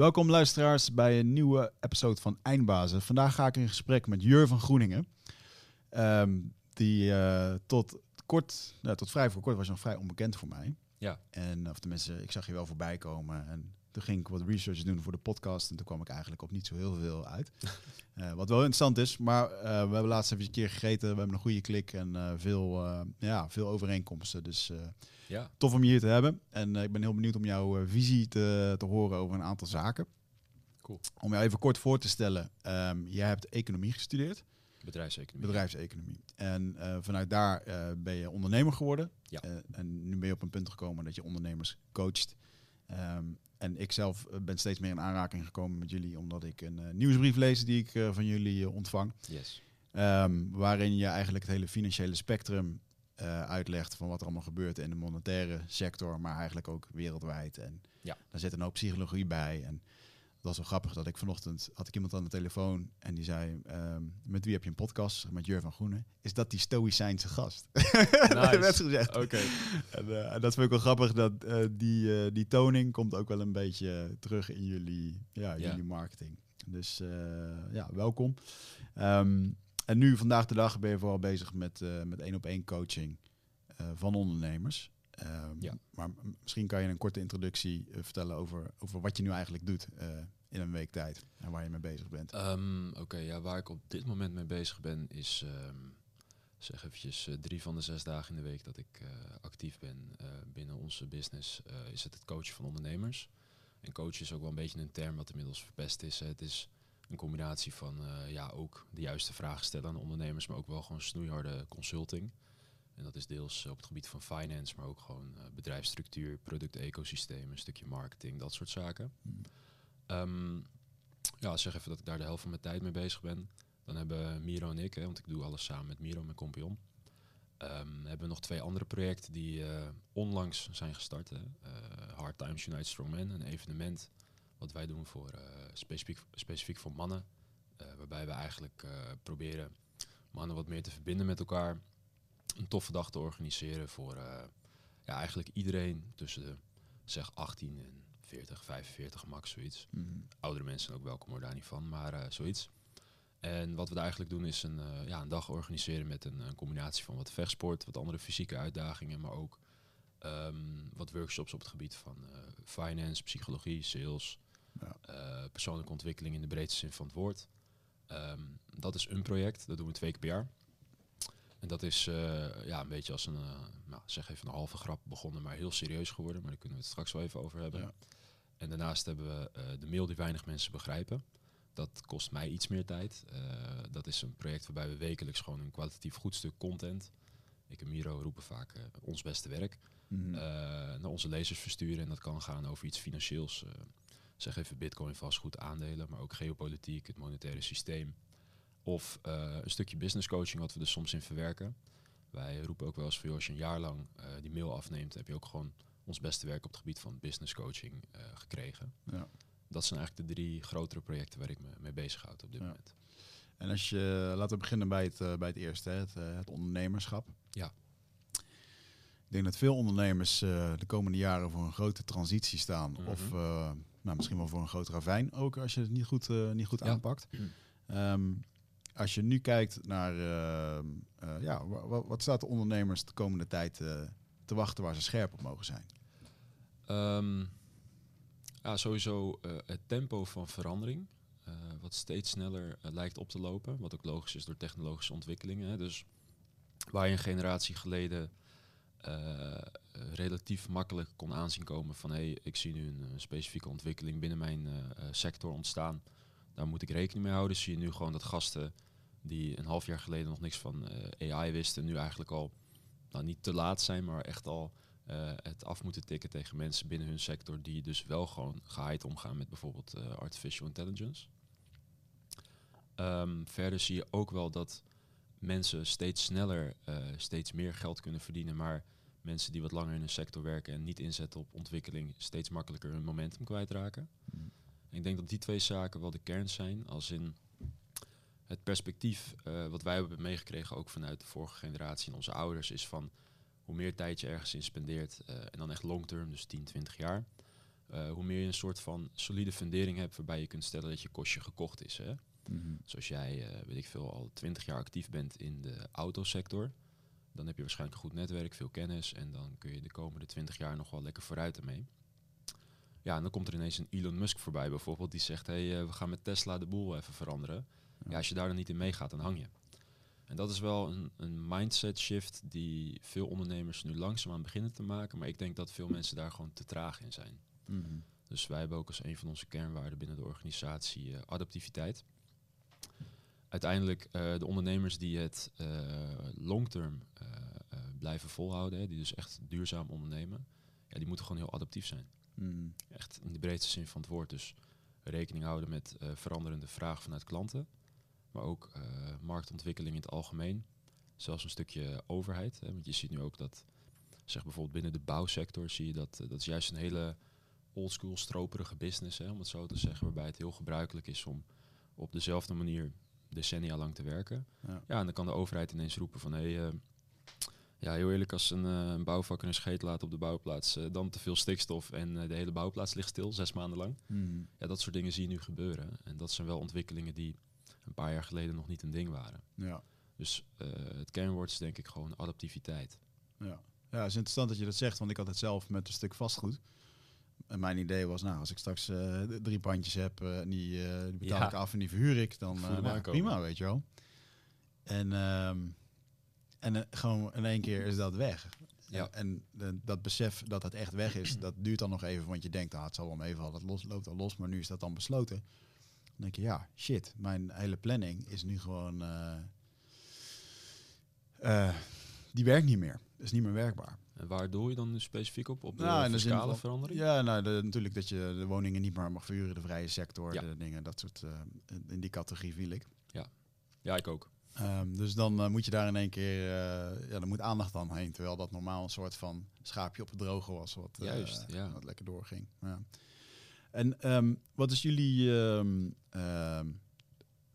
Welkom luisteraars bij een nieuwe episode van Eindbazen. Vandaag ga ik in gesprek met Jur van Groeningen. Ehm, die eh, tot kort, nou, tot vrij voor kort was nog vrij onbekend voor mij. Ja. En of tenminste, ik zag je wel voorbij komen. En toen ging ik wat research doen voor de podcast. En toen kwam ik eigenlijk op niet zo heel veel uit. Eh, wat wel interessant is. Maar eh, we hebben laatst even een keer gegeten. We hebben een goede klik en eh, veel, ja, veel overeenkomsten. Dus Ja, tof om je hier te hebben. En ik ben heel benieuwd om jouw visie te, te horen over een aantal zaken. Cool. Om jou even kort voor te stellen. ehm, jij hebt economie gestudeerd, bedrijfseconomie. bedrijfseconomie. En vanuit daar ben je ondernemer geworden. Ja. En nu ben je op een punt gekomen dat je ondernemers coacht. Ehm, en ik zelf eh, ben steeds meer in aanraking gekomen met jullie, omdat ik een eh, nieuwsbrief lees die ik eh, van jullie ontvang. Yes. Ehm, waarin je eigenlijk het hele financiële spectrum uitlegt van wat er allemaal gebeurt in de monetaire sector, maar eigenlijk ook wereldwijd. En Ja. daar zit een hoop psychologie bij. En dat was wel grappig dat ik vanochtend had ik iemand aan de telefoon en die zei: ehm, Met wie heb je een podcast? Met Jur van Groenen. Is dat die Stoïcijnse gast? dat werd gezegd. Oké. En, eh, en dat vind ik wel grappig dat eh, die, eh, die toning komt ook wel een beetje terug in jullie, ja, jullie marketing. Dus ja, welkom. Ehm, en nu, vandaag de dag, ben je vooral bezig met, met één op één coaching van ondernemers. Ehm, Ja. Maar misschien kan je een korte introductie eh, vertellen over, over wat je nu eigenlijk doet eh, in een week tijd en waar je mee bezig bent. Ehm, Oké, ja, waar ik op dit moment mee bezig ben is, ehm, zeg eventjes, eh, drie van de zes dagen in de week dat ik eh, actief ben eh, binnen onze business, eh, is het het coachen van ondernemers. En coachen is ook wel een beetje een term wat inmiddels verpest is. hè. Het is een combinatie van, eh, ja, ook de juiste vragen stellen aan ondernemers, maar ook wel gewoon snoeiharde consulting. En dat is deels op het gebied van finance, maar ook gewoon eh, bedrijfsstructuur, product-ecosysteem, een stukje marketing, dat soort zaken. Ehm, ja, zeg even dat ik daar de helft van mijn tijd mee bezig ben. Dan hebben Miro en ik, hè, want ik doe alles samen met Miro, mijn compagnon. Ehm, hebben we nog twee andere projecten die eh, onlangs zijn gestart. Hè. Eh, Hard Times Unite Strong Men, een evenement wat wij doen voor, eh, specifiek, specifiek voor mannen. Eh, waarbij we eigenlijk eh, proberen mannen wat meer te verbinden met elkaar. Een toffe dag te organiseren voor eh, ja, eigenlijk iedereen tussen de zeg 18 en 40, 45 max, zoiets Mhm. oudere mensen ook welkom hoor, daar niet van, maar eh, zoiets. En wat we daar eigenlijk doen is een, eh, ja, een dag organiseren met een, een combinatie van wat vechtsport, wat andere fysieke uitdagingen, maar ook ehm, wat workshops op het gebied van finance, psychologie, sales, Ja. persoonlijke ontwikkeling in de breedste zin van het woord. Ehm, dat is een project, dat doen we twee keer per jaar. En dat is eh, ja, een beetje als een, eh, nou, zeg even een halve grap begonnen, maar heel serieus geworden. Maar daar kunnen we het straks wel even over hebben. Ja. En daarnaast hebben we eh, de mail die weinig mensen begrijpen. Dat kost mij iets meer tijd. Dat is een project waarbij we wekelijks gewoon een kwalitatief goed stuk content. Ik en Miro roepen vaak ons beste werk. Mhm. naar onze lezers versturen. En dat kan gaan over iets financieels. zeg even bitcoin, vastgoed, aandelen. Maar ook geopolitiek, het monetaire systeem. Of eh, een stukje business coaching wat we er soms in verwerken. Wij roepen ook wel eens voor joh, als je een jaar lang eh, die mail afneemt, heb je ook gewoon ons beste werk op het gebied van business coaching eh, gekregen. Ja. Dat zijn eigenlijk de drie grotere projecten waar ik me mee bezighoud op dit Ja. moment. En als je, laten we beginnen bij het, bij het eerste, het, het ondernemerschap. Ja. Ik denk dat veel ondernemers de komende jaren voor een grote transitie staan. Mhm. Of nou, misschien wel voor een groot ravijn, ook als je het niet goed, eh, niet goed Ja. aanpakt. Ehm, als je nu kijkt naar, ehm, eh, ja, wa- wa- wat staat de ondernemers de komende tijd eh, te wachten waar ze scherp op mogen zijn? Ehm, ja, sowieso eh, het tempo van verandering, eh, wat steeds sneller eh, lijkt op te lopen. Wat ook logisch is door technologische ontwikkelingen. Hè. Dus waar je een generatie geleden eh, eh, relatief makkelijk kon aanzien komen van hé, hey, ik zie nu een, eh, specifieke ontwikkeling binnen mijn eh, eh, sector ontstaan. Daar moet ik rekening mee houden. Zie je nu gewoon dat gasten die een half jaar geleden nog niks van eh, AI wisten, nu eigenlijk al nou, niet te laat zijn, maar echt al eh, het af moeten tikken tegen mensen binnen hun sector die dus wel gewoon geheid omgaan met bijvoorbeeld eh, artificial intelligence. Ehm, verder zie je ook wel dat mensen steeds sneller steeds meer geld kunnen verdienen, maar mensen die wat langer in een sector werken en niet inzetten op ontwikkeling steeds makkelijker hun momentum kwijtraken. En ik denk dat die twee zaken wel de kern zijn, als in het perspectief eh, wat wij hebben meegekregen, ook vanuit de vorige generatie en onze ouders, is van hoe meer tijd je ergens in spendeert, eh, en dan echt long term, dus 10, 20 jaar, Eh, hoe meer je een soort van solide fundering hebt waarbij je kunt stellen dat je kostje gekocht is. Hè? Mhm. Zoals jij, weet ik veel, al 20 jaar actief bent in de autosector, dan heb je waarschijnlijk een goed netwerk, veel kennis en dan kun je de komende 20 jaar nog wel lekker vooruit ermee. Ja, en dan komt er ineens een Elon Musk voorbij bijvoorbeeld, die zegt, hé, hey, we gaan met Tesla de boel even veranderen. Ja. als je daar dan niet in meegaat, dan hang je. En dat is wel een, een mindset shift die veel ondernemers nu langzaamaan beginnen te maken, maar ik denk dat veel mensen daar gewoon te traag in zijn. Mhm. Dus wij hebben ook als een van onze kernwaarden binnen de organisatie eh, adaptiviteit. Uiteindelijk uh, de ondernemers die het uh, long-term blijven volhouden, hè, die dus echt duurzaam ondernemen, ja, die moeten gewoon heel adaptief zijn. Mhm. Echt in de breedste zin van het woord. Dus rekening houden met veranderende vraag vanuit klanten, maar ook marktontwikkeling in het algemeen. Zelfs een stukje overheid. Hè, want je ziet nu ook dat, zeg bijvoorbeeld binnen de bouwsector, zie je dat dat is juist een hele oldschool stroperige business, hè, om het zo te zeggen, waarbij het heel gebruikelijk is om op dezelfde manier decennia lang te werken. Ja. Ja, en dan kan de overheid ineens roepen van hé, hey, uh, ja, heel eerlijk, als een, een bouwvakker een scheet laat op de bouwplaats, dan te veel stikstof en de hele bouwplaats ligt stil, zes maanden lang. Mhm. Ja, dat soort dingen zie je nu gebeuren. En dat zijn wel ontwikkelingen die een paar jaar geleden nog niet een ding waren. Ja. Dus het kernwoord is denk ik gewoon adaptiviteit. Ja. ja, het is interessant dat je dat zegt, want ik had het zelf met een stuk vastgoed. En mijn idee was, nou, als ik straks uh, drie pandjes heb uh, en die, die betaal Ja. ik af en die verhuur ik, dan nou, prima, weet je wel. En, ehm, en gewoon in één keer is dat weg. Ja. En, en dat besef dat het echt weg is, dat duurt dan nog even, want je denkt, ah, het zal wel meevallen, het los, loopt al los, maar nu is dat dan besloten. Dan denk je, ja, shit, mijn hele planning is nu gewoon, eh, die werkt niet meer, is niet meer werkbaar. En waar doel je dan specifiek op? Op de Nou, de zin fiscale verandering? Ja, nou, de, natuurlijk dat je de woningen niet meer mag verhuren, de vrije sector, Ja. de dingen, dat soort, eh, in die categorie viel ik. Ja, ik ook. Ehm, dus dan eh, moet je daar in één keer, eh, ja, dan moet aandacht dan heen, terwijl dat normaal een soort van schaapje op het droge was, wat, eh, Juist, ja. wat lekker doorging. Ja. En ehm, wat is jullie, ehm, ehm,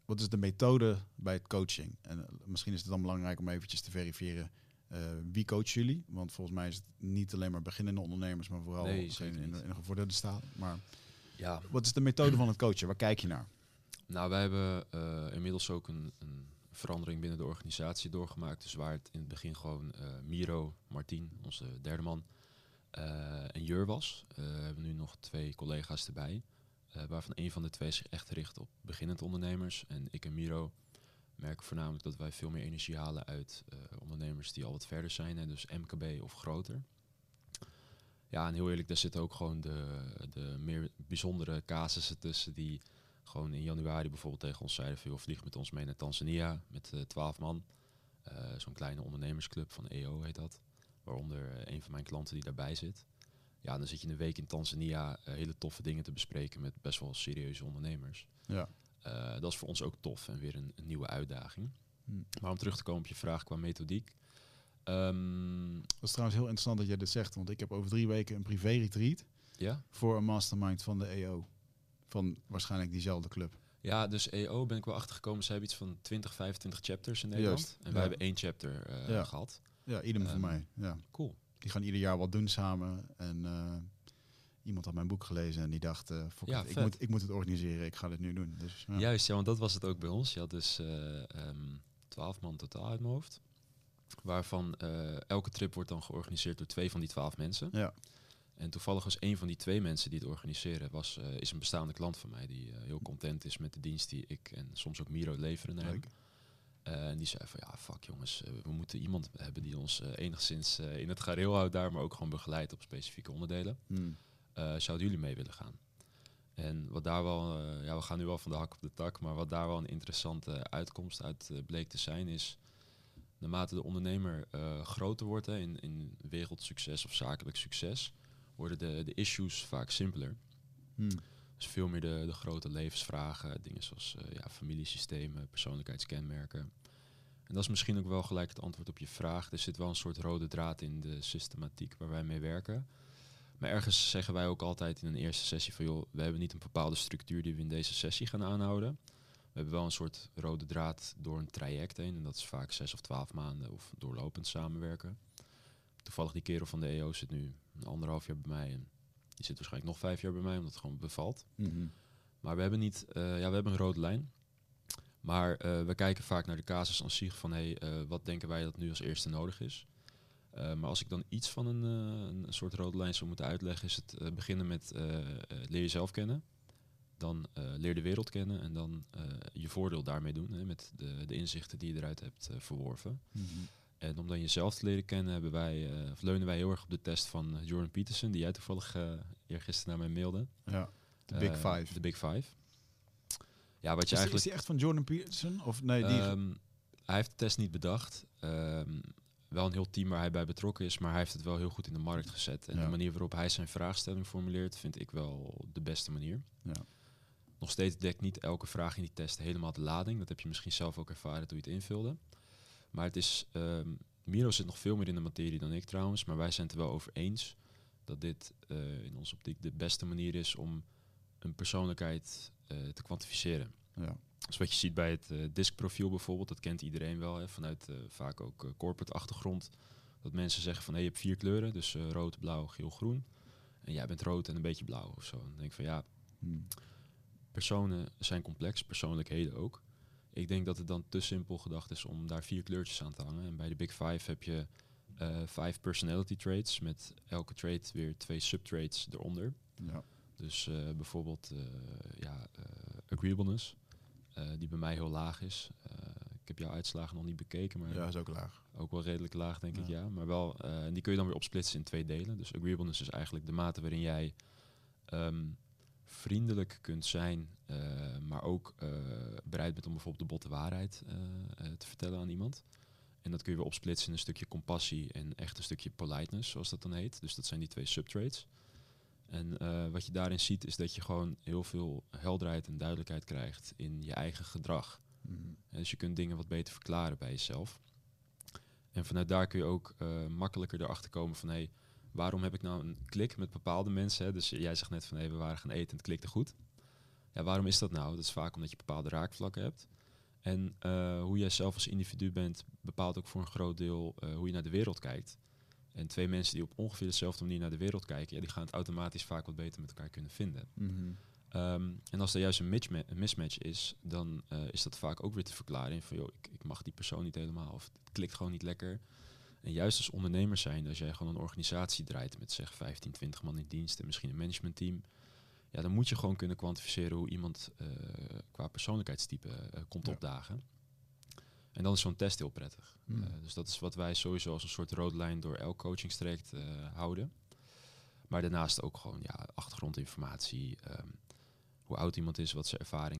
wat is de methode bij het coaching? En eh, misschien is het dan belangrijk om eventjes te verifiëren eh, wie coacht jullie? Want volgens mij is het niet alleen maar beginnende ondernemers, maar vooral Nee, in, een gevorderde staat. Maar Ja, wat is de methode van het coachen? Waar kijk je naar? Nou, wij hebben eh, inmiddels ook een, een verandering binnen de organisatie doorgemaakt. Dus waar het in het begin gewoon Miro, Martien, onze derde man, eh, en Jur was. Eh, we hebben nu nog twee collega's erbij. eh, waarvan een van de twee zich echt richt op beginnend ondernemers. En ik en Miro merken voornamelijk dat wij veel meer energie halen uit ondernemers die al wat verder zijn. Hè, dus MKB of groter. Ja, en heel eerlijk, daar zitten ook gewoon de, de meer bijzondere casussen tussen die gewoon in januari bijvoorbeeld tegen ons zeiden van joh, vlieg met ons mee naar Tanzania met twaalf man. Eh, Zo'n kleine ondernemersclub van EO heet dat. Waaronder eh, een van mijn klanten die daarbij zit. Ja, dan zit je een week in Tanzania eh, hele toffe dingen te bespreken met best wel serieuze ondernemers. Ja. Eh, dat is voor ons ook tof en weer een, een nieuwe uitdaging. Hm. Maar om terug te komen op je vraag qua methodiek. Ehm, Dat is trouwens heel interessant dat je dit zegt, want ik heb over drie weken een privé-retreat ja? voor een mastermind van de EO. Van waarschijnlijk diezelfde club. ja, dus EO ben ik wel achtergekomen. Ze hebben iets van 20, 25 chapters in Nederland. Juist, en wij ja. hebben één chapter eh, Ja. gehad. Ja, idem voor Ehm, mij. Ja. Cool. Die gaan ieder jaar wat doen samen. En eh, iemand had mijn boek gelezen en die dacht, eh, fuck Ja, it, ik, moet, ik moet het organiseren, ik ga dit nu doen. Dus, ja. Juist, ja, want dat was het ook bij ons. Je had dus eh, ehm, 12 man totaal uit mijn hoofd. Waarvan elke trip wordt dan georganiseerd door twee van die twaalf mensen. Ja. En toevallig was een van die twee mensen die het organiseren, was, is een bestaande klant van mij. Die heel content is met de dienst die ik en soms ook Miro leveren naar hem. Eh, en die zei van ja, fuck jongens, eh, we moeten iemand hebben die ons eh, enigszins in het gareel houdt daar, maar ook gewoon begeleidt op specifieke onderdelen. Hm. Eh, zouden jullie mee willen gaan? En wat daar wel, ja, we gaan nu wel van de hak op de tak, maar wat daar wel een interessante uitkomst uit bleek te zijn, is naarmate de ondernemer groter wordt hè, in, in wereldsucces of zakelijk succes, worden de, de issues vaak simpeler. Hm. Dus veel meer de, de grote levensvragen, dingen zoals eh, ja, familiesystemen, persoonlijkheidskenmerken. En dat is misschien ook wel gelijk het antwoord op je vraag. Er zit wel een soort rode draad in de systematiek waar wij mee werken. Maar ergens zeggen wij ook altijd in een eerste sessie van joh, we hebben niet een bepaalde structuur die we in deze sessie gaan aanhouden. We hebben wel een soort rode draad door een traject heen. En dat is vaak zes of twaalf maanden of doorlopend samenwerken. Toevallig die kerel van de EO zit nu een anderhalf jaar bij mij. En Die zit waarschijnlijk nog vijf jaar bij mij, omdat het gewoon bevalt. Mhm. Maar we hebben niet, eh, ja, we hebben een rode lijn. Maar eh, we kijken vaak naar de casus aan zich van, hey, eh, wat denken wij dat nu als eerste nodig is? Maar als ik dan iets van een, een soort rode lijn zou moeten uitleggen, is het beginnen met leer jezelf kennen. Dan leer de wereld kennen en dan je voordeel daarmee doen, hè, met de, de inzichten die je eruit hebt verworven. Mhm. En om dan jezelf te leren kennen, hebben wij, eh, of leunen wij heel erg op de test van eh, Jordan Peterson, die jij toevallig uh, eergisteren naar mij mailde. Ja, de Big Five. De Big Five. Ja, wat Is, je die- eigenlijk... is die echt van Jordan Peterson? Of nee, die... Ehm, hij heeft de test niet bedacht. Ehm, wel een heel team waar hij bij betrokken is, maar hij heeft het wel heel goed in de markt gezet. En Ja. de manier waarop hij zijn vraagstelling formuleert, vind ik wel de beste manier. Ja. Nog steeds dekt niet elke vraag in die test helemaal de lading. Dat heb je misschien zelf ook ervaren toen je het invulde. Maar het is, ehm, Miro zit nog veel meer in de materie dan ik trouwens, maar wij zijn het er wel over eens dat dit eh, in onze optiek de beste manier is om een persoonlijkheid eh, te kwantificeren. ja. Dus wat je ziet bij het eh diskprofiel bijvoorbeeld, dat kent iedereen wel, hè, vanuit vaak ook eh, corporate achtergrond. Dat mensen zeggen van, hé, je hebt vier kleuren, dus rood, blauw, geel, groen. En jij bent rood en een beetje blauw of zo. Dan denk ik van, ja, Hm. personen zijn complex, persoonlijkheden ook. Ik denk dat het dan te simpel gedacht is om daar vier kleurtjes aan te hangen. En bij de Big Five heb je eh vijf personality traits, met elke trait weer twee subtraits eronder. ja. Dus eh, bijvoorbeeld eh, ja, agreeableness, die bij mij heel laag is. Ik heb jouw uitslagen nog niet bekeken, maar ja, is ook laag. ook wel redelijk laag, denk ik, Ja. Maar wel, en die kun je dan weer opsplitsen in twee delen. Dus agreeableness is eigenlijk de mate waarin jij ehm, vriendelijk kunt zijn, eh, maar ook eh, bereid bent om bijvoorbeeld de botte waarheid eh, te vertellen aan iemand. En dat kun je weer opsplitsen in een stukje compassie en echt een stukje politeness, zoals dat dan heet. Dus dat zijn die twee subtraits. En wat je daarin ziet is dat je gewoon heel veel helderheid en duidelijkheid krijgt in je eigen gedrag. En Dus je kunt dingen wat beter verklaren bij jezelf. En vanuit daar kun je ook makkelijker erachter komen van... Hey, waarom heb ik nou een klik met bepaalde mensen? Hè? Dus jij zegt net van hey, we waren gaan eten en het klikte goed. Ja, waarom is dat nou? Dat is vaak omdat je bepaalde raakvlakken hebt. En eh, hoe jij zelf als individu bent bepaalt ook voor een groot deel eh, hoe je naar de wereld kijkt. En twee mensen die op ongeveer dezelfde manier naar de wereld kijken... Ja, die gaan het automatisch vaak wat beter met elkaar kunnen vinden. Mhm. Ehm, en als er juist een, misma- een mismatch is, dan eh, is dat vaak ook weer te verklaren. Van, joh, ik, ik mag die persoon niet helemaal, of het klikt gewoon niet lekker. En juist als ondernemer zijn, als jij gewoon een organisatie draait met zeg 15, 20 man in dienst en misschien een managementteam, ja, dan moet je gewoon kunnen kwantificeren hoe iemand eh, qua persoonlijkheidstype eh, komt Ja. opdagen. En dan is zo'n test heel prettig. Hmm. Eh, dus dat is wat wij sowieso als een soort rode lijn door elk coachingstraject houden. Maar daarnaast ook gewoon ja, achtergrondinformatie, ehm, hoe oud iemand is, wat zijn ervaring.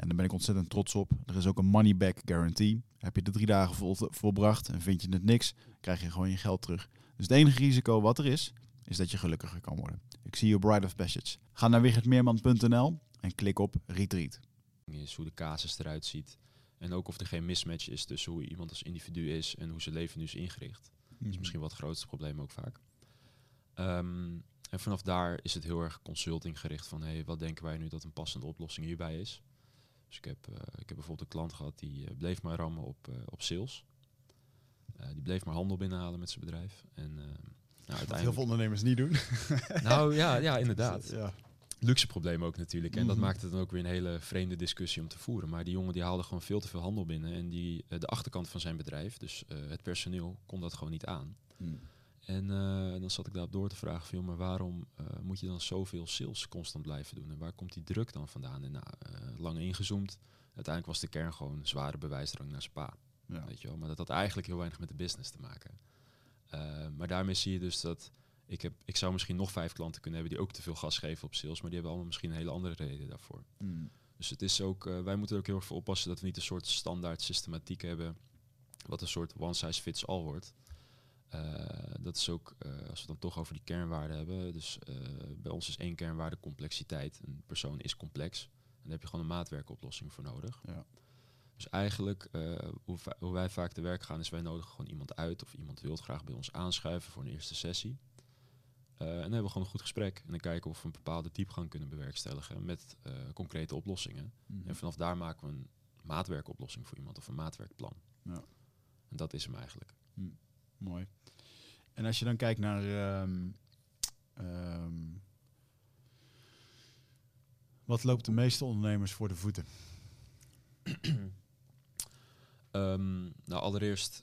En daar ben ik ontzettend trots op. Er is ook een money back guarantee. Heb je de drie dagen vol, volbracht en vind je het niks, krijg je gewoon je geld terug. Dus het enige risico wat er is, is dat je gelukkiger kan worden. Ik zie je op Bride of Passage. Ga naar wichertmeerman.nl en klik op Retreat. is, hoe de casus eruit ziet. En ook of er geen mismatch is tussen hoe iemand als individu is en hoe zijn leven nu is ingericht. Dat is misschien wel het grootste probleem ook vaak. Ehm, en vanaf daar is het heel erg consulting gericht van hey, wat denken wij nu dat een passende oplossing hierbij is. Dus ik heb, eh, ik heb bijvoorbeeld een klant gehad die eh, bleef maar rammen op, eh, op sales. Die bleef maar handel binnenhalen met zijn bedrijf. En nou, uiteindelijk... heel veel ondernemers niet doen. Nou ja, ja inderdaad. Ja. Luxe probleem ook natuurlijk. En dat Mhm. maakte dan ook weer een hele vreemde discussie om te voeren. Maar die jongen die haalde gewoon veel te veel handel binnen. En die, de achterkant van zijn bedrijf, dus het personeel, kon dat gewoon niet aan. Mm. En eh, dan zat ik daarop door te vragen van, joh, maar waarom eh, moet je dan zoveel sales constant blijven doen? En waar komt die druk dan vandaan? En nou, eh, lang ingezoomd. Uiteindelijk was de kern gewoon zware bewijsdrang naar spa. Ja. Weet je wel? Maar dat had eigenlijk heel weinig met de business te maken. Maar daarmee zie je dus dat ik, heb, ik zou misschien nog vijf klanten kunnen hebben die ook te veel gas geven op sales, maar die hebben allemaal misschien een hele andere reden daarvoor. Mm. Dus het is ook, wij moeten er ook heel erg voor oppassen dat we niet een soort standaard systematiek hebben, wat een soort one size fits all wordt. Eh, dat is ook, eh, als we het dan toch over die kernwaarden hebben. Dus eh, bij ons is één kernwaarde complexiteit. Een persoon is complex. En daar heb je gewoon een maatwerkoplossing voor nodig. Ja. Dus eigenlijk, hoe, hoe wij vaak te werk gaan, is wij nodigen gewoon iemand uit. Of iemand wil graag bij ons aanschuiven voor een eerste sessie. En dan hebben we gewoon een goed gesprek. En dan kijken of we een bepaalde diepgang kunnen bewerkstelligen met concrete oplossingen. Mhm. En vanaf daar maken we een maatwerkoplossing voor iemand of een maatwerkplan. Ja. En dat is hem eigenlijk. Mooi. En als je dan kijkt naar. ehm, ehm, wat loopt de meeste ondernemers voor de voeten? Ehm, nou, allereerst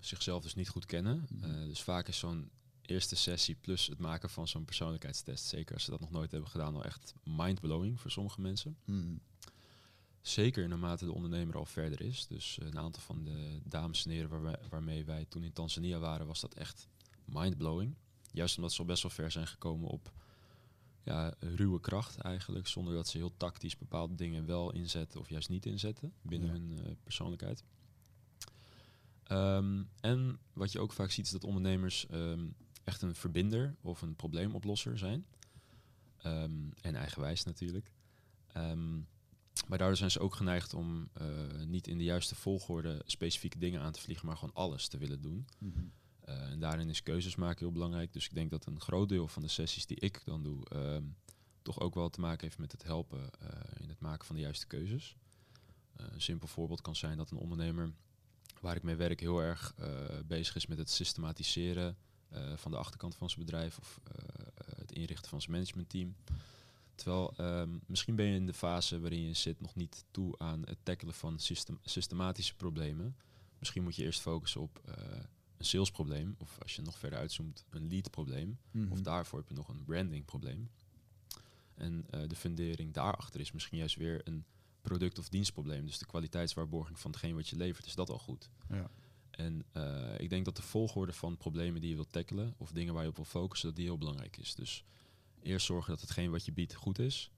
zichzelf dus niet goed kennen. Mhm. Eh, dus vaak is zo'n eerste sessie plus het maken van zo'n persoonlijkheidstest, zeker als ze dat nog nooit hebben gedaan, al echt mindblowing voor sommige mensen. Mm. Zeker naarmate de ondernemer al verder is. Dus eh, een aantal van de dames en heren waar wij- waarmee wij toen in Tanzania waren, was dat echt mindblowing. Juist omdat ze al best wel ver zijn gekomen op ja, ruwe kracht eigenlijk. Zonder dat ze heel tactisch bepaalde dingen wel inzetten of juist niet inzetten binnen Ja. hun eh, persoonlijkheid. Ehm, en wat je ook vaak ziet is dat ondernemers ehm, echt een verbinder of een probleemoplosser zijn. Ehm, en eigenwijs natuurlijk. Ehm, maar daardoor zijn ze ook geneigd om eh, niet in de juiste volgorde specifieke dingen aan te vliegen, maar gewoon alles te willen doen. Mhm. Eh, en daarin is keuzes maken heel belangrijk. Dus ik denk dat een groot deel van de sessies die ik dan doe, ehm, toch ook wel te maken heeft met het helpen eh, in het maken van de juiste keuzes. Een simpel voorbeeld kan zijn dat een ondernemer waar ik mee werk heel erg bezig is met het systematiseren van de achterkant van zijn bedrijf of het inrichten van zijn managementteam. Terwijl ehm, misschien ben je in de fase waarin je zit nog niet toe aan het tackelen van system- systematische problemen. Misschien moet je eerst focussen op eh, een salesprobleem of als je nog verder uitzoomt een leadprobleem. Mhm. Of daarvoor heb je nog een brandingprobleem. En eh, de fundering daarachter is misschien juist weer een product- of dienstprobleem. Dus de kwaliteitswaarborging van hetgeen wat je levert, is dat al goed. Ja. En eh, ik denk dat de volgorde van problemen die je wilt tackelen, of dingen waar je op wil focussen, dat die heel belangrijk is. Dus eerst zorgen dat hetgeen wat je biedt goed is.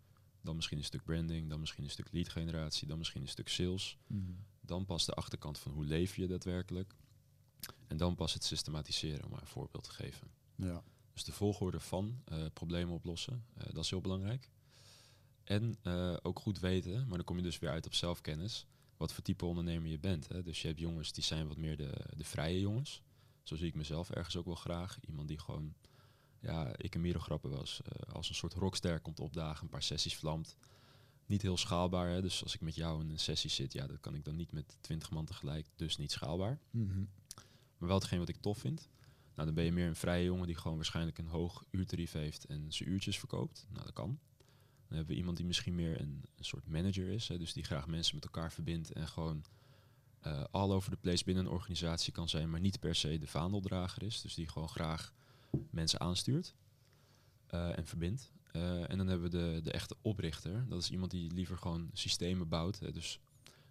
Dan misschien een stuk branding, dan misschien een stuk lead generatie, dan misschien een stuk sales. Mhm. Dan pas de achterkant van hoe leef je daadwerkelijk. En dan pas het systematiseren, om maar een voorbeeld te geven. Ja. Dus de volgorde van eh, problemen oplossen, eh, dat is heel belangrijk. En eh, ook goed weten, maar dan kom je dus weer uit op zelfkennis, wat voor type ondernemer je bent. Hè. Dus je hebt jongens die zijn wat meer de, de vrije jongens. Zo zie ik mezelf ergens ook wel graag. Iemand die gewoon, ja, ik en Miro grappen was, eh, als een soort rockster komt opdagen, een paar sessies vlamt. Niet heel schaalbaar, hè. dus als ik met jou in een sessie zit, ja, dat kan ik dan niet met twintig man tegelijk, dus niet schaalbaar. Mhm. Maar wel hetgeen wat ik tof vind. Nou, dan ben je meer een vrije jongen die gewoon waarschijnlijk een hoog uurtarief heeft en zijn uurtjes verkoopt. Nou, dat kan. Dan hebben we iemand die misschien meer een, een soort manager is. Hè, dus die graag mensen met elkaar verbindt en gewoon eh all over the place binnen een organisatie kan zijn, maar niet per se de vaandeldrager is. Dus die gewoon graag mensen aanstuurt eh, en verbindt. Eh, en dan hebben we de, de echte oprichter. Dat is iemand die liever gewoon systemen bouwt. Hè, dus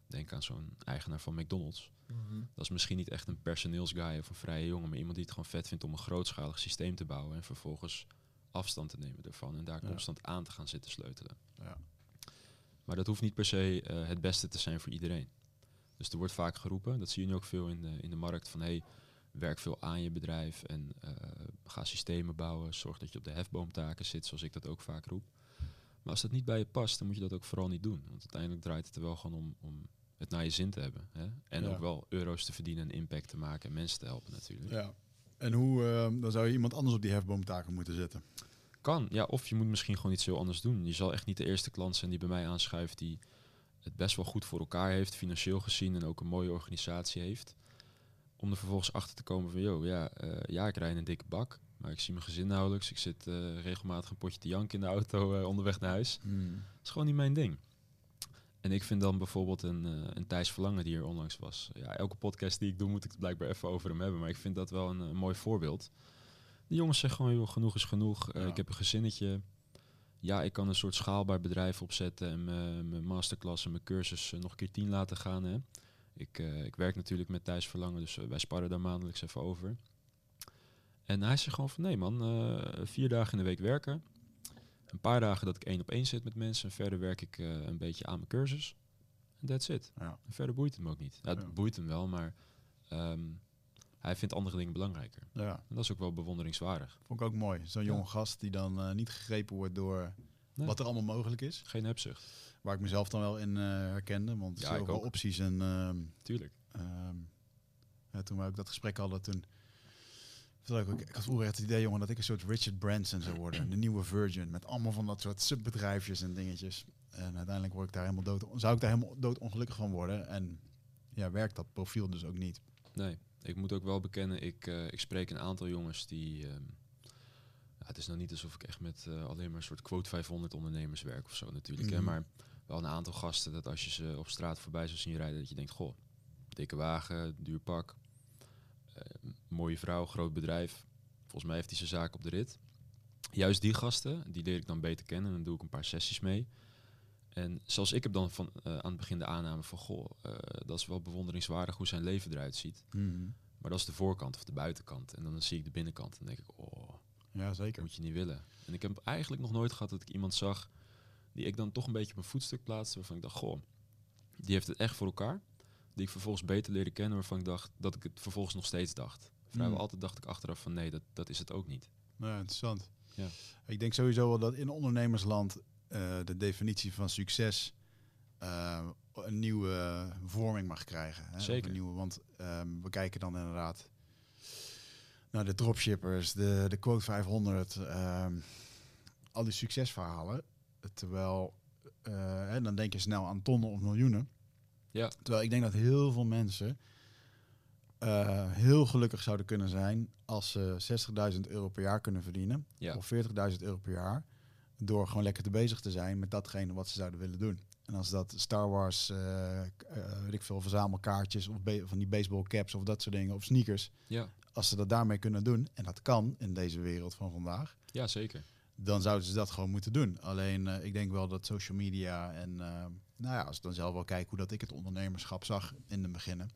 denk aan zo'n eigenaar van McDonald's. Dat is misschien niet echt een personeelsguy of een vrije jongen, maar iemand die het gewoon vet vindt om een grootschalig systeem te bouwen en vervolgens afstand te nemen ervan en daar Ja. constant aan te gaan zitten sleutelen. Ja. Maar dat hoeft niet per se eh, het beste te zijn voor iedereen. Dus er wordt vaak geroepen, dat zie je nu ook veel in de, in de markt, van hey, werk veel aan je bedrijf en eh, ga systemen bouwen, zorg dat je op de hefboomtaken zit, zoals ik dat ook vaak roep. Maar als dat niet bij je past, dan moet je dat ook vooral niet doen. Want uiteindelijk draait het er wel gewoon om, om het naar je zin te hebben. Hè? En Ja. ook wel euro's te verdienen en impact te maken en mensen te helpen natuurlijk. ja. En hoe, ehm, dan zou je iemand anders op die hefboomtaken moeten zetten. Kan, ja. Of je moet misschien gewoon iets heel anders doen. Je zal echt niet de eerste klant zijn die bij mij aanschuift die het best wel goed voor elkaar heeft, financieel gezien en ook een mooie organisatie heeft. Om er vervolgens achter te komen van, joh, ja, eh, ja, ik rijd in een dikke bak, maar ik zie mijn gezin nauwelijks. Ik zit eh, regelmatig een potje te janken in de auto eh, onderweg naar huis. Hmm. Dat is gewoon niet mijn ding. En ik vind dan bijvoorbeeld een, een Thijs Verlangen die hier onlangs was. Ja, elke podcast die ik doe moet ik het blijkbaar even over hem hebben. Maar ik vind dat wel een, mooi voorbeeld. Die jongens zeggen gewoon, joh, genoeg is genoeg. Ja. Ik heb een gezinnetje. Ja, ik kan een soort schaalbaar bedrijf opzetten en mijn masterclass en mijn cursus nog een keer tien laten gaan. Hè. Ik, eh, ik werk natuurlijk met Thijs Verlangen, dus eh, wij sparren daar maandelijks even over. En hij zegt gewoon van nee man, eh, vier dagen in de week werken. Een paar dagen dat ik één op één zit met mensen. En verder werk ik een beetje aan mijn cursus. En that's it. Ja. En verder boeit het hem ook niet. Ja, het Ja. boeit hem wel, maar ehm, hij vindt andere dingen belangrijker. ja, En dat is ook wel bewonderingswaardig. vond ik ook mooi. Zo'n Ja. jonge gast die dan niet gegrepen wordt door Nee. wat er allemaal mogelijk is. Geen hebzucht, Waar ik mezelf dan wel in eh, herkende. Want er Ja, zijn ik ook wel opties. En ehm, tuurlijk. ehm, ja, toen we ook dat gesprek hadden, toen... Ik, ook, ik had vroeger echt het idee, jongen, dat ik een soort Richard Branson zou worden. De nieuwe Virgin. Met allemaal van dat soort subbedrijfjes en dingetjes. En uiteindelijk word ik daar helemaal dood, zou ik daar helemaal doodongelukkig van worden. En ja, werkt dat profiel dus ook niet. Nee, ik moet ook wel bekennen, ik, eh, ik spreek een aantal jongens die... ehm, het is nou niet alsof ik echt met eh, alleen maar een soort quote 500 ondernemers werk of zo natuurlijk. Hè, Mhm. maar wel een aantal gasten dat als je ze op straat voorbij zou zien rijden, dat je denkt, goh, dikke wagen, duur pak, eh, mooie vrouw, groot bedrijf. Volgens mij heeft hij zijn zaak op de rit. Juist die gasten, die leer ik dan beter kennen en dan doe ik een paar sessies mee. En zoals ik heb dan van, eh, aan het begin de aanname van, goh, dat is wel bewonderingswaardig hoe zijn leven eruit ziet. Maar dat is de voorkant of de buitenkant. En dan zie ik de binnenkant en denk ik, oh, Ja, zeker. moet je niet willen. En ik heb eigenlijk nog nooit gehad dat ik iemand zag die ik dan toch een beetje op een voetstuk plaatste. Waarvan ik dacht, goh, die heeft het echt voor elkaar. Die ik vervolgens beter leerde kennen. Waarvan ik dacht dat ik het vervolgens nog steeds dacht. Vrijwel Mm. altijd dacht ik achteraf van nee, dat, dat is het ook niet. Ja, interessant. Ja. Ik denk sowieso wel dat in ondernemersland eh, de definitie van succes eh, een nieuwe vorming mag krijgen. Hè? Zeker. Een nieuwe, want ehm, we kijken dan inderdaad naar de dropshippers, de, de quote 500, ehm, al die succesverhalen. Terwijl, eh, hè, dan denk je snel aan tonnen of miljoenen. Ja. Terwijl ik denk dat heel veel mensen eh, heel gelukkig zouden kunnen zijn als ze 60.000 euro per jaar kunnen verdienen. Ja. Of 40.000 euro per jaar. Door gewoon lekker te bezig te zijn met datgene wat ze zouden willen doen. En als dat Star Wars, eh, eh, weet ik veel, verzamelkaartjes of van die baseball caps of dat soort dingen. Of sneakers. Ja, Als ze dat daarmee kunnen doen, en dat kan in deze wereld van vandaag. ja zeker. Dan zouden ze dat gewoon moeten doen. Alleen eh, ik denk wel dat social media en eh, nou ja, als ik dan zelf wel kijk hoe dat ik het ondernemerschap zag in de beginnen.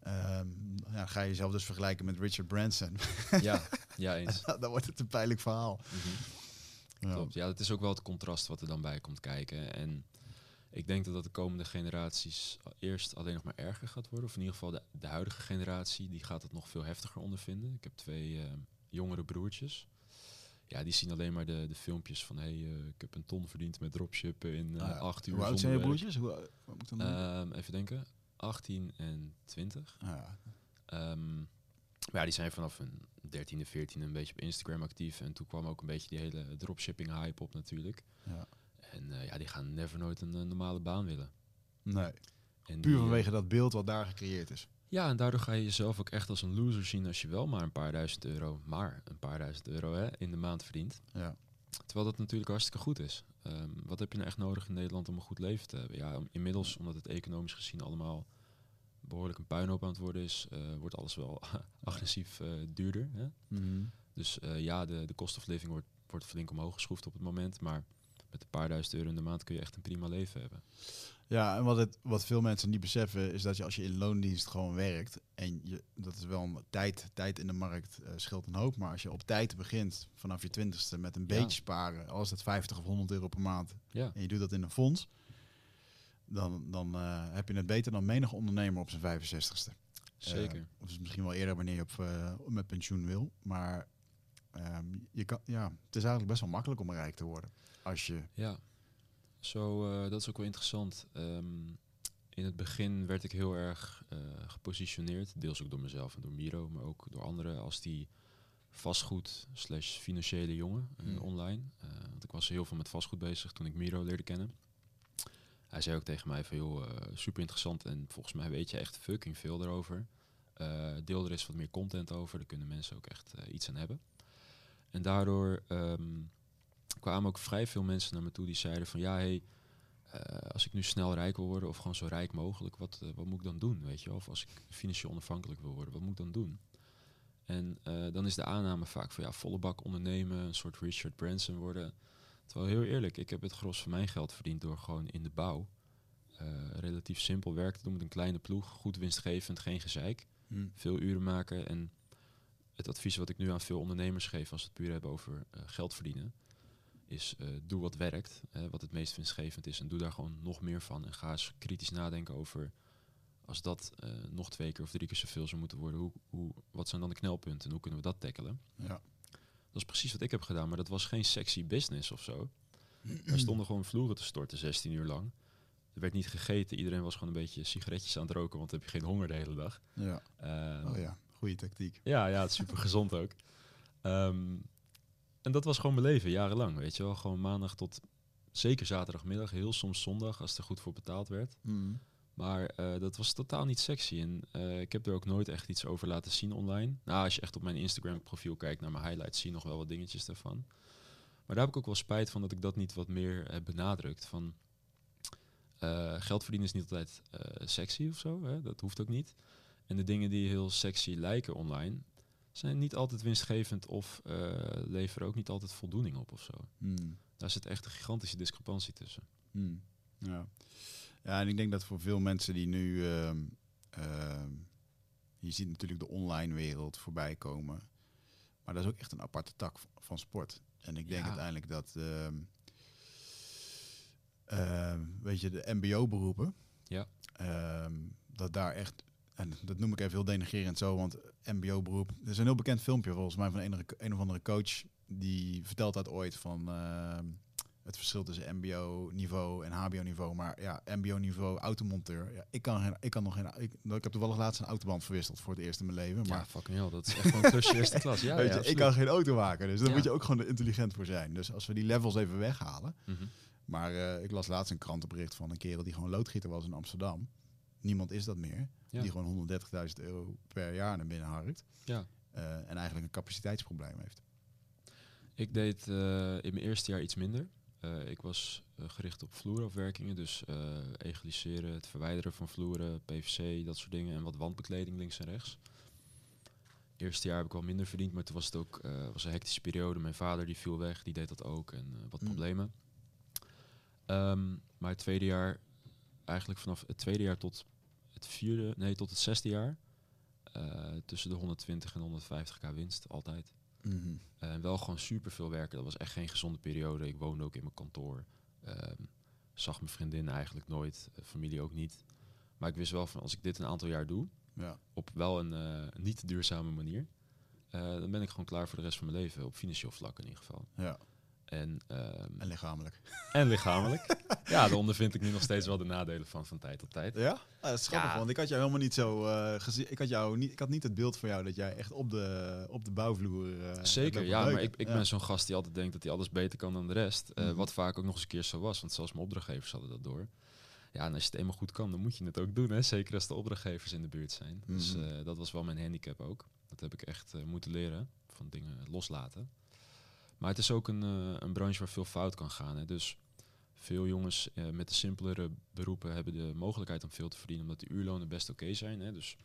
Ehm, ja, ga je jezelf dus vergelijken met Richard Branson. Ja, ja eens. dan wordt het een pijnlijk verhaal. Mhm. Ja. Klopt. Ja, dat is ook wel het contrast wat er dan bij komt kijken. En ik denk dat dat de komende generaties eerst alleen nog maar erger gaat worden. Of in ieder geval de, de huidige generatie, die gaat het nog veel heftiger ondervinden. Ik heb twee eh, jongere broertjes. Ja, die zien alleen maar de, de filmpjes van... hey, eh, ik heb een ton verdiend met dropshippen in eh, Ah acht uur Hoe oud zijn je broertjes? Hoe, moet ik dan? Ehm, even denken. 18 en 20. Ah, ja. Ehm, maar ja, die zijn vanaf hun 13e, 14e een beetje op Instagram actief. En toen kwam ook een beetje die hele dropshipping hype op natuurlijk. Ja. En eh, ja, die gaan never nooit een, eh, normale baan willen. Nee, En puur die, eh, vanwege dat beeld wat daar gecreëerd is. Ja, en daardoor ga je jezelf ook echt als een loser zien als je wel maar een paar duizend euro, maar een paar duizend euro hè, in de maand verdient. Ja. Terwijl dat natuurlijk hartstikke goed is. Ehm, wat heb je nou echt nodig in Nederland om een goed leven te hebben? Ja, inmiddels, omdat het economisch gezien allemaal behoorlijk een puinhoop aan het worden is, wordt alles wel agressief duurder. Hè? Dus eh, ja, de, de cost of living wordt, wordt flink omhoog geschroefd op het moment. Maar met een paar duizend euro in de maand kun je echt een prima leven hebben. Ja, en wat, het, wat veel mensen niet beseffen is dat je als je in loondienst gewoon werkt en je, dat is wel een tijd, tijd in de markt eh, scheelt een hoop, maar als je op tijd begint vanaf je twintigste met een Ja. beetje sparen, al is het 50 of 100 euro per maand Ja, en je doet dat in een fonds, dan, dan eh, heb je het beter dan menig ondernemer op zijn 65ste. zeker. Eh, of is misschien wel eerder wanneer je op, met pensioen wil. Maar ehm, je kan, ja, het is eigenlijk best wel makkelijk om rijk te worden. Als je, Ja, zo, eh, dat is ook wel interessant. Ehm, in het begin werd ik heel erg eh, gepositioneerd, deels ook door mezelf en door Miro, maar ook door anderen, als die vastgoed slash financiële jongen eh, Hmm. online. Want ik was heel veel met vastgoed bezig toen ik Miro leerde kennen. Hij zei ook tegen mij van, joh, super interessant en volgens mij weet je echt fucking veel erover. Deel er eens wat meer content over. Daar kunnen mensen ook echt iets aan hebben. En daardoor ehm, kwamen ook vrij veel mensen naar me toe die zeiden van ja, hey, eh, als ik nu snel rijk wil worden of gewoon zo rijk mogelijk, wat, eh, wat moet ik dan doen? Weet je? Of als ik financieel onafhankelijk wil worden, wat moet ik dan doen? En eh, dan is de aanname vaak van ja, volle bak ondernemen, een soort Richard Branson worden. Terwijl heel eerlijk, ik heb het gros van mijn geld verdiend door gewoon in de bouw relatief simpel werk te doen met een kleine ploeg, goed winstgevend, geen gezeik, Hm. veel uren maken. En het advies wat ik nu aan veel ondernemers geef als we het puur hebben over eh, geld verdienen, is eh, doe wat werkt, eh, wat het meest winstgevend is en doe daar gewoon nog meer van. En ga eens kritisch nadenken over als dat eh, nog twee keer of drie keer zoveel zou moeten worden, hoe, hoe, wat zijn dan de knelpunten en hoe kunnen we dat tackelen? Ja. Dat is precies wat ik heb gedaan, maar dat was geen sexy business of zo. Wij stonden gewoon vloeren te storten 16 uur lang. Er werd niet gegeten, iedereen was gewoon een beetje sigaretjes aan het roken, want dan heb je geen honger de hele dag. Ja. Ehm, Oh ja, goede tactiek. ja, ja, het is super gezond ook. Ehm, en dat was gewoon mijn leven, jarenlang, weet je wel. Gewoon maandag tot zeker zaterdagmiddag, heel soms zondag, als er goed voor betaald werd. Hm. Maar eh, dat was totaal niet sexy. En eh, ik heb er ook nooit echt iets over laten zien online. Nou, als je echt op mijn Instagram profiel kijkt naar mijn highlights, zie je nog wel wat dingetjes daarvan. Maar daar heb ik ook wel spijt van dat ik dat niet wat meer heb benadrukt. Van, eh, geld verdienen is niet altijd sexy of zo. Hè? Dat hoeft ook niet. En de dingen die heel sexy lijken online, zijn niet altijd winstgevend of eh, leveren ook niet altijd voldoening op of zo. Hm. Daar zit echt een gigantische discrepantie tussen. Hm. Ja. ja, en ik denk dat voor veel mensen die nu... ehm, ehm, je ziet natuurlijk de online wereld voorbij komen. Maar dat is ook echt een aparte tak van sport. En ik denk Ja. uiteindelijk dat... ehm, weet je, de mbo-beroepen... Ja. dat daar echt... En dat noem ik even heel denigrerend zo, want mbo-beroep... Er is een heel bekend filmpje volgens mij van een, een of andere coach... die vertelt dat ooit van... ehm, het verschil tussen mbo-niveau en hbo-niveau. Maar ja, mbo-niveau, automonteur. Ja, ik, kan geen, ik kan nog geen... Ik, ik heb toevallig laatst een autoband verwisseld voor het eerst in mijn leven. Maar Maar fucking hell, dat is echt gewoon klusje eerste klas. Ja, weet ja, je, ik kan geen auto maken. Dus daar Ja. moet je ook gewoon intelligent voor zijn. Dus als we die levels even weghalen. Mhm. Maar eh, ik las laatst een krantenbericht van een kerel die gewoon loodgieter was in Amsterdam. Niemand is dat meer. Ja. Die gewoon 130.000 euro per jaar naar binnen harkt. Ja. Eh, en eigenlijk een capaciteitsprobleem heeft. Ik deed eh, in mijn eerste jaar iets minder. Eh, ik was gericht op vloerafwerkingen, dus egaliseren, het verwijderen van vloeren, PVC, dat soort dingen en wat wandbekleding links en rechts. Eerste jaar heb ik wel minder verdiend, maar toen was het ook was een hectische periode. Mijn vader die viel weg, die deed dat ook en wat Mm. problemen. Ehm, maar het tweede jaar, eigenlijk vanaf het tweede jaar tot het vierde, nee, tot het zesde jaar, eh, tussen de 120 en 150k winst, altijd. Mhm. En wel gewoon super veel werken. Dat was echt geen gezonde periode. Ik woonde ook in mijn kantoor. Ehm, zag mijn vriendin eigenlijk nooit. eh, familie ook niet. Maar ik wist wel van als ik dit een aantal jaar doe. Ja. Op wel een eh, niet duurzame manier. dan ben ik gewoon klaar voor de rest van mijn leven. Op financieel vlak in ieder geval. ja, En, ehm, en lichamelijk. en lichamelijk. ja, daar ondervind ik nu nog steeds wel de nadelen van van tijd tot tijd. Ja? Ah, dat is grappig, Ja. want ik had jou helemaal niet zo eh, gezien. Ik had, jou niet, ik had niet het beeld van jou dat jij echt op de, op de bouwvloer. eh, Zeker, ja, maar ik, ik Ja. ben zo'n gast die altijd denkt dat hij alles beter kan dan de rest. Eh, Mhm. Wat vaak ook nog eens een keer zo was, want zelfs mijn opdrachtgevers hadden dat door. Ja, en als je het eenmaal goed kan, dan moet je het ook doen. Hè? Zeker als de opdrachtgevers in de buurt zijn. Dus Mhm. dat was wel mijn handicap ook. Dat heb ik echt moeten leren, van dingen loslaten. Maar het is ook een, eh, een branche waar veel fout kan gaan. Hè? Dus veel jongens eh, met de simpelere beroepen hebben de mogelijkheid om veel te verdienen, omdat de uurlonen best oké zijn. Hè? Dus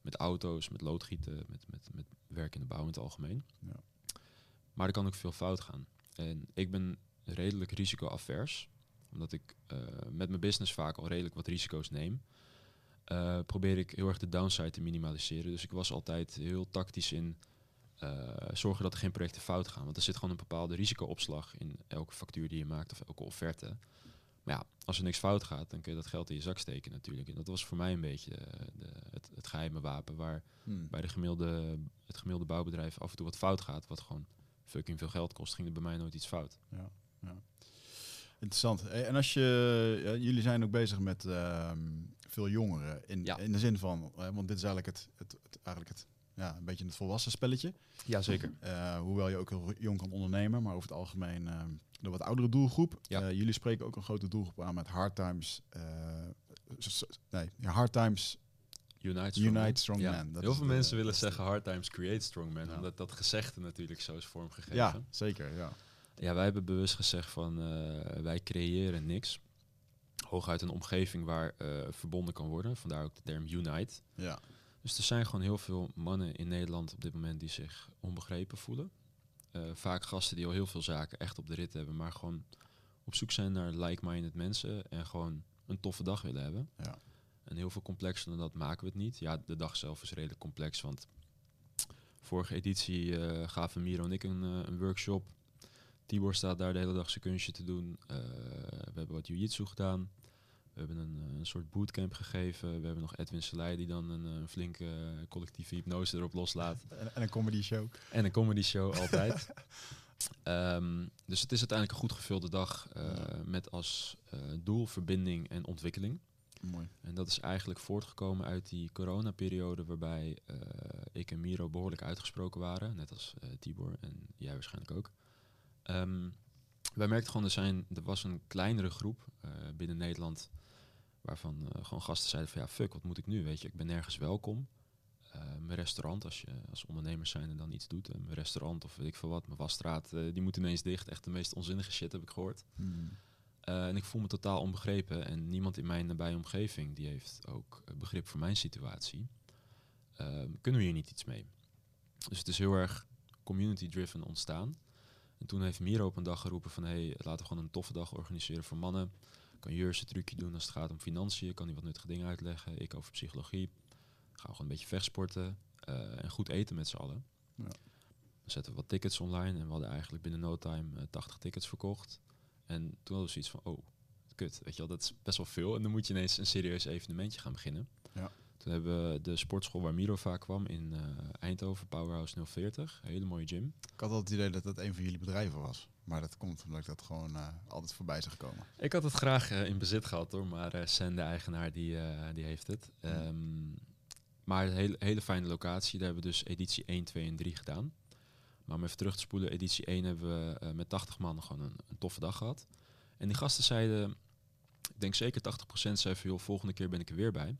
met auto's, met loodgieten, met, met, met werk in de bouw in het algemeen. Ja. Maar er kan ook veel fout gaan. En ik ben redelijk risicoavers, omdat ik eh, met mijn business vaak al redelijk wat risico's neem. probeer ik heel erg de downside te minimaliseren. Dus ik was altijd heel tactisch in zorgen dat er geen projecten fout gaan. Want er zit gewoon een bepaalde risicoopslag in elke factuur die je maakt of elke offerte. Maar ja, als er niks fout gaat, dan kun je dat geld in je zak steken natuurlijk. En dat was voor mij een beetje eh, de, het, het geheime wapen waar Hmm. bij de gemiddelde, het gemiddelde bouwbedrijf af en toe wat fout gaat, wat gewoon fucking veel geld kost, ging er bij mij nooit iets fout. Ja, ja. Interessant. Hey, En als je, ja, jullie zijn ook bezig met ehm, veel jongeren in, in de zin van, eh, want dit is eigenlijk het, het, het eigenlijk het, ja, een beetje het volwassen spelletje. Ja, zeker. Eh, hoewel je ook heel jong kan ondernemen, maar over het algemeen ehm, de wat oudere doelgroep. Ja. Eh, jullie spreken ook een grote doelgroep aan met hard times. nee, hard times Unite Strong Unite Man. Ja, Man. Dat Heel veel de- mensen willen zeggen hard times create strong men, Ja. omdat dat gezegde natuurlijk zo is vormgegeven. Ja, zeker. Ja. Ja, wij hebben bewust gezegd van wij creëren niks. Hooguit een omgeving waar verbonden kan worden. Vandaar ook de term unite. Ja. Dus er zijn gewoon heel veel mannen in Nederland op dit moment die zich onbegrepen voelen. Eh, vaak gasten die al heel veel zaken echt op de rit hebben, maar gewoon op zoek zijn naar like-minded mensen en gewoon een toffe dag willen hebben. Ja. En heel veel complexer dan dat maken we het niet. Ja, de dag zelf is redelijk complex, want vorige editie eh, gaven Miro en ik een, eh, een workshop. Tibor staat daar de hele dag zijn kunstje te doen. We hebben wat jiu-jitsu gedaan. We hebben een, eh, een soort bootcamp gegeven. We hebben nog Edwin Selei die dan een, eh, flinke eh, collectieve hypnose erop loslaat. En, en een comedy show. En een comedy show altijd. Ehm, dus het is uiteindelijk een goed gevulde dag Ja. met als eh, doel verbinding en ontwikkeling. Mooi. En dat is eigenlijk voortgekomen uit die coronaperiode waarbij ik en Miro behoorlijk uitgesproken waren. Net als Tibor en jij waarschijnlijk ook. Ehm, wij merkten gewoon, er, zijn, er was een kleinere groep binnen Nederland waarvan eh, gewoon gasten zeiden van ja, fuck, wat moet ik nu? Weet je, ik ben nergens welkom. Eh, mijn restaurant, als je als ondernemer zijn en dan iets doet, eh, mijn restaurant of weet ik veel wat, mijn wasstraat, die moet ineens dicht. Echt de meest onzinnige shit heb ik gehoord. Hmm. Uh, en ik voel me totaal onbegrepen. En niemand in mijn nabije omgeving die heeft ook begrip voor mijn situatie. Uh, kunnen we hier niet iets mee? Dus het is heel erg community-driven ontstaan. En toen heeft Miro op een dag geroepen van... hey, laten we gewoon een toffe dag organiseren voor mannen. Kan Jurs een trucje doen als het gaat om financiën. Kan hij wat nuttige dingen uitleggen. Ik over psychologie. Gaan we gewoon een beetje vechtsporten. Uh, en goed eten met z'n allen. Ja. Dan zetten we wat tickets online. En we hadden eigenlijk binnen no time 80 tickets verkocht. En toen hadden we zoiets van, oh, kut, weet je wel, dat is best wel veel. En dan moet je ineens een serieus evenementje gaan beginnen. Ja. Toen hebben we de sportschool waar Miro vaak kwam in uh, Eindhoven, Powerhouse 040. Een hele mooie gym. Ik had altijd het idee dat dat een van jullie bedrijven was. Maar dat komt omdat ik dat gewoon uh, altijd voorbij zag komen. Ik had het graag uh, in bezit gehad hoor, maar uh, Sen, de eigenaar, die, die heeft het. Um, maar een hele, hele fijne locatie. Daar hebben we dus editie 1, 2 en 3 gedaan. Maar om even terug te spoelen, editie 1 hebben we met 80 man gewoon een, een, toffe dag gehad. En die gasten zeiden, ik denk zeker 80% zei van, joh, volgende keer ben ik er weer bij.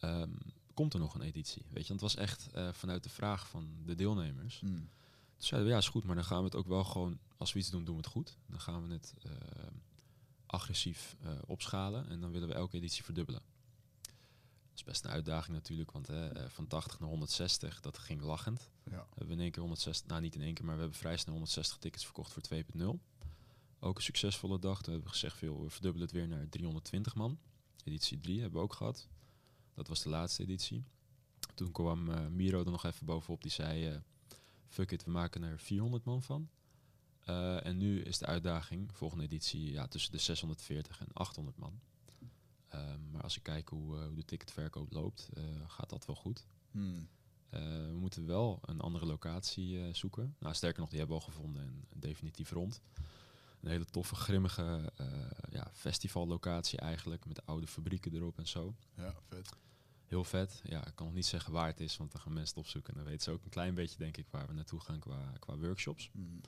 Um, komt er nog een editie? Weet je, want het was echt vanuit de vraag van de deelnemers. Mm. Toen zeiden we, ja, is goed, maar dan gaan we het ook wel gewoon, als we iets doen, doen we het goed. Dan gaan we het uh, agressief uh, opschalen en dan willen we elke editie verdubbelen. Dat is best een uitdaging natuurlijk, want uh, van 80 naar 160, dat ging lachend. Ja. We hebben in één keer 160, nou niet in één keer, maar we hebben vrij snel 160 tickets verkocht voor 2.0. Ook een succesvolle dag. Toen hebben we gezegd, veel, we verdubbelen het weer naar 320 man. Editie 3 hebben we ook gehad. Dat was de laatste editie. Toen kwam uh, Miro er nog even bovenop, die zei, uh, fuck it, we maken er 400 man van. Uh, en nu is de uitdaging, volgende editie, ja, tussen de 640 en 800 man. Um, maar als ik kijk hoe, uh, hoe de ticketverkoop loopt, uh, gaat dat wel goed. Hmm. We moeten wel een andere locatie zoeken. Nou, sterker nog, die hebben we al gevonden en definitief rond. Een hele toffe, grimmige ja, festivallocatie eigenlijk, met oude fabrieken erop en zo. Ja, vet. Heel vet. Ja, ik kan nog niet zeggen waar het is, want dan gaan mensen het opzoeken. En dan weten ze ook een klein beetje, denk ik, waar we naartoe gaan qua, qua workshops. Hmm.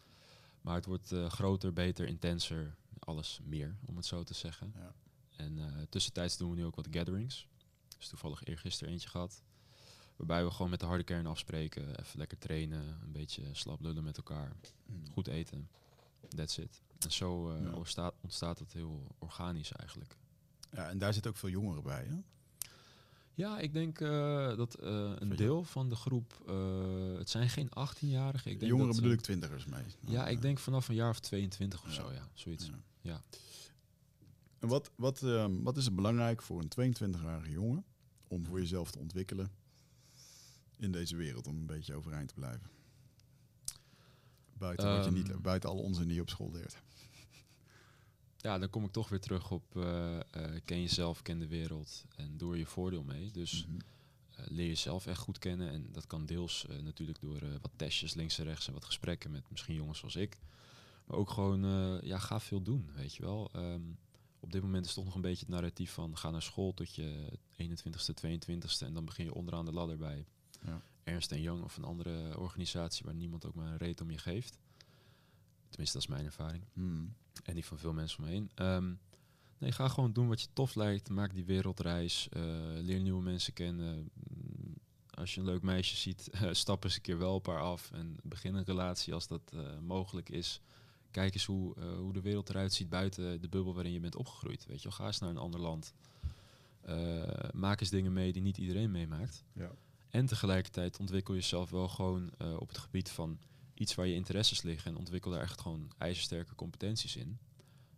Maar het wordt groter, beter, intenser, alles meer, om het zo te zeggen. Ja. En uh, tussentijds doen we nu ook wat gatherings. Dus toevallig eergisteren eentje gehad. Waarbij we gewoon met de harde kern afspreken. Even lekker trainen. Een beetje slap lullen met elkaar. Mm. Goed eten. That's it. En zo uh, Ja. ontstaat, ontstaat het heel organisch eigenlijk. Ja, en daar zitten ook veel jongeren bij, hè? Ja, ik denk uh, dat uh, een deel van de groep... uh, het zijn geen 18-jarigen. Ik denk jongeren dat bedoel ik twintigers mee. Ja, ik denk vanaf een jaar of 22 of Ja. zo, ja. Zoiets. Ja. Ja. En wat, wat, ehm, wat is het belangrijk voor een 22-jarige jongen om voor jezelf te ontwikkelen in deze wereld, om een beetje overeind te blijven? Buiten, wat je Ehm. niet, buiten alle onzin die je op school leert. Ja, dan kom ik toch weer terug op eh, eh, ken jezelf, ken de wereld en doe er je voordeel mee. Dus Mhm. eh, leer jezelf echt goed kennen. En dat kan deels natuurlijk door wat testjes links en rechts en wat gesprekken met misschien jongens zoals ik. Maar ook gewoon, ja, ga veel doen, weet je wel. Ehm, op dit moment is toch nog een beetje het narratief van ga naar school tot je 21ste, 22ste en dan begin je onderaan de ladder bij Ja. Ernst Young of een andere organisatie waar niemand ook maar een reet om je geeft. Tenminste, dat is mijn ervaring. Hmm. En die van veel mensen om me heen. Ehm, Nee, ga gewoon doen wat je tof lijkt. Maak die wereldreis. eh, leer nieuwe mensen kennen. Mm, Als je een leuk meisje ziet, stap eens een keer wel een paar af. En begin een relatie als dat eh, mogelijk is. Kijk eens hoe, eh, hoe de wereld eruit ziet buiten de bubbel waarin je bent opgegroeid. Weet je wel, ga eens naar een ander land. Eh, maak eens dingen mee die niet iedereen meemaakt. Ja. En tegelijkertijd ontwikkel jezelf wel gewoon eh, op het gebied van iets waar je interesses liggen. En ontwikkel daar echt gewoon ijzersterke competenties in.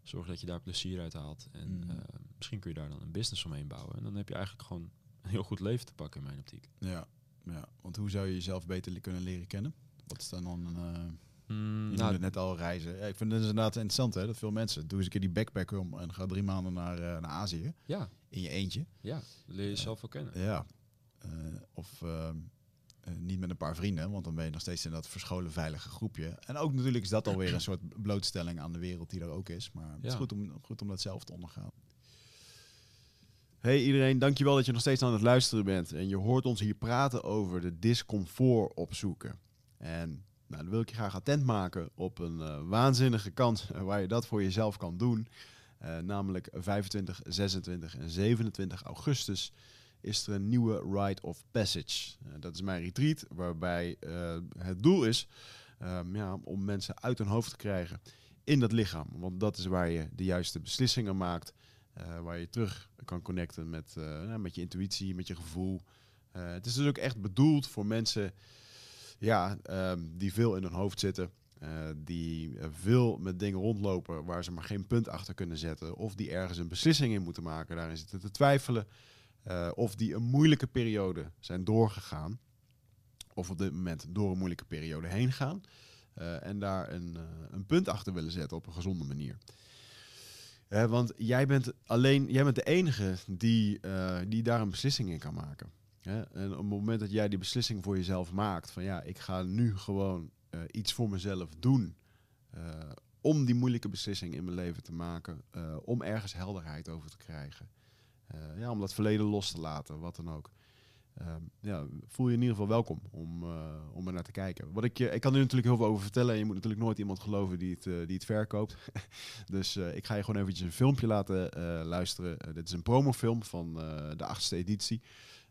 Zorg dat je daar plezier uit haalt. En Mhm. eh, misschien kun je daar dan een business omheen bouwen. En dan heb je eigenlijk gewoon een heel goed leven te pakken in mijn optiek. Ja, ja, want hoe zou je jezelf beter kunnen leren kennen? Wat is dan dan een... eh, Mm, je nou, het net al reizen. Ja, ik vind het inderdaad interessant hè, dat veel mensen... Doe eens een keer die backpack om en ga drie maanden naar, eh, naar Azië. ja, In je eentje. ja, leer jezelf wel kennen. Ja. Of ehm, eh, niet met een paar vrienden, want dan ben je nog steeds in dat verscholen veilige groepje. En ook natuurlijk is dat alweer een soort blootstelling aan de wereld die er ook is. Maar het is goed om, goed om dat zelf te ondergaan. Hey iedereen, dankjewel dat je nog steeds aan het luisteren bent. En je hoort ons hier praten over de discomfort opzoeken. En nou, dan wil ik je graag attent maken op een eh, waanzinnige kans eh, waar je dat voor jezelf kan doen. Eh, namelijk 25, 26 en 27 augustus is er een nieuwe Rite of Passage. Eh, dat is mijn retreat, waarbij eh, het doel is ehm, ja, om mensen uit hun hoofd te krijgen in dat lichaam. Want dat is waar je de juiste beslissingen maakt, eh, waar je terug kan connecten met, met je intuïtie, met je gevoel. Het is dus ook echt bedoeld voor mensen ja, ehm, die veel in hun hoofd zitten. die veel met dingen rondlopen waar ze maar geen punt achter kunnen zetten. Of die ergens een beslissing in moeten maken, daarin zitten te twijfelen. Eh, of die een moeilijke periode zijn doorgegaan. Of op dit moment door een moeilijke periode heen gaan. eh, en daar een, eh, een punt achter willen zetten op een gezonde manier. Want jij bent alleen, jij bent de enige die, die daar een beslissing in kan maken. Hè? En op het moment dat jij die beslissing voor jezelf maakt, van ja, ik ga nu gewoon iets voor mezelf doen. om die moeilijke beslissing in mijn leven te maken. om ergens helderheid over te krijgen. Eh, ja, om dat verleden los te laten, wat dan ook. Ehm, ja, voel je in ieder geval welkom om, eh, om er naar te kijken. Wat ik, je, ik kan er natuurlijk heel veel over vertellen. En je moet natuurlijk nooit iemand geloven die het, eh, die het verkoopt. dus ik ga je gewoon eventjes een filmpje laten luisteren. Dit is een promofilm van de achtste editie.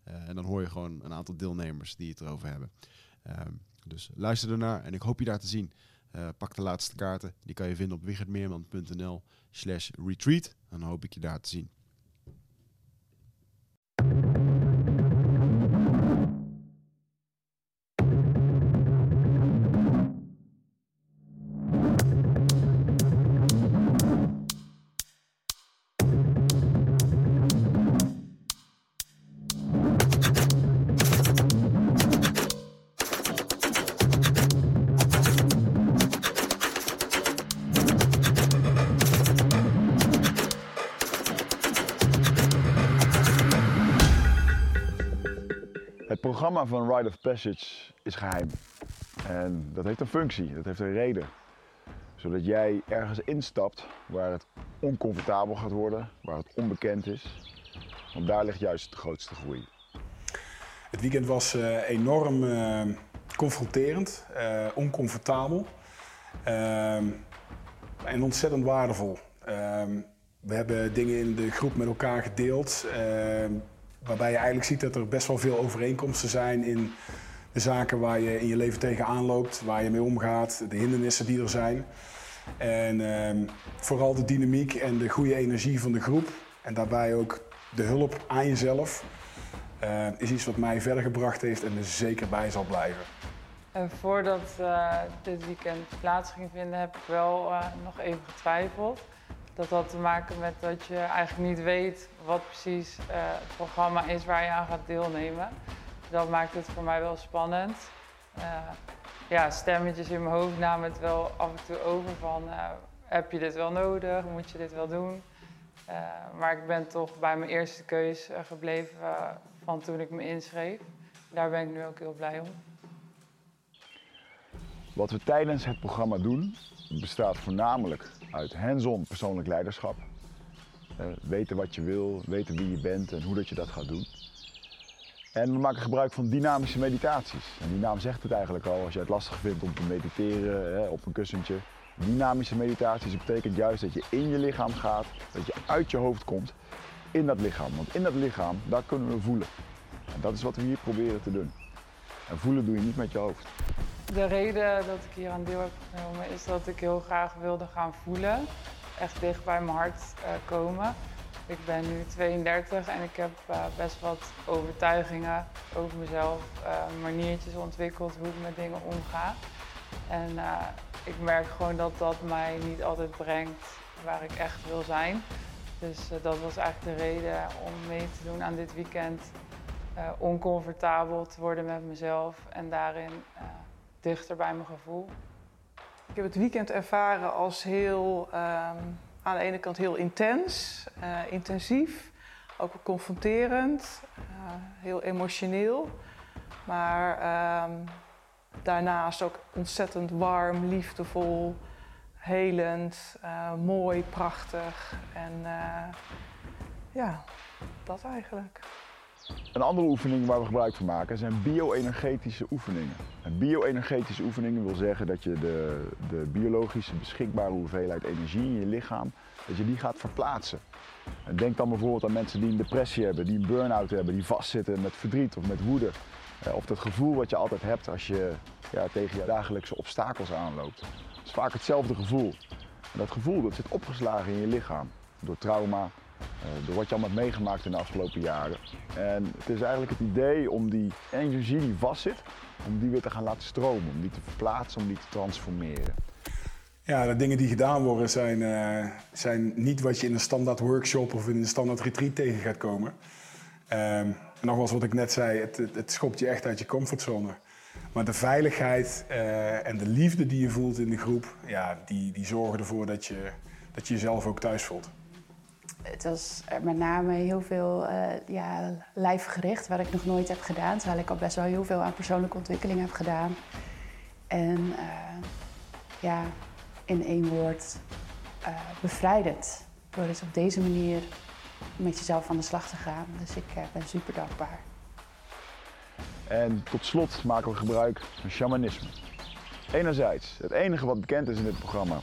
En dan hoor je gewoon een aantal deelnemers die het erover hebben. Ehm, dus luister ernaar en ik hoop je daar te zien. Pak de laatste kaarten. Die kan je vinden op wichertmeerman.nl slash retreat. Dan hoop ik je daar te zien. Programma van Rite of Passage is geheim. En dat heeft een functie, dat heeft een reden. Zodat jij ergens instapt waar het oncomfortabel gaat worden, waar het onbekend is. Want daar ligt juist de grootste groei. Het weekend was eh, enorm eh, confronterend, eh, oncomfortabel en ontzettend waardevol. We hebben dingen in de groep met elkaar gedeeld, waarbij je eigenlijk ziet dat er best wel veel overeenkomsten zijn in de zaken waar je in je leven tegenaan loopt, waar je mee omgaat, de hindernissen die er zijn. En ehm, vooral de dynamiek en de goede energie van de groep en daarbij ook de hulp aan jezelf. Eh, is iets wat mij verder gebracht heeft en er zeker bij zal blijven. En voordat eh, dit weekend plaats ging vinden, heb ik wel eh, nog even getwijfeld. Dat had te maken met dat je eigenlijk niet weet wat precies eh, het programma is waar je aan gaat deelnemen. Dat maakt het voor mij wel spannend. Eh, ja, stemmetjes in mijn hoofd namen het wel af en toe over van eh, heb je dit wel nodig, moet je dit wel doen. Maar ik ben toch bij mijn eerste keus gebleven van toen ik me inschreef. Daar ben ik nu ook heel blij om. Wat we tijdens het programma doen, bestaat voornamelijk uit hands-on persoonlijk leiderschap. Eh, weten wat je wil, weten wie je bent en hoe dat je dat gaat doen. En we maken gebruik van dynamische meditaties. En die naam zegt het eigenlijk al. Als je het lastig vindt om te mediteren hè, op een kussentje, Dynamische meditaties betekent juist dat je in je lichaam gaat, dat je uit je hoofd komt in dat lichaam. Want in dat lichaam, daar kunnen we voelen. En dat is wat we hier proberen te doen. En voelen doe je niet met je hoofd. De reden dat ik hier aan deel heb genomen is dat ik heel graag wilde gaan voelen. Echt dicht bij mijn hart uh, komen. Ik ben nu 32 en ik heb uh, best wat overtuigingen over mezelf, uh, maniertjes ontwikkeld hoe ik met dingen omga. En ik merk gewoon dat dat mij niet altijd brengt waar ik echt wil zijn. Dus dat was eigenlijk de reden om mee te doen aan dit weekend. oncomfortabel te worden met mezelf en daarin bij mijn gevoel. Ik heb het weekend ervaren als heel, um, aan de ene kant heel intens, uh, intensief, ook confronterend, uh, heel emotioneel. Maar um, daarnaast ook ontzettend warm, liefdevol, helend, uh, mooi, prachtig. En ja, dat eigenlijk. Een andere oefening waar we gebruik van maken zijn bio-energetische oefeningen. En bio-energetische oefeningen wil zeggen dat je de, de biologische beschikbare hoeveelheid energie in je lichaam, dat je die gaat verplaatsen. En denk dan bijvoorbeeld aan mensen die een depressie hebben, die een burn-out hebben, die vastzitten met verdriet of met woede. Eh, of dat gevoel wat je altijd hebt als je ja, tegen je dagelijkse obstakels aanloopt. Het is vaak hetzelfde gevoel. En dat gevoel dat zit opgeslagen in je lichaam. Door trauma, door wat je allemaal hebt meegemaakt in de afgelopen jaren. En het is eigenlijk het idee om die energie die vastzit, om die weer te gaan laten stromen, om die te verplaatsen, om die te transformeren. Ja, de dingen die gedaan worden zijn, uh, zijn niet wat je in een standaard workshop of in een standaard retreat tegen gaat komen. Um, nogmaals wat ik net zei, het, het, schopt je echt uit je comfortzone. Maar de veiligheid uh, en de liefde die je voelt in de groep, ja, die, die zorgen ervoor dat je, dat je jezelf ook thuis voelt het was met name heel veel uh, ja, lijfgericht, wat ik nog nooit heb gedaan. Terwijl ik al best wel heel veel aan persoonlijke ontwikkeling heb gedaan. En uh, ja, in één woord, uh, bevrijdend. Door dus op deze manier met jezelf aan de slag te gaan. Dus ik ben super dankbaar. En tot slot maken we gebruik van shamanisme. Enerzijds, het enige wat bekend is in dit programma,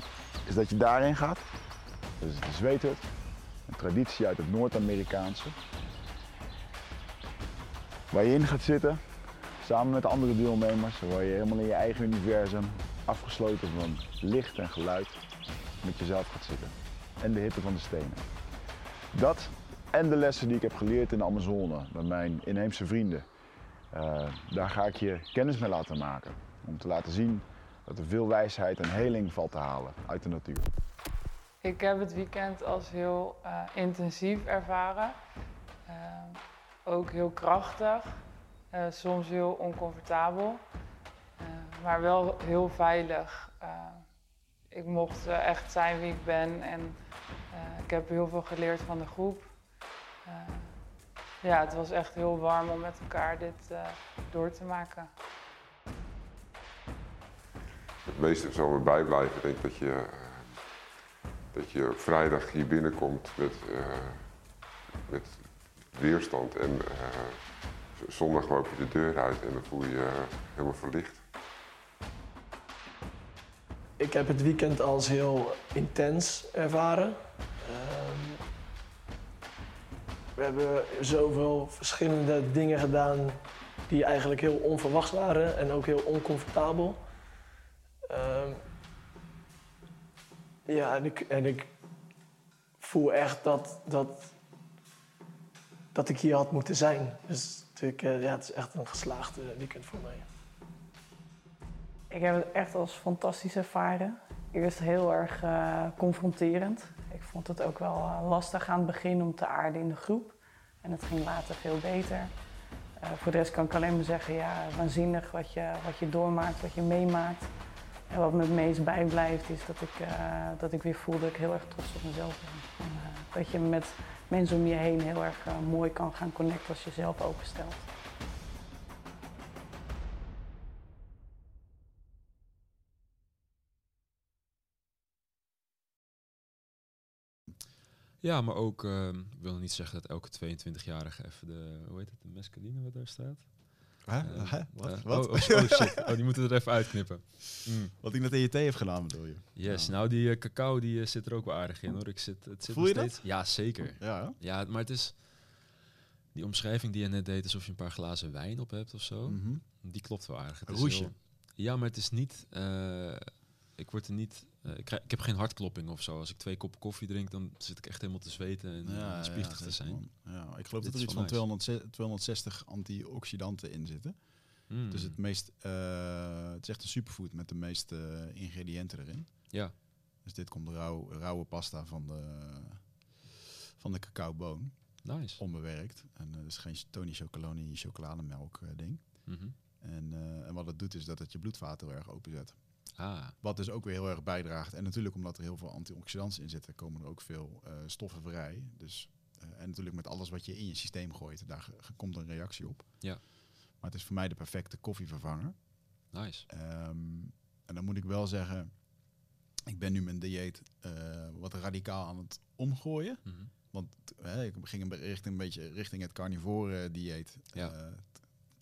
is dat je daarin gaat. Dus de zweethut. Een traditie uit het Noord-Amerikaanse. Waar je in gaat zitten, samen met andere deelnemers, waar je helemaal in je eigen universum, afgesloten van licht en geluid, met jezelf gaat zitten. En de hitte van de stenen. Dat en de lessen die ik heb geleerd in de Amazone met mijn inheemse vrienden. Uh, daar ga ik je kennis mee laten maken. Om te laten zien dat er veel wijsheid en heling valt te halen uit de natuur. Ik heb het weekend als heel uh, intensief ervaren. Uh, ook heel krachtig, uh, soms heel oncomfortabel, maar wel heel veilig. ik mocht echt zijn wie ik ben en ik heb heel veel geleerd van de groep. ja, het was echt heel warm om met elkaar dit door te maken. Het meeste zal me bijblijven. Ik denk dat je dat je vrijdag hier binnenkomt met, uh, met weerstand en uh, zondag loop je de deur uit en dan voel je je helemaal verlicht. Ik heb het weekend als heel intens ervaren. Um, we hebben zoveel verschillende dingen gedaan die eigenlijk heel onverwachts waren en ook heel oncomfortabel. Um, ja, en ik, en ik voel echt dat, dat, dat ik hier had moeten zijn. Dus ik, ja, het is echt een geslaagde weekend voor mij. Ik heb het echt als fantastisch ervaren. Eerst heel erg uh, confronterend. Ik vond het ook wel uh, lastig aan het begin om te aarden in de groep. En het ging later veel beter. Voor de rest kan ik alleen maar zeggen, ja, waanzinnig wat je, wat je doormaakt, wat je meemaakt. En wat me het meest bijblijft is dat ik, uh, dat ik weer voel dat ik heel erg trots op mezelf ben. En, uh, dat je met mensen om je heen heel erg uh, mooi kan gaan connecten als je zelf openstelt. Ja, maar ook, wil niet zeggen dat elke 22-jarige even de, hoe heet het, de mescaline wat daar staat? Hè? Eh? Wat? eh, Wat? Oh, oh, oh, shit. Oh, die moeten we er even uitknippen. Mm. Wat ik net in je thee heb gedaan, bedoel je? Yes, Ja. nou die eh, cacao die zit er ook wel aardig in hoor. Ik zit, het zit Voel je dat? steeds- Ja, zeker. Ja? Ja, maar het is die omschrijving die je net deed, alsof je een paar glazen wijn op hebt of zo. Mhm. Die klopt wel aardig. Het roesje. heel- ja, maar het is niet. eh, ik word er niet. eh, ik, krijg- ik heb geen hartklopping of zo. Als ik twee koppen koffie drink, dan zit ik echt helemaal te zweten en Ja, ja, spichtig te zijn. Ja, ik geloof Dit dat er is iets van nice. 200 260 antioxidanten in zitten. Mm. Dus het meest, eh, het is echt een superfood met de meeste eh, ingrediënten erin. Ja. Dus dit komt rauw, rauwe pasta van de, van de cacaoboon, Nice. onbewerkt. En uh, dus geen Tony Chocoloni chocolademelk ding. Mhm. En, en wat het doet is dat het je bloedvaten heel erg openzet. Ah, Wat dus ook weer heel erg bijdraagt. En natuurlijk omdat er heel veel antioxidanten in zitten, komen er ook veel eh, stoffen vrij. Dus, eh, en natuurlijk met alles wat je in je systeem gooit, daar komt een reactie op. Ja. Maar het is voor mij de perfecte koffievervanger. nice. Ehm, en dan moet ik wel zeggen, ik ben nu mijn dieet eh, wat radicaal aan het omgooien. Mhm. Want hè, ik ging een richting, een beetje richting het carnivore dieet. Ja.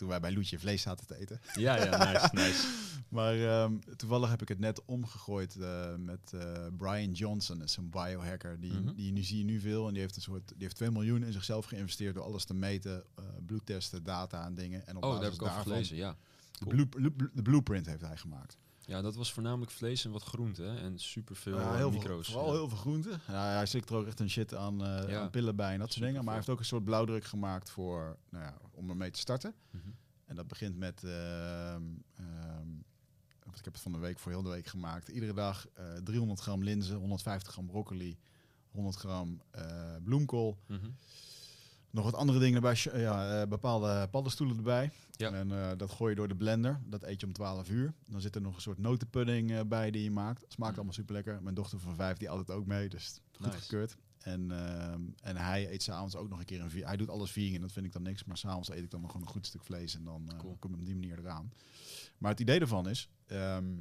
Toen wij bij Loetje vlees zaten te eten. Ja, ja, nice, nice. Maar ehm, toevallig heb ik het net omgegooid eh, met eh, Brian Johnson, dat is een biohacker. Die, Mhm. die nu zie je nu veel. En die heeft een soort, die heeft 2 miljoen in zichzelf geïnvesteerd door alles te meten, eh, bloedtesten, data en dingen. En op Oh, daar basis heb ik daarvan gelezen, ja. De, blue- blu- de blueprint heeft hij gemaakt. Ja, dat was voornamelijk vlees en wat groente hè, en superveel Ja, eh, heel micro's. Veel, vooral ja. heel veel groenten. Ja, hij slikt er ook echt een shit aan, eh, Ja. aan pillen bij en dat soort dingen. Maar hij heeft ook een soort blauwdruk gemaakt voor, nou ja, om ermee te starten. Mhm. En dat begint met, ehm, ehm, ik heb het van de week voor heel de week gemaakt. Iedere dag eh 300 gram linzen, 150 gram broccoli, 100 gram eh, bloemkool. Mhm. Nog wat andere dingen erbij, sh- ja, eh, bepaalde paddenstoelen erbij. Ja. En eh, dat gooi je door de blender. Dat eet je om 12 uur. Dan zit er nog een soort notenpudding eh, bij die je maakt. Smaakt Mm. allemaal super lekker. Mijn dochter van vijf die altijd ook mee, dus goed Nice. gekeurd. En, ehm, en hij eet s'avonds ook nog een keer een vegan. Hij doet alles vegan, dat vind ik dan niks. Maar s'avonds eet ik dan nog gewoon een goed stuk vlees en dan eh, Cool. kom ik op die manier eraan. Maar het idee ervan is ehm,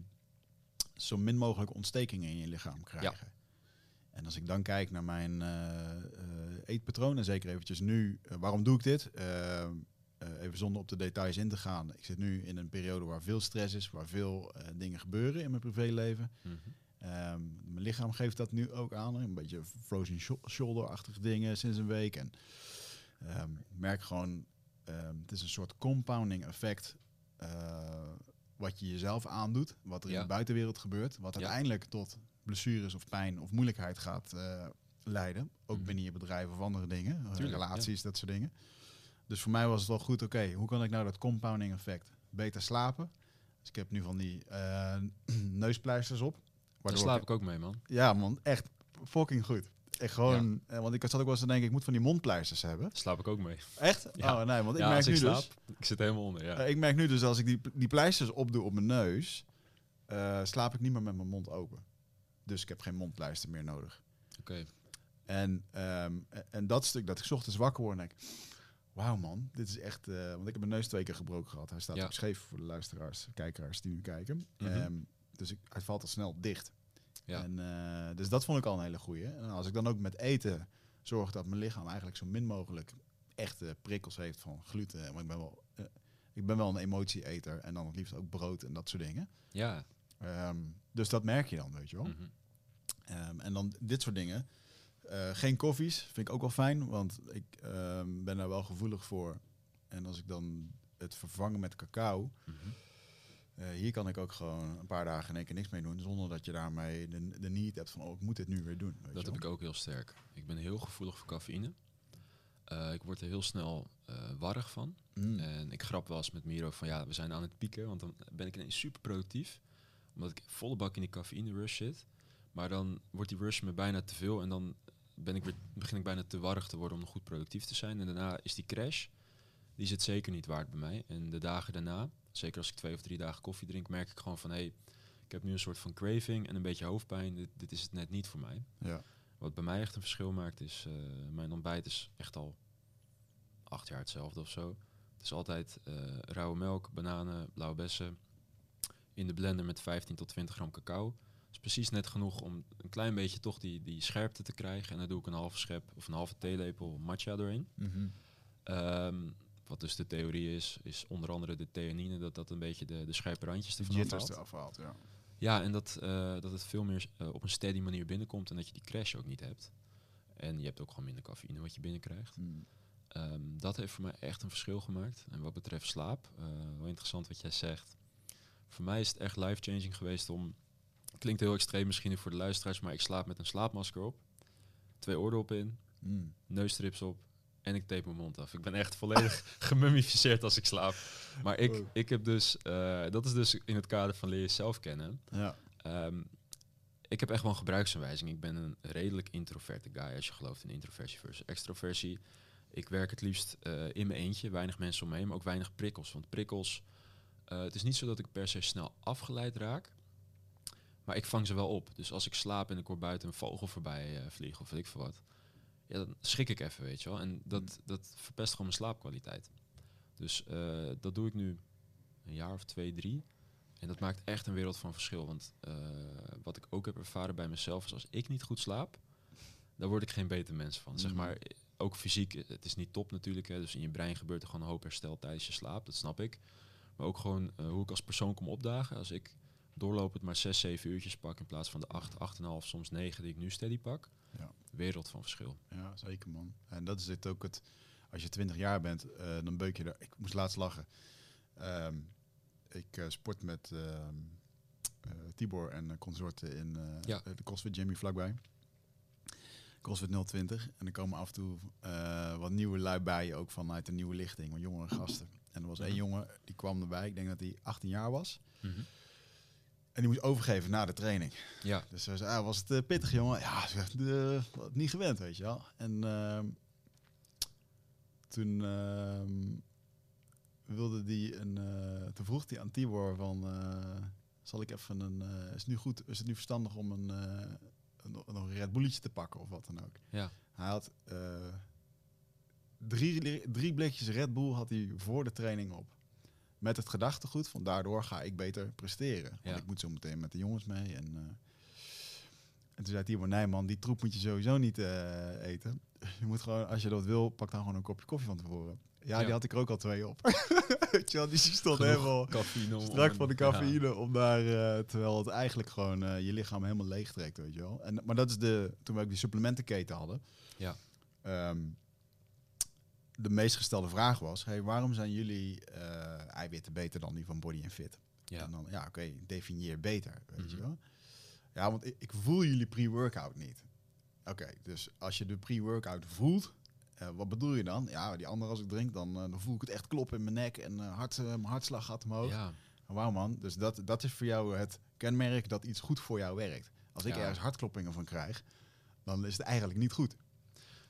zo min mogelijk ontstekingen in je lichaam krijgen. En als ik dan kijk naar mijn eh, eh, eetpatroon, en zeker eventjes nu, eh, waarom doe ik dit? Eh, eh, even zonder op de details in te gaan. Ik zit nu in een periode waar veel stress is, waar veel eh, dingen gebeuren in mijn privéleven. Mhm. Ehm, mijn lichaam geeft dat nu ook aan. Een beetje frozen sho- shoulder-achtige dingen sinds een week. En ehm, ik merk gewoon, ehm, het is een soort compounding effect. wat je jezelf aandoet, wat er in de buitenwereld gebeurt, wat Ja. uiteindelijk tot blessures of pijn of moeilijkheid gaat eh, leiden. Ook Mhm. binnen je bedrijf of andere dingen, eh, Tuurlijk, relaties, dat soort dingen. Dus voor mij was het wel goed, oké, hoe kan ik nou dat compounding effect beter slapen? Dus ik heb nu van die eh, neuspleisters op. Daar slaap ik ook mee, man. ja, man, echt fucking goed. Echt gewoon, eh, want ik zat ook wel eens te denken, ik moet van die mondpleisters hebben. Daar slaap ik ook mee. Echt? Ja. Oh nee, want ik ja, merk nu ik slaap, dus, ik zit helemaal onder, ja. ik merk nu dus als ik die, die pleisters opdoe op mijn neus, slaap ik niet meer met mijn mond open. Dus ik heb geen mondpleister meer nodig. Oké. En, ehm, en- dat stuk dat ik 's ochtends wakker word en denk, wauw man, dit is echt, eh, want ik heb mijn neus twee keer gebroken gehad. Hij staat Ja. ook scheef voor de luisteraars, kijkeraars die nu kijken. Mhm. Ehm, dus ik, hij valt al snel dicht. Ja. En, eh, dus dat vond ik al een hele goeie. En als ik dan ook met eten zorg dat mijn lichaam eigenlijk zo min mogelijk echte prikkels heeft van gluten. Want ik ben wel, eh, ik ben wel een emotieeter en dan het liefst ook brood en dat soort dingen. Ja. Ehm, dus dat merk je dan, weet je wel. Mhm. En dan dit soort dingen. Eh, geen koffies, vind ik ook wel fijn, want ik ehm, ben daar wel gevoelig voor. En als ik dan het vervangen met cacao, Mhm. eh, hier kan ik ook gewoon een paar dagen in één keer niks mee doen, zonder dat je daarmee de, de need hebt van, oh, ik moet dit nu weer doen. Weet Dat heb ik ook heel sterk. Ik ben heel gevoelig voor cafeïne. Eh, ik word er heel snel warrig van. Mm. En ik grap wel eens met Miro van ja, we zijn aan het pieken, want dan ben ik ineens super productief. Omdat ik volle bak in die cafeïne rush zit. Maar dan wordt die rush me bijna te veel en dan ben ik weer, begin ik bijna te warrig te worden om nog goed productief te zijn. En daarna is die crash, die zit zeker niet waard bij mij. En de dagen daarna, zeker als ik twee of drie dagen koffie drink, merk ik gewoon van hé, hey, ik heb nu een soort van craving en een beetje hoofdpijn. Dit, dit is het net niet voor mij. Ja. Wat bij mij echt een verschil maakt is, eh, mijn ontbijt is echt al acht jaar hetzelfde of zo. Het is altijd eh, rauwe melk, bananen, blauwe bessen. In de blender met 15 tot 20 gram cacao. Is precies net genoeg om een klein beetje toch die, die scherpte te krijgen. En dan doe ik een halve schep of een halve theelepel matcha doorheen. Mhm. Ehm, Wat dus de theorie is, is onder andere de theanine, dat dat een beetje de, de scherpe randjes ervan afhaalt. eraf haalt, ja. Ja, en dat, eh, dat het veel meer eh, op een steady manier binnenkomt en dat je die crash ook niet hebt. En je hebt ook gewoon minder cafeïne wat je binnenkrijgt. Mm. Ehm, dat heeft voor mij echt een verschil gemaakt. En wat betreft slaap, eh, wel interessant wat jij zegt. Voor mij is het echt life-changing geweest om... Klinkt heel extreem misschien voor de luisteraars, maar ik slaap met een slaapmasker op. Twee oordoppen in, Mm. neusstrips op en ik tape mijn mond af. Ik ben echt volledig gemummificeerd als ik slaap. Maar ik, Wow. ik heb dus... eh, dat is dus in het kader van leer jezelf kennen. Ja. Ehm, ik heb echt wel een gebruiksaanwijzing. Ik ben een redelijk introverte guy als je gelooft in introversie versus extroversie. Ik werk het liefst eh, in mijn eentje, weinig mensen om me heen, maar ook weinig prikkels. Want prikkels, eh, het is niet zo dat ik per se snel afgeleid raak, maar ik vang ze wel op. Dus als ik slaap en ik hoor buiten een vogel voorbij eh, vliegen of weet ik veel wat, ja, dan schrik ik even, weet je wel. En dat, dat verpest gewoon mijn slaapkwaliteit. Dus eh, dat doe ik nu een jaar of twee, drie. En dat maakt echt een wereld van verschil. Want eh, wat ik ook heb ervaren bij mezelf is als ik niet goed slaap, daar word ik geen beter mens van. Zeg Mhm. maar, ook fysiek, het is niet top natuurlijk. Hè, dus in je brein gebeurt er gewoon een hoop herstel tijdens je slaap, dat snap ik. Maar ook gewoon hoe ik als persoon kom opdagen. Als ik doorlopend maar 6, 7 uurtjes pak in plaats van de 8, 8,5, soms 9 die ik nu steady pak. Ja. Wereld van verschil. Ja, zeker man. En dat is het ook het. Als je 20 jaar bent, eh, dan beuk je er. Ik moest laatst lachen. Ehm, ik eh, sport met ehm, eh, Tibor en consorten in Ja. de CrossFit Jimmy vlakbij. CrossFit 020. En er komen af en toe wat nieuwe lui bij, ook vanuit de nieuwe lichting, wat jongere gasten. En er was één Mhm. jongen, die kwam erbij, ik denk dat hij 18 jaar was. En die moest overgeven na de training. Ja, Dus hij zei, ah, was het eh, pittig, jongen? Ja, zegt, eh, niet gewend, weet je wel. En ehm, toen ehm, wilde die een, eh, toen vroeg hij aan Tibor van, zal ik even een, is het nu goed, is het nu verstandig om een, een, een Red Bulletje te pakken of wat dan ook? ja, Hij had drie, drie blikjes Red Bull had hij voor de training op. Met het gedachtegoed van daardoor ga ik beter presteren. Want ik moet zo meteen met de jongens mee. En, eh, en toen zei Timo, nee man, die troep moet je sowieso niet eh, eten. Je moet gewoon, als je dat wil, pak dan gewoon een kopje koffie van tevoren. Ja, Ja. die had ik er ook al twee op. Weet je wel, die stond Genoeg helemaal cafeïne. om- strak van de cafeïne. Om daar, eh, terwijl het eigenlijk gewoon je lichaam helemaal leeg trekt, weet je wel. En, maar dat is de, toen we ook die supplementenketen hadden. Ja. Ehm, de meest gestelde vraag was, hey, waarom zijn jullie eh, eiwitten beter dan die van Body and Fit? Ja. En dan, ja, oké, definieer beter, weet je Mhm. wel. Ja, want ik, ik voel jullie pre-workout niet. Oké, dus als je de pre-workout voelt, eh, wat bedoel je dan? Ja, die andere als ik drink, dan, eh, dan voel ik het echt kloppen in mijn nek en hart, mijn hartslag gaat omhoog. Ja, Wauw man, dus dat, dat is voor jou het kenmerk dat iets goed voor jou werkt. Als ik Ja. ergens hartkloppingen van krijg, dan is het eigenlijk niet goed.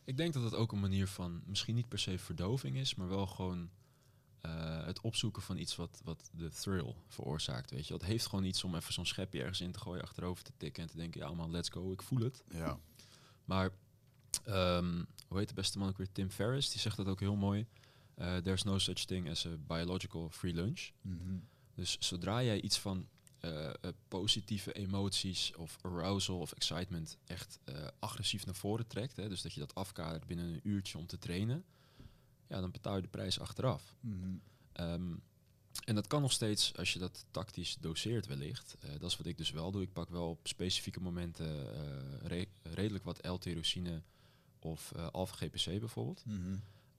Ik denk dat het ook een manier van, misschien niet per se verdoving is, maar wel gewoon eh, het opzoeken van iets wat, wat de thrill veroorzaakt. Weet je, het heeft gewoon iets om even zo'n schepje ergens in te gooien, achterover te tikken en te denken, ja man, let's go, ik voel het. Ja. Maar, ehm, hoe heet de beste man ook weer? Tim Ferriss, die zegt dat ook heel mooi. Eh, there's no such thing as a biological free lunch. Mhm. Dus zodra jij iets van eh, eh, positieve emoties of arousal of excitement echt eh, agressief naar voren trekt, hè, dus dat je dat afkadert binnen een uurtje om te trainen, ja, dan betaal je de prijs achteraf. Mhm. Ehm, en dat kan nog steeds als je dat tactisch doseert wellicht. Dat is wat ik dus wel doe. Ik pak wel op specifieke momenten re- redelijk wat L-tyrosine of alpha-GPC bijvoorbeeld.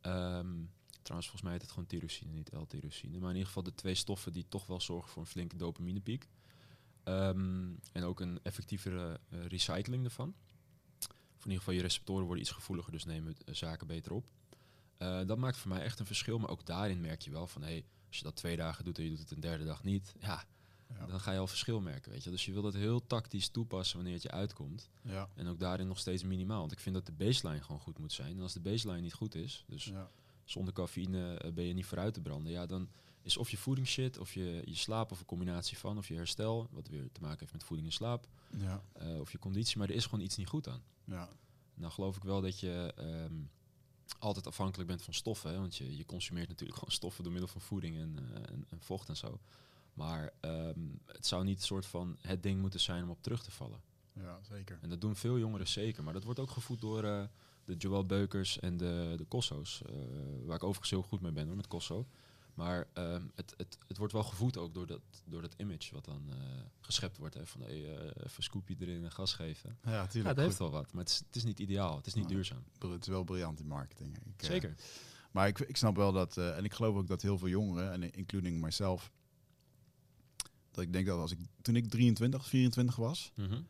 Ehm, trouwens, volgens mij heet het gewoon tyrosine, niet L-tyrosine. Maar in ieder geval de twee stoffen die toch wel zorgen voor een flinke dopaminepiek. Ehm, en ook een effectievere eh, recycling ervan. Voor in ieder geval je receptoren worden iets gevoeliger, dus nemen eh, zaken beter op. Eh, dat maakt voor mij echt een verschil. Maar ook daarin merk je wel van, hey, als je dat twee dagen doet en je doet het een derde dag niet, ja, Ja. dan ga je al verschil merken, weet je. Dus je wil dat heel tactisch toepassen wanneer het je uitkomt. Ja. En ook daarin nog steeds minimaal. Want ik vind dat de baseline gewoon goed moet zijn. En als de baseline niet goed is, dus Ja. Zonder cafeïne eh, ben je niet vooruit te branden. Ja, dan is of je voeding shit, of je, je slaap, of een combinatie van, of je herstel, wat weer te maken heeft met voeding en slaap, Ja. eh, of je conditie. Maar er is gewoon iets niet goed aan. Ja. Nou geloof ik wel dat je ehm, altijd afhankelijk bent van stoffen. Hè? Want je, je consumeert natuurlijk gewoon stoffen door middel van voeding en, eh, en, en vocht en zo. Maar ehm, het zou niet een soort van het ding moeten zijn om op terug te vallen. ja, zeker. En dat doen veel jongeren zeker. Maar dat wordt ook gevoed door, de Joel Beukers en de, de Kosso's. eh, waar ik overigens heel goed mee ben hoor, met Kosso. Maar ehm, het, het, het wordt wel gevoed ook door dat, door dat image wat dan eh, geschept wordt. Hè, van hey, eh, even scoopje erin en gas geven. Ja, Ja, tuurlijk. het heeft wel wat, maar het is, het is niet ideaal. Het is niet Nee. duurzaam. Het is wel briljant in marketing. Ik, Zeker. Maar ik, ik snap wel dat, en ik geloof ook dat heel veel jongeren, en including myself, dat ik denk dat als ik, toen ik 23, 24 was, Mhm.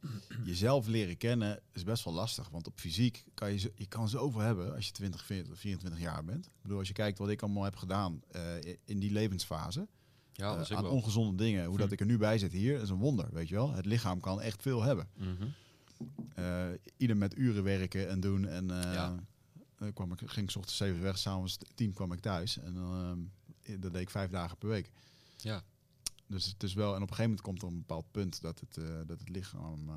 jezelf leren kennen is best wel lastig. Want op fysiek kan je, zo- je kan zoveel hebben als je 20, 40, 24 jaar bent. Ik bedoel, als je kijkt wat ik allemaal heb gedaan eh, in die levensfase, Ja, eh, aan wel. ongezonde dingen, hoe dat ik er nu bij zit hier, is een wonder, weet je wel. Het lichaam kan echt veel hebben. Eh ieder met uren werken en doen. En Ja. dan kwam ik, ging ik 's ochtends zeven weg, s'avonds tien kwam ik thuis. En dan eh, dat deed ik vijf dagen per week. Ja. Dus het is wel, en op een gegeven moment komt er een bepaald punt dat het, eh, dat het lichaam, eh,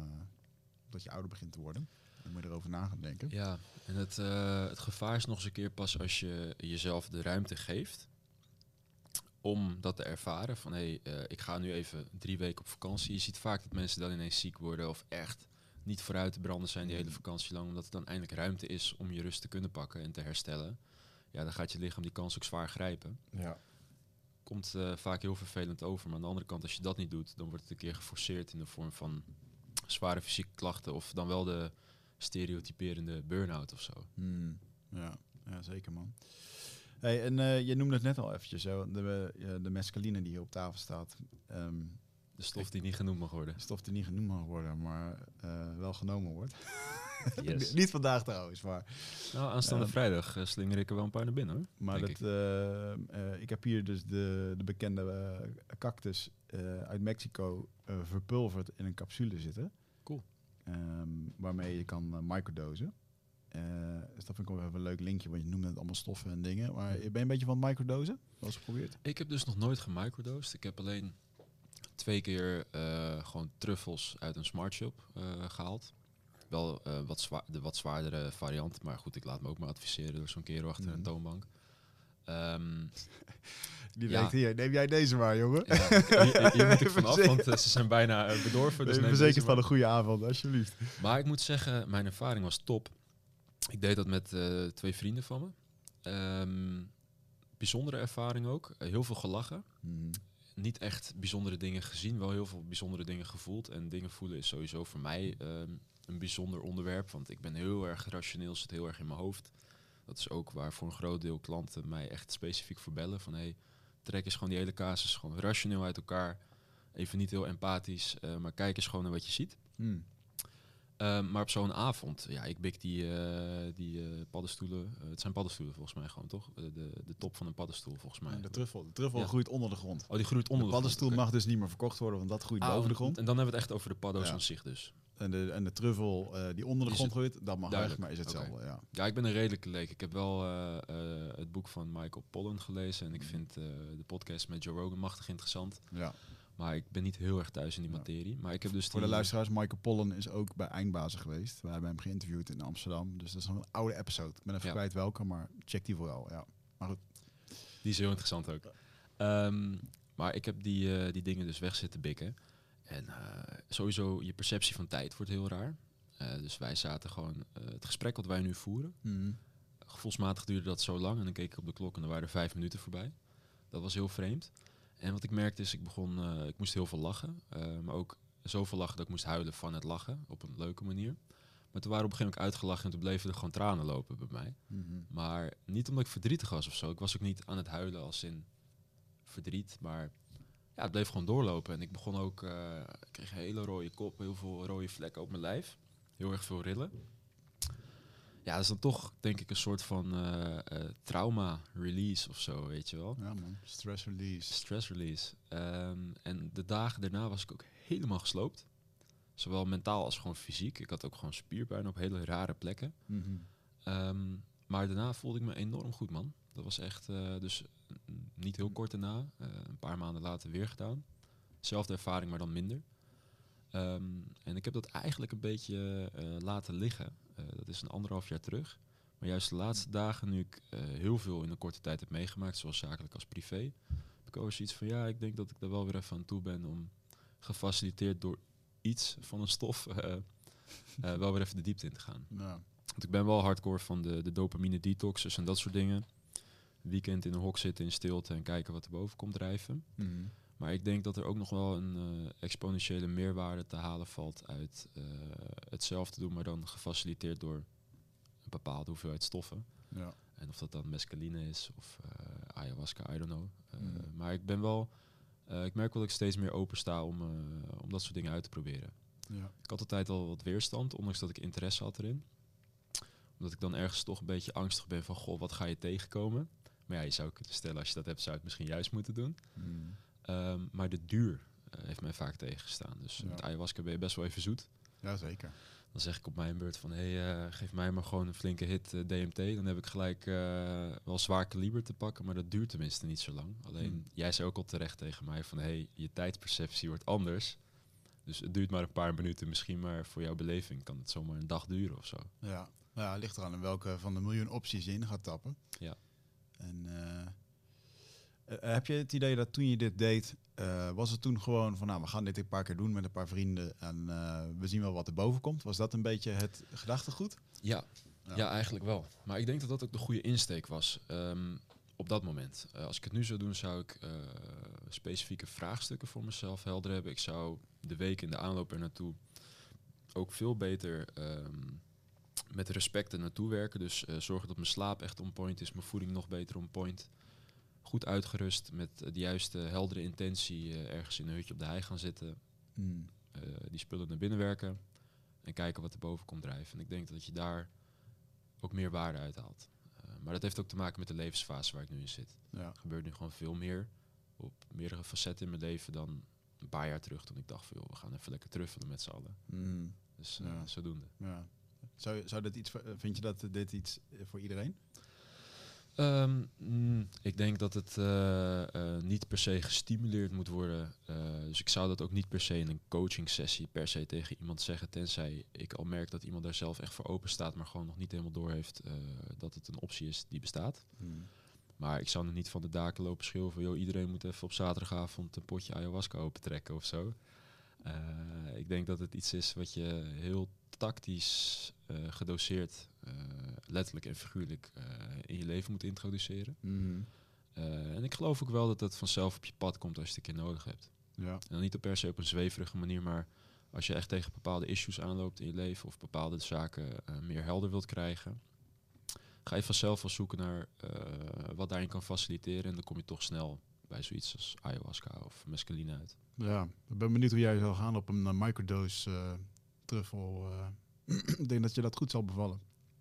dat je ouder begint te worden. Dan moet je erover na gaan denken. Ja, en het, eh, het gevaar is nog eens een keer pas als je jezelf de ruimte geeft om dat te ervaren. Van hé, hey, ik ga nu even drie weken op vakantie. Je ziet vaak dat mensen dan ineens ziek worden of echt niet vooruit te branden zijn die hele vakantie lang. Omdat er dan eindelijk ruimte is om je rust te kunnen pakken en te herstellen. Ja, dan gaat je lichaam die kans ook zwaar grijpen. Ja. Komt eh, vaak heel vervelend over. Maar aan de andere kant, als je dat niet doet, dan wordt het een keer geforceerd in de vorm van zware fysieke klachten. Of dan wel de stereotyperende burn-out of zo. Hmm, ja, ja, zeker man. Hey, en eh, je noemde het net al eventjes, zo, de, eh, de mescaline die hier op tafel staat. Ehm, De stof die niet genoemd mag worden. stof die niet genoemd mag worden, maar wel genomen wordt. Yes. niet vandaag trouwens, maar Nou, aanstaande Ja. vrijdag eh, slinger ik er wel een paar naar binnen hoor. Maar dat, eh, eh, ik heb hier dus de, de bekende eh, cactus eh, uit Mexico eh, verpulverd in een capsule zitten. Cool. Ehm, waarmee je kan eh, microdosen. Eh, dus dat vind ik ook wel even een leuk linkje, want je noemde het allemaal stoffen en dingen. Maar ben je een beetje van het microdosen? Eens geprobeerd? Ik heb dus nog nooit gemicrodosed. Ik heb alleen twee keer eh, gewoon truffels uit een smart shop eh, gehaald. Wel eh, wat zwaar, de wat zwaardere variant, maar goed, ik laat me ook maar adviseren door zo'n kerel achter Mhm. een toonbank. Ehm, Die Ja. hier, neem jij deze maar, jongen. ja, moet ik vanaf, want eh, ze zijn bijna eh, bedorven. Dus verzekerd deze van een goede avond, alsjeblieft. Maar ik moet zeggen, mijn ervaring was top. Ik deed dat met twee vrienden van me. Ehm, bijzondere ervaring ook. Heel veel gelachen. Mhm. Niet echt bijzondere dingen gezien, wel heel veel bijzondere dingen gevoeld. En dingen voelen is sowieso voor mij ehm, een bijzonder onderwerp. Want ik ben heel erg rationeel, zit heel erg in mijn hoofd. Dat is ook waar voor een groot deel klanten mij echt specifiek voor bellen. Van hey, trek eens gewoon die hele casus gewoon rationeel uit elkaar. Even niet heel empathisch, eh, maar kijk eens gewoon naar wat je ziet. Hmm. Ehm, maar op zo'n avond, ja, ik bik die, eh, die eh, paddenstoelen. het zijn paddenstoelen volgens mij gewoon, toch? De, de top van een paddenstoel volgens mij. De truffel, de truffel Ja. groeit onder de grond. Oh, die groeit De onder de, paddenstoel grond. mag dus niet meer verkocht worden, want dat groeit. Ah, boven de grond. En dan hebben we het echt over de paddo's Ja. aan zich dus. En de, en de truffel eh, die onder de grond groeit, dat mag weg, duidelijk. maar is hetzelfde. Ja. Ja, ik ben een redelijke leek. Ik heb wel eh, eh, het boek van Michael Pollan gelezen. En ik vind eh, de podcast met Joe Rogan machtig interessant. Ja. Maar ik ben niet heel erg thuis in die Ja. materie. Maar ik heb dus Voor de luisteraars, Michael Pollen is ook bij Eindbazen geweest. We hebben hem geïnterviewd in Amsterdam. Dus dat is een oude episode. Ik ben even Ja. kwijt welke, maar check die vooral. Ja. Maar goed. Die is heel interessant ook. Ehm, maar ik heb die, die dingen dus weg zitten bikken. En eh, sowieso, je perceptie van tijd wordt heel raar. Eh, dus wij zaten gewoon, eh, het gesprek wat wij nu voeren, gevoelsmatig duurde dat zo lang. En dan keek ik op de klok en er waren er vijf minuten voorbij. Dat was heel vreemd. En wat ik merkte is, ik begon, ik moest heel veel lachen. maar ook zoveel lachen dat ik moest huilen van het lachen, op een leuke manier. Maar toen waren we op een gegeven moment uitgelachen en toen bleven er gewoon tranen lopen bij mij. Mhm. Maar niet omdat ik verdrietig was of zo. Ik was ook niet aan het huilen als in verdriet. Maar ja, het bleef gewoon doorlopen. En ik begon ook, eh, ik kreeg een hele rode kop, heel veel rode vlekken op mijn lijf. Heel erg veel rillen. Ja, dat is dan toch denk ik een soort van eh, eh, trauma release of zo, weet je wel. Ja man, stress release. Stress release. Ehm, en de dagen daarna was ik ook helemaal gesloopt. Zowel mentaal als gewoon fysiek. Ik had ook gewoon spierpijn op hele rare plekken. Mhm. Ehm, maar daarna voelde ik me enorm goed, man. Dat was echt, dus niet heel kort daarna, eh, een paar maanden later weer gedaan. Zelfde ervaring, maar dan minder. Ehm, en ik heb dat eigenlijk een beetje eh, laten liggen. Eh, dat is een anderhalf jaar terug. Maar juist de laatste dagen, nu ik heel veel in een korte tijd heb meegemaakt, zowel zakelijk als privé, heb ik ook zoiets van, ja, ik denk dat ik er wel weer even aan toe ben om gefaciliteerd door iets van een stof wel weer even de diepte in te gaan. Ja. Want ik ben wel hardcore van de, de dopamine detoxes en dat soort dingen. Weekend in een hok zitten in stilte en kijken wat er boven komt drijven. Mhm. Maar ik denk dat er ook nog wel een eh, exponentiële meerwaarde te halen valt uit eh, hetzelfde doen, maar dan gefaciliteerd door een bepaalde hoeveelheid stoffen. Ja. En of dat dan mescaline is of eh, ayahuasca, I don't know. Mm. Maar ik ben wel, ik merk wel dat ik steeds meer open sta om, om dat soort dingen uit te proberen. Ja. Ik had altijd al wat weerstand, ondanks dat ik interesse had erin. Omdat ik dan ergens toch een beetje angstig ben van, goh, wat ga je tegenkomen? Maar ja, je zou kunnen stellen, als je dat hebt, zou je het misschien juist moeten doen. Mhm. Ehm, maar de duur eh, heeft mij vaak tegengestaan. Dus Ja. met ayahuasca ben je best wel even zoet. ja, zeker. Dan zeg ik op mijn beurt van, hé, hey, eh, geef mij maar gewoon een flinke hit eh, DMT. Dan heb ik gelijk wel zwaar kaliber te pakken, maar dat duurt tenminste niet zo lang. Alleen, Hmm. jij zei ook al terecht tegen mij van, hé, hey, je tijdperceptie wordt anders. Dus het duurt maar een paar minuten misschien, maar voor jouw beleving kan het zomaar een dag duren of zo. Ja. Nou, ja, ligt eraan in welke van de miljoen opties je in gaat tappen. Ja. En eh, eh, heb je het idee dat toen je dit deed, eh, was het toen gewoon van, nou, we gaan dit een paar keer doen met een paar vrienden en we zien wel wat er boven komt? Was dat een beetje het gedachtegoed? Ja, Ja. ja. eigenlijk wel. Maar ik denk dat dat ook de goede insteek was ehm, op dat moment. Als ik het nu zou doen, zou ik specifieke vraagstukken voor mezelf helder hebben. Ik zou de week in de aanloop er naartoe ook veel beter ehm, met respect er naartoe werken. Dus eh, zorgen dat mijn slaap echt on point is, mijn voeding nog beter on point. Goed uitgerust met eh, de juiste heldere intentie eh, ergens in een hutje op de hei gaan zitten. Hmm. die spullen naar binnen werken en kijken wat er boven komt drijven. En ik denk dat je daar ook meer waarde uit haalt. Eh, maar dat heeft ook te maken met de levensfase waar ik nu in zit. Ja. Er gebeurt nu gewoon veel meer op meerdere facetten in mijn leven dan een paar jaar terug toen ik dacht van joh, we gaan even lekker truffelen met z'n allen. Hmm. Dus Ja. zodoende. Ja. Zou, zou dit iets, voor- eh, vind je dat dit iets eh, voor iedereen? Ehm, mm, ik denk dat het eh, niet per se gestimuleerd moet worden. Dus ik zou dat ook niet per se in een coaching sessie per se tegen iemand zeggen. Tenzij ik al merk dat iemand daar zelf echt voor open staat, maar gewoon nog niet helemaal door heeft dat het een optie is die bestaat. Hmm. Maar ik zou nog niet van de daken lopen schreeuwen van joh, iedereen moet even op zaterdagavond een potje ayahuasca opentrekken of zo. Ik denk dat het iets is wat je heel tactisch gedoseerd, eh, letterlijk en figuurlijk, eh, in je leven moet introduceren. Hmm. Eh, en ik geloof ook wel dat het vanzelf op je pad komt als je het een keer nodig hebt. Ja. En dan niet op per se op een zweverige manier, maar als je echt tegen bepaalde issues aanloopt in je leven of bepaalde zaken eh, meer helder wilt krijgen, ga je vanzelf wel zoeken naar eh, wat daarin kan faciliteren. En dan kom je toch snel bij zoiets als ayahuasca of mescaline uit. Ja, ik ben benieuwd hoe jij zou gaan op een eh, microdose eh truffel. ik denk dat je dat goed zal bevallen.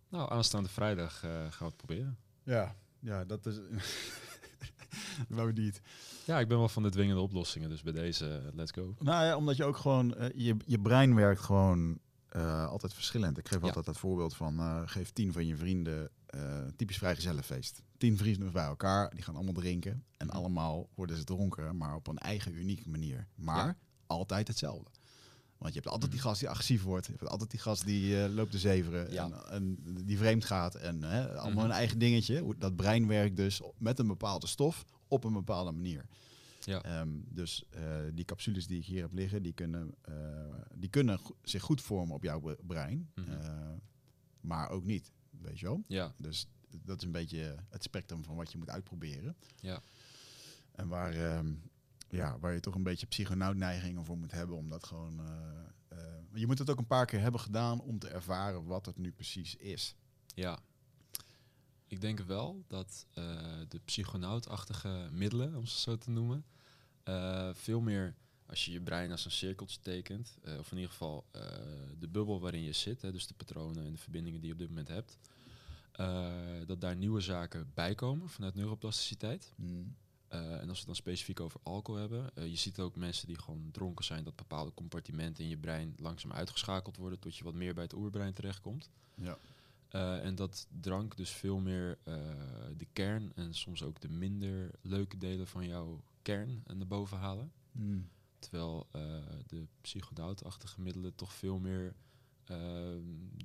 Nou, aanstaande vrijdag eh, gaan we het proberen. Ja, ja dat is... Wou niet. Ja, ik ben wel van de dwingende oplossingen, dus bij deze, eh, let's go. Nou ja, omdat je ook gewoon... eh, je, je brein werkt gewoon eh, altijd verschillend. Ik geef Ja. altijd dat voorbeeld van... eh, geef tien van je vrienden eh typisch vrijgezellenfeest. Tien vrienden bij elkaar, die gaan allemaal drinken. En Mhm. allemaal worden ze dronken, maar op een eigen unieke manier. Maar Ja. altijd hetzelfde. Want je hebt altijd die Mhm. gast die agressief wordt. Je hebt altijd die gast die eh, loopt te zeveren. Ja. En, en die vreemd gaat. En hè, allemaal Mhm. een eigen dingetje. Dat brein werkt dus met een bepaalde stof op een bepaalde manier. Ja. Ehm, dus eh, die capsules die ik hier heb liggen, die kunnen, eh, die kunnen go- zich goed vormen op jouw bre- brein. Mhm. Maar ook niet, weet je wel. Ja, Dus dat is een beetje het spectrum van wat je moet uitproberen. ja. En waar, ehm, ja, waar je toch een beetje psychonautneigingen voor moet hebben. Omdat gewoon... eh, eh, je moet het ook een paar keer hebben gedaan om te ervaren wat het nu precies is. Ja. Ik denk wel dat eh, de psychonautachtige middelen, om ze zo te noemen, veel meer als je je brein als een cirkeltje tekent, of in ieder geval de bubbel waarin je zit, hè, dus de patronen en de verbindingen die je op dit moment hebt, dat daar nieuwe zaken bij komen vanuit neuroplasticiteit. Hmm. Eh, en als we het dan specifiek over alcohol hebben, eh, je ziet ook mensen die gewoon dronken zijn, dat bepaalde compartimenten in je brein langzaam uitgeschakeld worden tot je wat meer bij het oerbrein terechtkomt. Ja. Eh, en dat drank dus veel meer de kern en soms ook de minder leuke delen van jouw kern naar boven halen. Hmm. Terwijl de psychonautachtige middelen toch veel meer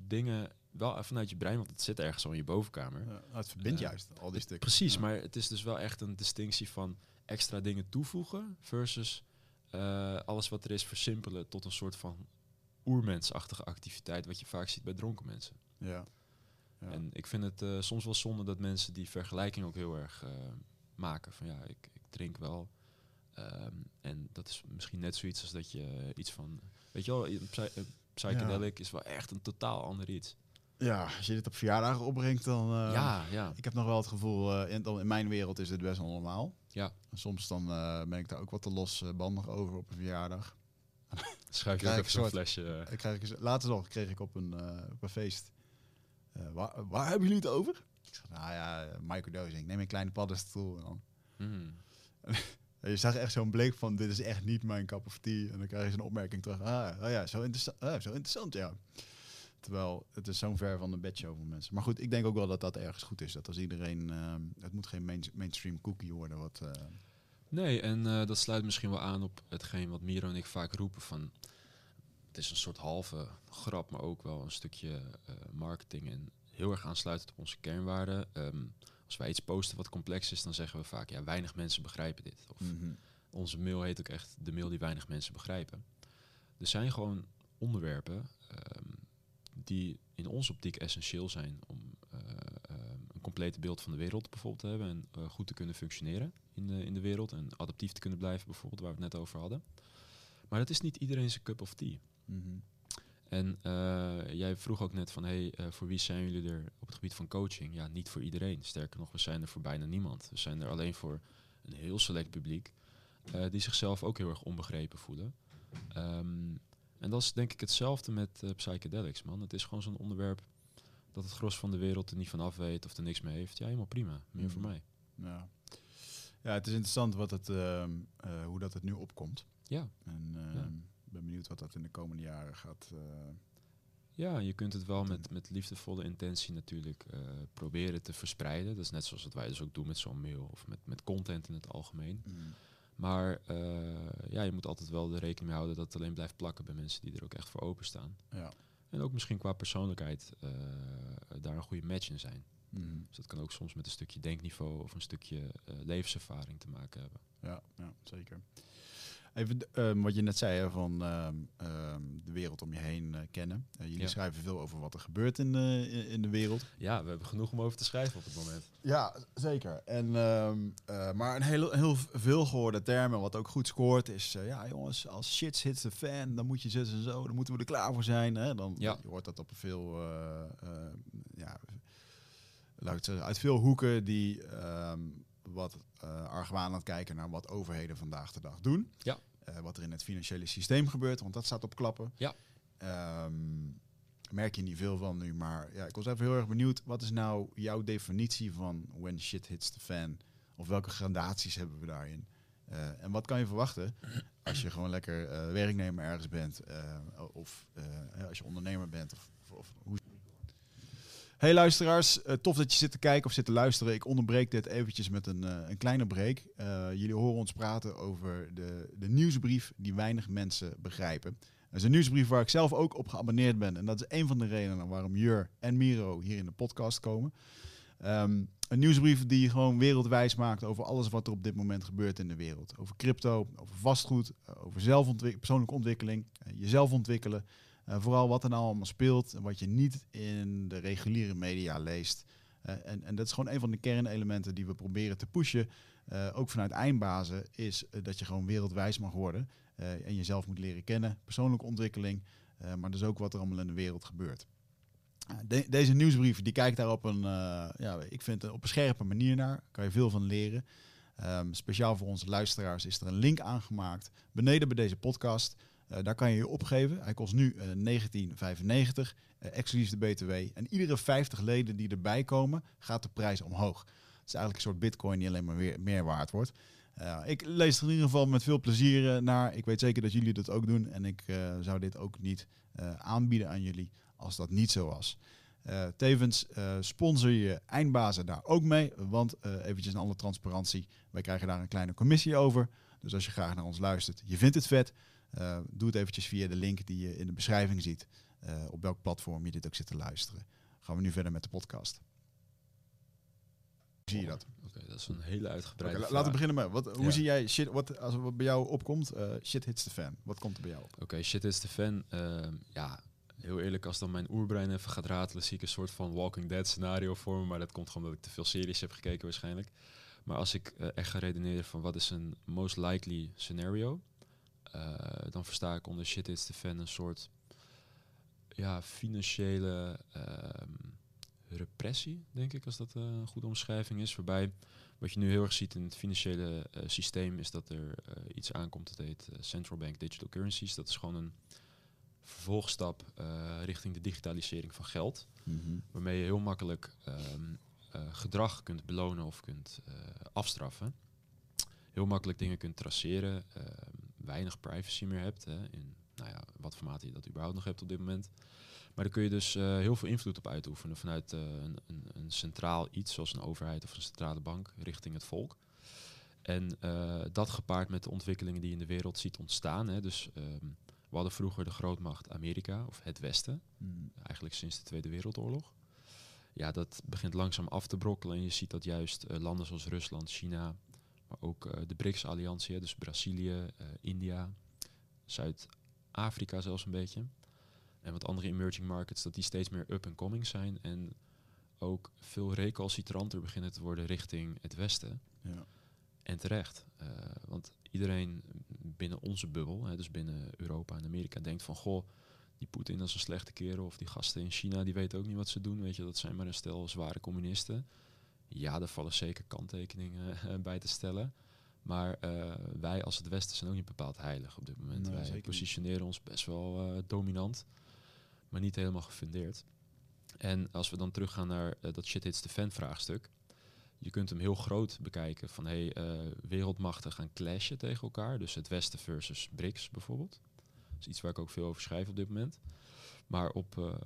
dingen, wel vanuit je brein, want het zit ergens al in je bovenkamer. Ja, het verbindt Eh, juist al die stukken. Precies, Ja. maar het is dus wel echt een distinctie van extra dingen toevoegen versus eh, alles wat er is versimpelen tot een soort van oermensachtige activiteit wat je vaak ziet bij dronken mensen. Ja. Ja. En ik vind het eh, soms wel zonde dat mensen die vergelijking ook heel erg maken. Van ja, ik, ik drink wel. Ehm, en dat is misschien net zoiets als dat je iets van... Weet je wel, psychedelic is wel echt een totaal ander iets. Ja, als je dit op verjaardagen opbrengt, dan... eh, ja, ja. Ik heb nog wel het gevoel, eh, in, in mijn wereld is dit best wel normaal. Ja. En soms dan eh, ben ik daar ook wat te losbandig over op een verjaardag. Schuif je ook even zo'n flesje... Ik krijg, laatst nog kreeg ik op een, op een feest. waar, waar hebben jullie het over? Ik zeg, nou ja, microdosing. Neem een kleine paddenstoel. En dan. hmm. En je zag echt zo'n blik van, dit is echt niet mijn cup of tea. En dan krijg je zo'n opmerking terug. Ah, oh ja, zo interessant, ah, zo interessant, ja. Terwijl het is zo'n ver van de bedshow van mensen. Maar goed, ik denk ook wel dat dat ergens goed is. Dat als iedereen, ehm, het moet geen main- mainstream cookie worden. Wat, eh, Nee, en eh, dat sluit misschien wel aan op hetgeen wat Miro en ik vaak roepen van... Het is een soort halve grap, maar ook wel een stukje eh, marketing en heel erg aansluitend op onze kernwaarden. Ehm, als wij iets posten wat complex is, dan zeggen we vaak, ja, weinig mensen begrijpen dit. Of mhm. onze mail heet ook echt de mail die weinig mensen begrijpen. Er zijn gewoon onderwerpen ehm, die in onze optiek essentieel zijn om eh, ehm, een complete beeld van de wereld bijvoorbeeld te hebben en eh, goed te kunnen functioneren in de, in de wereld en adaptief te kunnen blijven bijvoorbeeld, waar we het net over hadden. Maar dat is niet iedereen zijn cup of tea. Mhm. En eh, jij vroeg ook net van, hey, eh, voor wie zijn jullie er op het gebied van coaching? Ja, niet voor iedereen. Sterker nog, we zijn er voor bijna niemand. We zijn er alleen voor een heel select publiek eh, die zichzelf ook heel erg onbegrepen voelen. Ehm, en dat is denk ik hetzelfde met eh, psychedelics, man. Het is gewoon zo'n onderwerp dat het gros van de wereld er niet van af weet of er niks mee heeft. Ja, helemaal prima. Meer voor Mhm. mij. Ja. ja, het is interessant wat het, ehm, eh, hoe dat het nu opkomt. Ja. En ehm, Ja. ben benieuwd wat dat in de komende jaren gaat. eh, Ja, je kunt het wel met, met liefdevolle intentie natuurlijk proberen te verspreiden. Dat is net zoals wat wij dus ook doen met zo'n mail of met, met content in het algemeen. Maar eh, ja, je moet altijd wel de rekening mee houden dat het alleen blijft plakken bij mensen die er ook echt voor openstaan. Ja. En ook misschien qua persoonlijkheid eh, daar een goede match in zijn. Mhm. Dus dat kan ook soms met een stukje denkniveau of een stukje eh, levenservaring te maken hebben. Ja, ja zeker. Even ehm, wat je net zei hè, van ehm, ehm, de wereld om je heen eh, kennen. Eh, jullie Ja. schrijven veel over wat er gebeurt in, de in, de wereld. Ja, we hebben genoeg om over te schrijven op het moment. Ja, zeker. En, eh, maar een heel, heel veel gehoorde term en wat ook goed scoort is... ja jongens, als shit hits de fan, dan moet je zus en zo. Dan moeten we er klaar voor zijn. Hè? Dan, Ja. Je hoort dat op veel... ja, laat ik het zeggen, uit veel hoeken die wat argwaan aan het kijken naar wat overheden vandaag de dag doen. Ja. Eh, wat er in het financiële systeem gebeurt, want dat staat op klappen. Ja. Ehm, merk je niet veel van nu, maar ja, ik was even heel erg benieuwd. Wat is nou jouw definitie van when shit hits the fan? Of welke gradaties hebben we daarin? Uh, en wat kan je verwachten als je gewoon lekker uh, werknemer ergens bent, uh, of als je ondernemer bent, of, of, of hoe Hey luisteraars, uh, tof dat je zit te kijken of zit te luisteren. Ik onderbreek dit eventjes met een, uh, een kleine break. Uh, jullie horen ons praten over de, de nieuwsbrief die weinig mensen begrijpen. Dat is een nieuwsbrief waar ik zelf ook op geabonneerd ben. En dat is een van de redenen waarom Jur en Miro hier in de podcast komen. Um, een nieuwsbrief die gewoon wereldwijs maakt over alles wat er op dit moment gebeurt in de wereld. Over crypto, over vastgoed, over zelfontwik persoonlijke ontwikkeling, jezelf ontwikkelen. Uh, vooral wat er nou allemaal speelt en wat je niet in de reguliere media leest. Uh, en, en dat is gewoon een van de kernelementen die we proberen te pushen. Uh, ook vanuit eindbazen is dat je gewoon wereldwijs mag worden. eh, en jezelf moet leren kennen. Persoonlijke ontwikkeling. eh, maar dus ook wat er allemaal in de wereld gebeurt. De, deze nieuwsbrief die kijkt daar op een, ja, ik vind op een scherpe manier naar. Kan je veel van leren. Um, speciaal voor onze luisteraars is er een link aangemaakt beneden bij deze podcast. Uh, daar kan je je opgeven. Hij kost nu uh, 19,95, exclusief de BTW. En iedere 50 leden die erbij komen, gaat de prijs omhoog. Het is eigenlijk een soort bitcoin die alleen maar weer meer waard wordt. Ik lees er in ieder geval met veel plezier naar. Ik weet zeker dat jullie dat ook doen. En ik zou dit ook niet aanbieden aan jullie als dat niet zo was. Tevens sponsor je eindbazen daar ook mee. Want eventjes een alle transparantie. Wij krijgen daar een kleine commissie over. Dus als je graag naar ons luistert, je vindt het vet. Uh, doe het eventjes via de link die je in de beschrijving ziet. Uh, op welk platform je dit ook zit te luisteren. Gaan we nu verder met de podcast. zie je dat? Oké, dat is een hele uitgebreide vraag. laten we beginnen met, wat, hoe Ja. zie jij shit, wat, als wat bij jou opkomt, eh, shit hits the fan. Wat komt er bij jou op? Oké, shit is de fan. Ehm, ja, heel eerlijk, als dan mijn oerbrein even gaat ratelen, zie ik een soort van Walking Dead scenario voor me. Maar dat komt gewoon omdat ik te veel series heb gekeken waarschijnlijk. Maar als ik eh, echt ga redeneren van wat is een most likely scenario, eh, dan versta ik onder shit is the fan een soort ja, financiële ehm, repressie, denk ik, als dat eh, een goede omschrijving is. Waarbij wat je nu heel erg ziet in het financiële eh, systeem is dat er iets aankomt dat heet central bank digital currencies. Dat is gewoon een vervolgstap richting de digitalisering van geld. Waarmee je heel makkelijk ehm, eh, gedrag kunt belonen of kunt afstraffen. Heel makkelijk dingen kunt traceren. ehm, weinig privacy meer hebt. Hè, in nou ja, wat voor mate je dat überhaupt nog hebt op dit moment. Maar daar kun je dus eh, heel veel invloed op uitoefenen vanuit eh, een, een, een centraal iets, zoals een overheid of een centrale bank, richting het volk. En eh, dat gepaard met de ontwikkelingen die je in de wereld ziet ontstaan. Hè, dus ehm, we hadden vroeger de grootmacht Amerika of het Westen, eigenlijk sinds de Tweede Wereldoorlog. Ja, dat begint langzaam af te brokkelen en je ziet dat juist landen zoals Rusland, China, maar ook eh, de BRICS-alliantie, dus Brazilië, eh, India, Zuid-Afrika zelfs een beetje. En wat andere emerging markets, dat die steeds meer up-and-coming zijn en ook veel recalcitranter beginnen te worden richting het Westen. Ja. En terecht. eh, want iedereen binnen onze bubbel, hè, dus binnen Europa en Amerika, denkt van goh, die Poetin is een slechte kerel. Of die gasten in China, die weten ook niet wat ze doen. Weet je, dat zijn maar een stel zware communisten. Ja, daar vallen zeker kanttekeningen eh, bij te stellen. Maar eh, wij als het Westen zijn ook niet bepaald heilig op dit moment. Nee, wij niet. positioneren ons best wel eh, dominant, maar niet helemaal gefundeerd. En als we dan teruggaan naar eh, dat shit hits the fan vraagstuk. Je kunt hem heel groot bekijken van hey, eh, wereldmachten gaan clashen tegen elkaar. Dus het Westen versus BRICS bijvoorbeeld. Dat is iets waar ik ook veel over schrijf op dit moment. Maar op...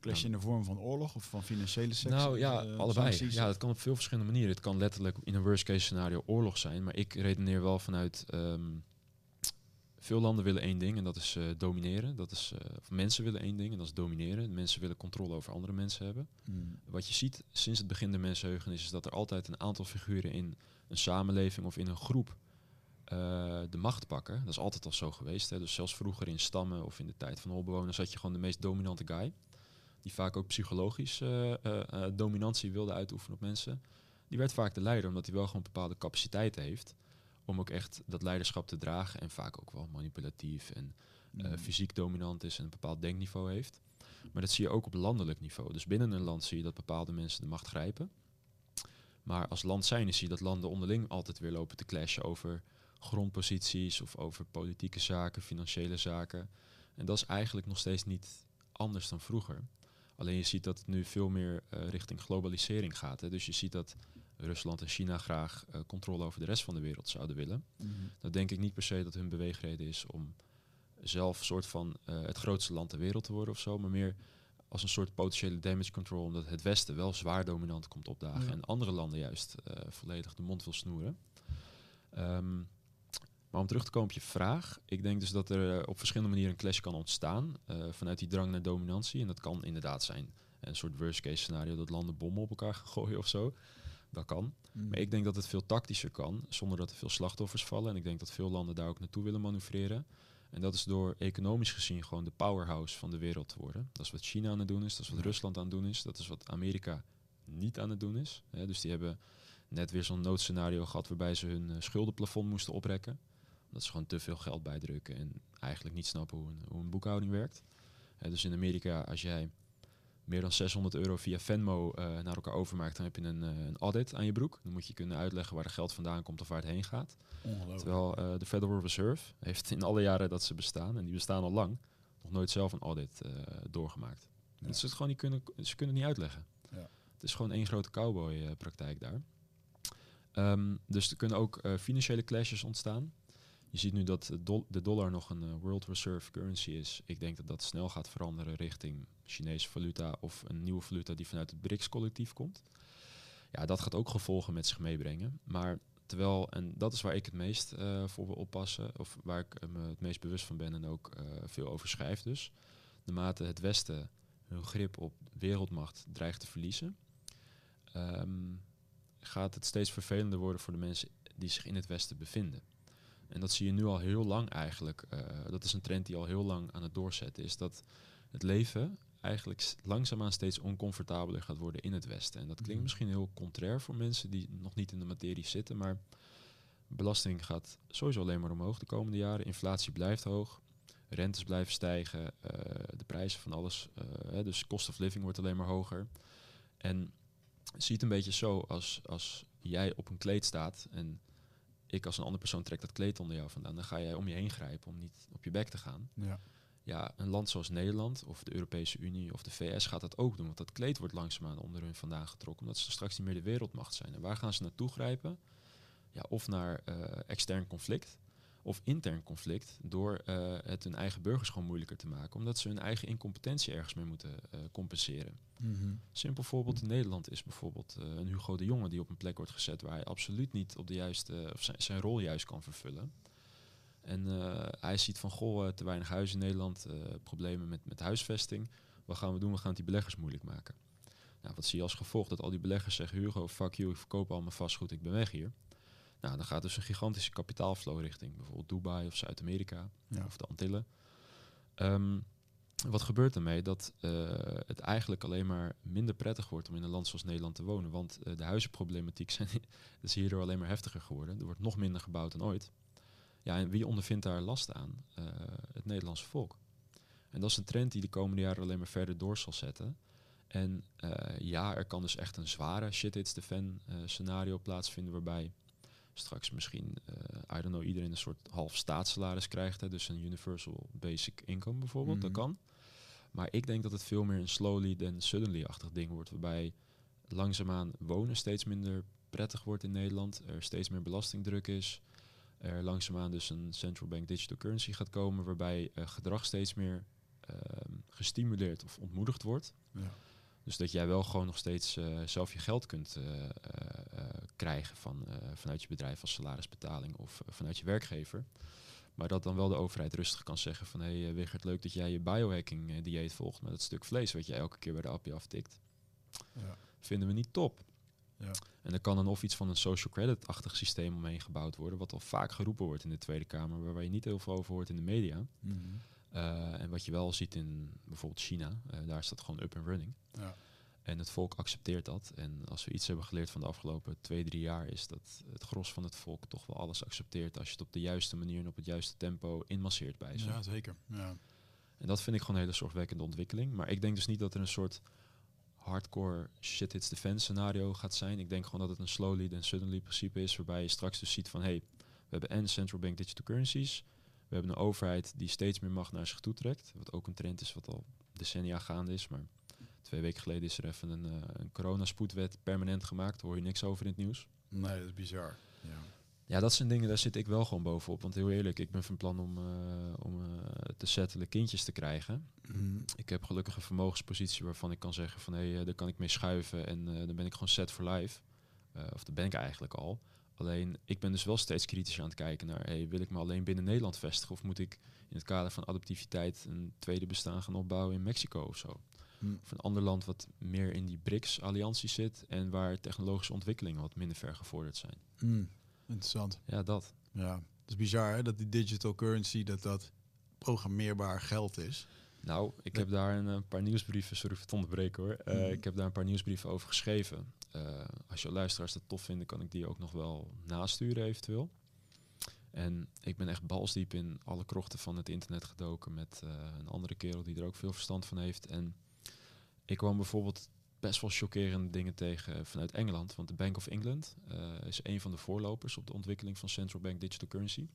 Clash in de vorm van oorlog of van financiële seks? nou ja, eh, allebei. sancties? Ja, dat kan op veel verschillende manieren. Het kan letterlijk in een worst case scenario oorlog zijn. Maar ik redeneer wel vanuit... ehm, veel landen willen één ding en dat is eh, domineren. Dat is, eh, of mensen willen één ding en dat is domineren. Mensen willen controle over andere mensen hebben. Hmm. Wat je ziet sinds het begin der mensenheugenis is dat er altijd een aantal figuren in een samenleving of in een groep de macht pakken. Dat is altijd al zo geweest. Hè. Dus zelfs vroeger in stammen of in de tijd van holbewoners had je gewoon de meest dominante guy. Die vaak ook psychologisch eh, eh, eh, dominantie wilde uitoefenen op mensen. Die werd vaak de leider omdat hij wel gewoon bepaalde capaciteiten heeft. Om ook echt dat leiderschap te dragen. En vaak ook wel manipulatief en Hmm. fysiek dominant is en een bepaald denkniveau heeft. Maar dat zie je ook op landelijk niveau. Dus binnen een land zie je dat bepaalde mensen de macht grijpen. Maar als land zijnde zie je dat landen onderling altijd weer lopen te clashen over grondposities of over politieke zaken, financiële zaken. En dat is eigenlijk nog steeds niet anders dan vroeger. Alleen je ziet dat het nu veel meer eh, richting globalisering gaat. Hè. Dus je ziet dat Rusland en China graag eh, controle over de rest van de wereld zouden willen. Mhm. Dan denk ik niet per se dat hun beweegreden is om zelf soort van eh, het grootste land ter wereld te worden of zo, maar meer als een soort potentiële damage control, omdat het Westen wel zwaar dominant komt opdagen Ja. en andere landen juist volledig de mond wil snoeren. Ehm, maar om terug te komen op je vraag, ik denk dus dat er eh, op verschillende manieren een clash kan ontstaan eh, vanuit die drang naar dominantie. En dat kan inderdaad zijn een soort worst case scenario dat landen bommen op elkaar gaan gooien of zo. Dat kan. Mhm. Maar ik denk dat het veel tactischer kan, zonder dat er veel slachtoffers vallen. En ik denk dat veel landen daar ook naartoe willen manoeuvreren. En dat is door economisch gezien gewoon de powerhouse van de wereld te worden. Dat is wat China aan het doen is, dat is wat Ja. Rusland aan het doen is, dat is wat Amerika niet aan het doen is. Dus die hebben net weer zo'n noodscenario gehad waarbij ze hun eh, schuldenplafond moesten oprekken. Dat ze gewoon te veel geld bijdrukken en eigenlijk niet snappen hoe een, hoe een boekhouding werkt. Dus in Amerika, als jij meer dan 600 euro via Venmo eh, naar elkaar overmaakt, dan heb je een, eh, een audit aan je broek. Dan moet je kunnen uitleggen waar het geld vandaan komt of waar het heen gaat. Terwijl eh, de Federal Reserve heeft in alle jaren dat ze bestaan, en die bestaan al lang, nog nooit zelf een audit doorgemaakt. Ja. Dat ze het gewoon niet kunnen, ze kunnen het niet uitleggen. Ja. Het is gewoon één grote cowboy-praktijk daar. Ehm, dus er kunnen ook financiële clashes ontstaan. Je ziet nu dat de, dol- de dollar nog een eh, World Reserve currency is. Ik denk dat dat snel gaat veranderen richting Chinese valuta of een nieuwe valuta die vanuit het BRICS-collectief komt. Ja, dat gaat ook gevolgen met zich meebrengen. Maar terwijl, en dat is waar ik het meest eh, voor wil oppassen, of waar ik eh, me het meest bewust van ben en ook veel over schrijf dus. Naarmate het Westen hun grip op wereldmacht dreigt te verliezen, ehm, gaat het steeds vervelender worden voor de mensen die zich in het Westen bevinden. En dat zie je nu al heel lang eigenlijk. eh, dat is een trend die al heel lang aan het doorzetten is. Dat het leven eigenlijk langzaamaan steeds oncomfortabeler gaat worden in het Westen. En dat klinkt Mhm. misschien heel contrair voor mensen die nog niet in de materie zitten. Maar belasting gaat sowieso alleen maar omhoog de komende jaren. Inflatie blijft hoog. Rentes blijven stijgen. eh, de prijzen van alles. hè, dus cost of living wordt alleen maar hoger. En zie het een beetje zo als, als jij op een kleed staat en ik als een andere persoon trek dat kleed onder jou vandaan, dan ga jij om je heen grijpen om niet op je bek te gaan. Ja. Ja, een land zoals Nederland of de Europese Unie of de VS gaat dat ook doen, want dat kleed wordt langzaamaan onder hun vandaan getrokken, omdat ze straks niet meer de wereldmacht zijn. En waar gaan ze naartoe grijpen? Ja, of naar eh, extern conflict of intern conflict door eh, het hun eigen burgers gewoon moeilijker te maken, omdat ze hun eigen incompetentie ergens mee moeten eh, compenseren. Mhm. Simpel voorbeeld in Nederland is bijvoorbeeld eh, een Hugo de Jonge die op een plek wordt gezet waar hij absoluut niet op de juiste, of zijn, zijn rol juist kan vervullen. En hij ziet van goh, te weinig huizen in Nederland, problemen met, met huisvesting. Wat gaan we doen? We gaan het die beleggers moeilijk maken. Nou, wat zie je als gevolg? Dat al die beleggers zeggen, Hugo, fuck you, ik verkoop al mijn vastgoed, ik ben weg hier. Nou, dan gaat dus een gigantische kapitaalflow richting bijvoorbeeld Dubai of Zuid-Amerika Ja. of de Antillen. Ehm, wat gebeurt ermee? Dat eh, het eigenlijk alleen maar minder prettig wordt om in een land zoals Nederland te wonen. Want eh, de huizenproblematiek zijn, is hierdoor alleen maar heftiger geworden. Er wordt nog minder gebouwd dan ooit. Ja, en wie ondervindt daar last aan? Eh, het Nederlandse volk. En dat is een trend die de komende jaren alleen maar verder door zal zetten. En ja, er kan dus echt een zware shit hits the fan scenario plaatsvinden waarbij straks misschien, eh I don't know, iedereen een soort half staatssalaris krijgt. Hè, dus een universal basic income bijvoorbeeld, dat Mhm. kan. Maar ik denk dat het veel meer een slowly than suddenly-achtig ding wordt, waarbij langzaamaan wonen steeds minder prettig wordt in Nederland, er steeds meer belastingdruk is, er langzaamaan dus een central bank digital currency gaat komen, waarbij eh, gedrag steeds meer ehm, gestimuleerd of ontmoedigd wordt. Ja. Dus dat jij wel gewoon nog steeds eh, zelf je geld kunt krijgen van, eh, vanuit je bedrijf als salarisbetaling of eh, vanuit je werkgever. Maar dat dan wel de overheid rustig kan zeggen van hé hey, Wigert, leuk dat jij je biohacking eh, dieet volgt, maar dat stuk vlees wat je elke keer bij de appie aftikt, Ja. vinden we niet top. Ja. En er kan dan of iets van een social credit-achtig systeem omheen gebouwd worden, wat al vaak geroepen wordt in de Tweede Kamer, maar waar je niet heel veel over hoort in de media. Mhm. Eh, en wat je wel ziet in bijvoorbeeld China, eh, daar is dat gewoon up and running. Ja. En het volk accepteert dat. En als we iets hebben geleerd van de afgelopen twee, drie jaar, is dat het gros van het volk toch wel alles accepteert als je het op de juiste manier en op het juiste tempo inmasseert bij ze. ja, zeker. Ja. En dat vind ik gewoon een hele zorgwekkende ontwikkeling. Maar ik denk dus niet dat er een soort hardcore shit hits the fan scenario gaat zijn. Ik denk gewoon dat het een slowly then suddenly principe is, waarbij je straks dus ziet van hé, hey, we hebben en central bank digital currencies, we hebben een overheid die steeds meer macht naar zich toe trekt, wat ook een trend is wat al decennia gaande is, maar twee weken geleden is er even een, uh, een coronaspoedwet permanent gemaakt, daar hoor je niks over in het nieuws. Nee, dat is bizar. Ja. Ja, dat zijn dingen, daar zit ik wel gewoon bovenop. Want heel eerlijk, ik ben van plan om, uh, om uh, te settelen kindjes te krijgen. Mm. Ik heb gelukkig een vermogenspositie waarvan ik kan zeggen van hé, hey, daar kan ik mee schuiven en dan ben ik gewoon set for life. Of dat ben ik eigenlijk al. Alleen ik ben dus wel steeds kritischer aan het kijken naar hey, wil ik me alleen binnen Nederland vestigen of moet ik in het kader van adaptiviteit een tweede bestaan gaan opbouwen in Mexico of zo. Mm. Of een ander land wat meer in die BRICS-alliantie zit en waar technologische ontwikkelingen wat minder ver gevorderd zijn. Mm. Interessant. Ja, dat. Ja, het is bizar hè, dat die digital currency, dat dat programmeerbaar geld is. Nou, ik heb daar een, een, paar nieuwsbrieven, sorry voor het onderbreken hoor. Uh, mm. Ik heb daar een paar nieuwsbrieven over geschreven. Uh, als je luisteraars dat tof vinden, kan ik die ook nog wel nasturen eventueel. En ik ben echt balsdiep in alle krochten van het internet gedoken met uh, een andere kerel die er ook veel verstand van heeft. En ik kwam bijvoorbeeld best wel chockerende dingen tegen vanuit Engeland. Want de Bank of England uh, is een van de voorlopers op de ontwikkeling van central bank digital currency.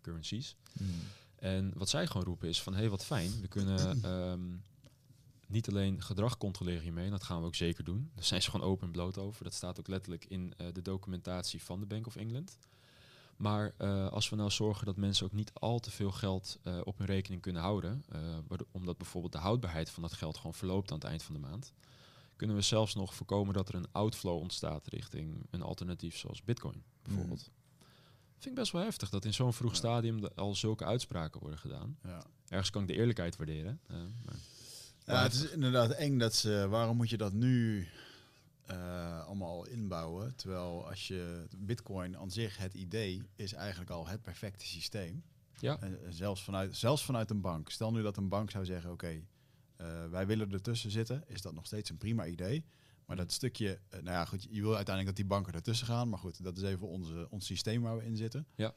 Currencies. Mm. En wat zij gewoon roepen is van, hé, hey, wat fijn. We kunnen um, niet alleen gedrag controleren hiermee, en dat gaan we ook zeker doen. Daar zijn ze gewoon open en bloot over. Dat staat ook letterlijk in uh, de documentatie van de Bank of England. Maar uh, als we nou zorgen dat mensen ook niet al te veel geld uh, op hun rekening kunnen houden, omdat bijvoorbeeld de houdbaarheid van dat geld gewoon verloopt aan het eind van de maand, kunnen we zelfs nog voorkomen dat er een outflow ontstaat richting een alternatief zoals Bitcoin bijvoorbeeld. Mm. Vind ik best wel heftig dat in zo'n vroeg ja. stadium al zulke uitspraken worden gedaan. Ja. Ergens kan ik de eerlijkheid waarderen. Maar ja, het is inderdaad eng dat ze. Waarom moet je dat nu eh, allemaal al inbouwen. Terwijl als je Bitcoin aan zich, het idee is eigenlijk al het perfecte systeem. Ja. En, zelfs, vanuit, zelfs vanuit een bank. Stel nu dat een bank zou zeggen, oké, eh, wij willen ertussen zitten. Is dat nog steeds een prima idee. Maar dat stukje, eh, nou ja, goed, je wil uiteindelijk dat die banken ertussen gaan. Maar goed, dat is even onze, ons systeem waar we in zitten. Ja.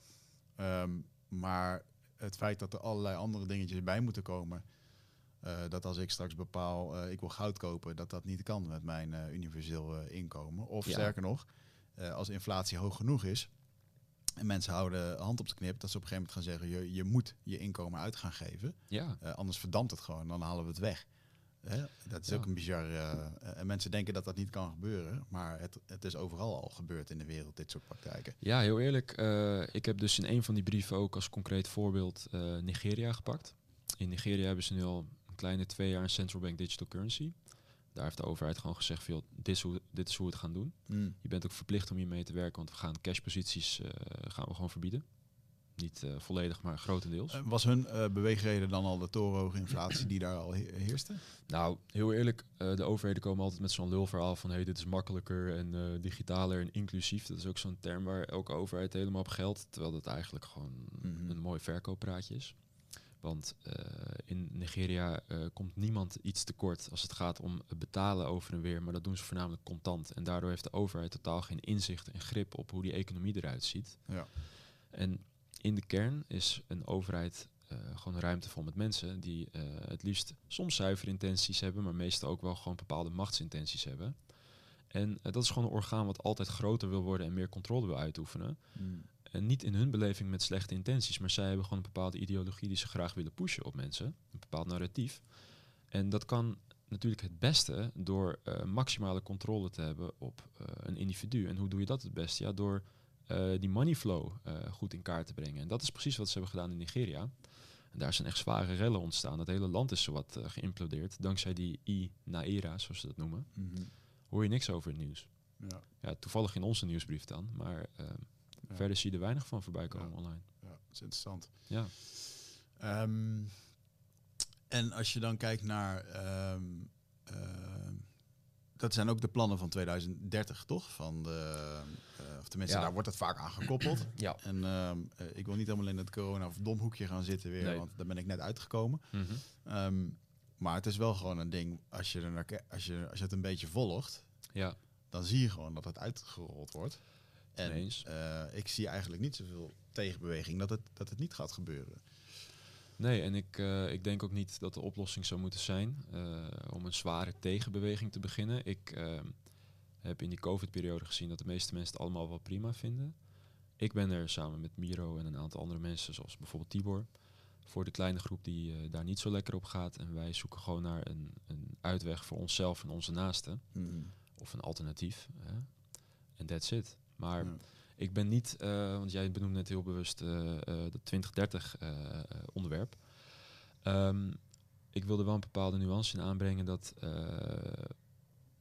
Ehm, maar het feit dat er allerlei andere dingetjes bij moeten komen. Eh, dat als ik straks bepaal, eh, ik wil goud kopen, dat dat niet kan met mijn eh, universeel inkomen. Of Ja. sterker nog, als inflatie hoog genoeg is en mensen houden hand op de knip, dat ze op een gegeven moment gaan zeggen, je, je moet je inkomen uit gaan geven. Ja, anders verdampt het gewoon, dan halen we het weg. Hè? Dat is Ja. ook een bizar. en mensen denken dat dat niet kan gebeuren, maar het, het is overal al gebeurd in de wereld, dit soort praktijken. ja heel eerlijk. ik heb dus in een van die brieven ook als concreet voorbeeld Nigeria gepakt. In Nigeria hebben ze nu al een kleine twee jaar een central bank digital currency. Daar heeft de overheid gewoon gezegd, joh, dit, is hoe, dit is hoe we het gaan doen. Je bent ook verplicht om hiermee te werken, want we gaan cashposities eh, gaan we gewoon verbieden. Niet eh, volledig, maar grotendeels. Eh, was hun eh, beweegreden dan al de torenhoge inflatie die daar al he- heerste? Nou, heel eerlijk, de overheden komen altijd met zo'n lulverhaal van hey, dit is makkelijker en digitaler en inclusief. Dat is ook zo'n term waar elke overheid helemaal op geldt, terwijl dat eigenlijk gewoon Mhm. een mooi verkooppraatje is. Want eh, in Nigeria eh, komt niemand iets tekort als het gaat om betalen over en weer, maar dat doen ze voornamelijk contant. En daardoor heeft de overheid totaal geen inzicht en grip op hoe die economie eruit ziet. Ja. En in de kern is een overheid eh, gewoon een ruimte vol met mensen die het liefst soms zuivere intenties hebben, maar meestal ook wel gewoon bepaalde machtsintenties hebben. En dat is gewoon een orgaan wat altijd groter wil worden en meer controle wil uitoefenen. En niet in hun beleving met slechte intenties, maar zij hebben gewoon een bepaalde ideologie die ze graag willen pushen op mensen. Een bepaald narratief. En dat kan natuurlijk het beste door eh, maximale controle te hebben op eh, een individu. En hoe doe je dat het beste? Ja, door eh, die money flow goed in kaart te brengen. En dat is precies wat ze hebben gedaan in Nigeria. En daar zijn echt zware rellen ontstaan. Het hele land is zowat geïmplodeerd. Dankzij die I-Naera, zoals ze dat noemen. Hoor je niks over het nieuws. Ja. Ja, toevallig in onze nieuwsbrief dan. Maar uh, ja. verder zie je er weinig van voorbij komen ja. online. Ja, dat is interessant. Ja. Um, en als je dan kijkt naar... Um, uh, dat zijn ook de plannen van 2030, toch? Van de, uh, of tenminste, ja. daar wordt het vaak aan gekoppeld. ja. En uh, ik wil niet helemaal in het corona of domhoekje gaan zitten weer, nee. want daar ben ik net uitgekomen. Mm -hmm. um, maar het is wel gewoon een ding, als je, er naar, als je, als je het een beetje volgt, ja. dan zie je gewoon dat het uitgerold wordt. En Eens. Uh, ik zie eigenlijk niet zoveel tegenbeweging dat het, dat het niet gaat gebeuren. Nee, en ik, uh, ik denk ook niet dat de oplossing zou moeten zijn uh, om een zware tegenbeweging te beginnen. Ik uh, heb in die COVID-periode gezien dat de meeste mensen het allemaal wel prima vinden. Ik ben er samen met Miro en een aantal andere mensen, zoals bijvoorbeeld Tibor, voor de kleine groep die uh, daar niet zo lekker op gaat. En wij zoeken gewoon naar een, een uitweg voor onszelf en onze naasten. Mm. Of een alternatief. En that's it. Maar ja. ik ben niet, uh, want jij benoemde net heel bewust uh, uh, dat 2030 onderwerp. Um, ik wilde wel een bepaalde nuance in aanbrengen dat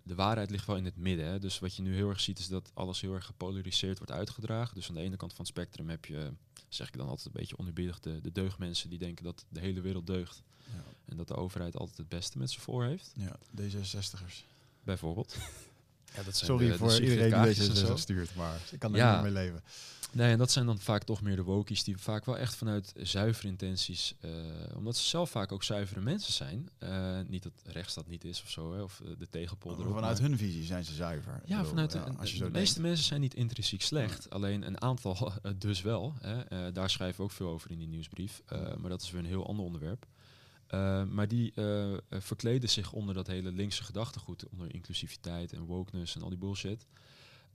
de waarheid ligt wel in het midden. Hè? Dus wat je nu heel erg ziet is dat alles heel erg gepolariseerd wordt uitgedragen. Dus aan de ene kant van het spectrum heb je, zeg ik dan altijd een beetje oneerbiedig, de, de deugdmensen die denken dat de hele wereld deugt. Ja. En dat de overheid altijd het beste met ze voor heeft. Ja, D66'ers. Bijvoorbeeld. Ja, dat zijn Sorry de, voor de iedereen die deze stuurt, maar ik kan er ja. niet mee leven. Nee, en dat zijn dan vaak toch meer de wokies die vaak wel echt vanuit zuivere intenties, uh, omdat ze zelf vaak ook zuivere mensen zijn. Uh, niet dat rechts dat niet is of zo, hè, of uh, de tegenpolder. Maar vanuit maar, hun visie zijn ze zuiver. Ja, bedoel, vanuit ja, de, als je de, de meeste mensen zijn niet intrinsiek slecht, alleen een aantal dus wel. Hè. daar schrijven we ook veel over in die nieuwsbrief, maar dat is weer een heel ander onderwerp. Uh, maar die uh, verkleden zich onder dat hele linkse gedachtegoed, onder inclusiviteit en wokeness en al die bullshit.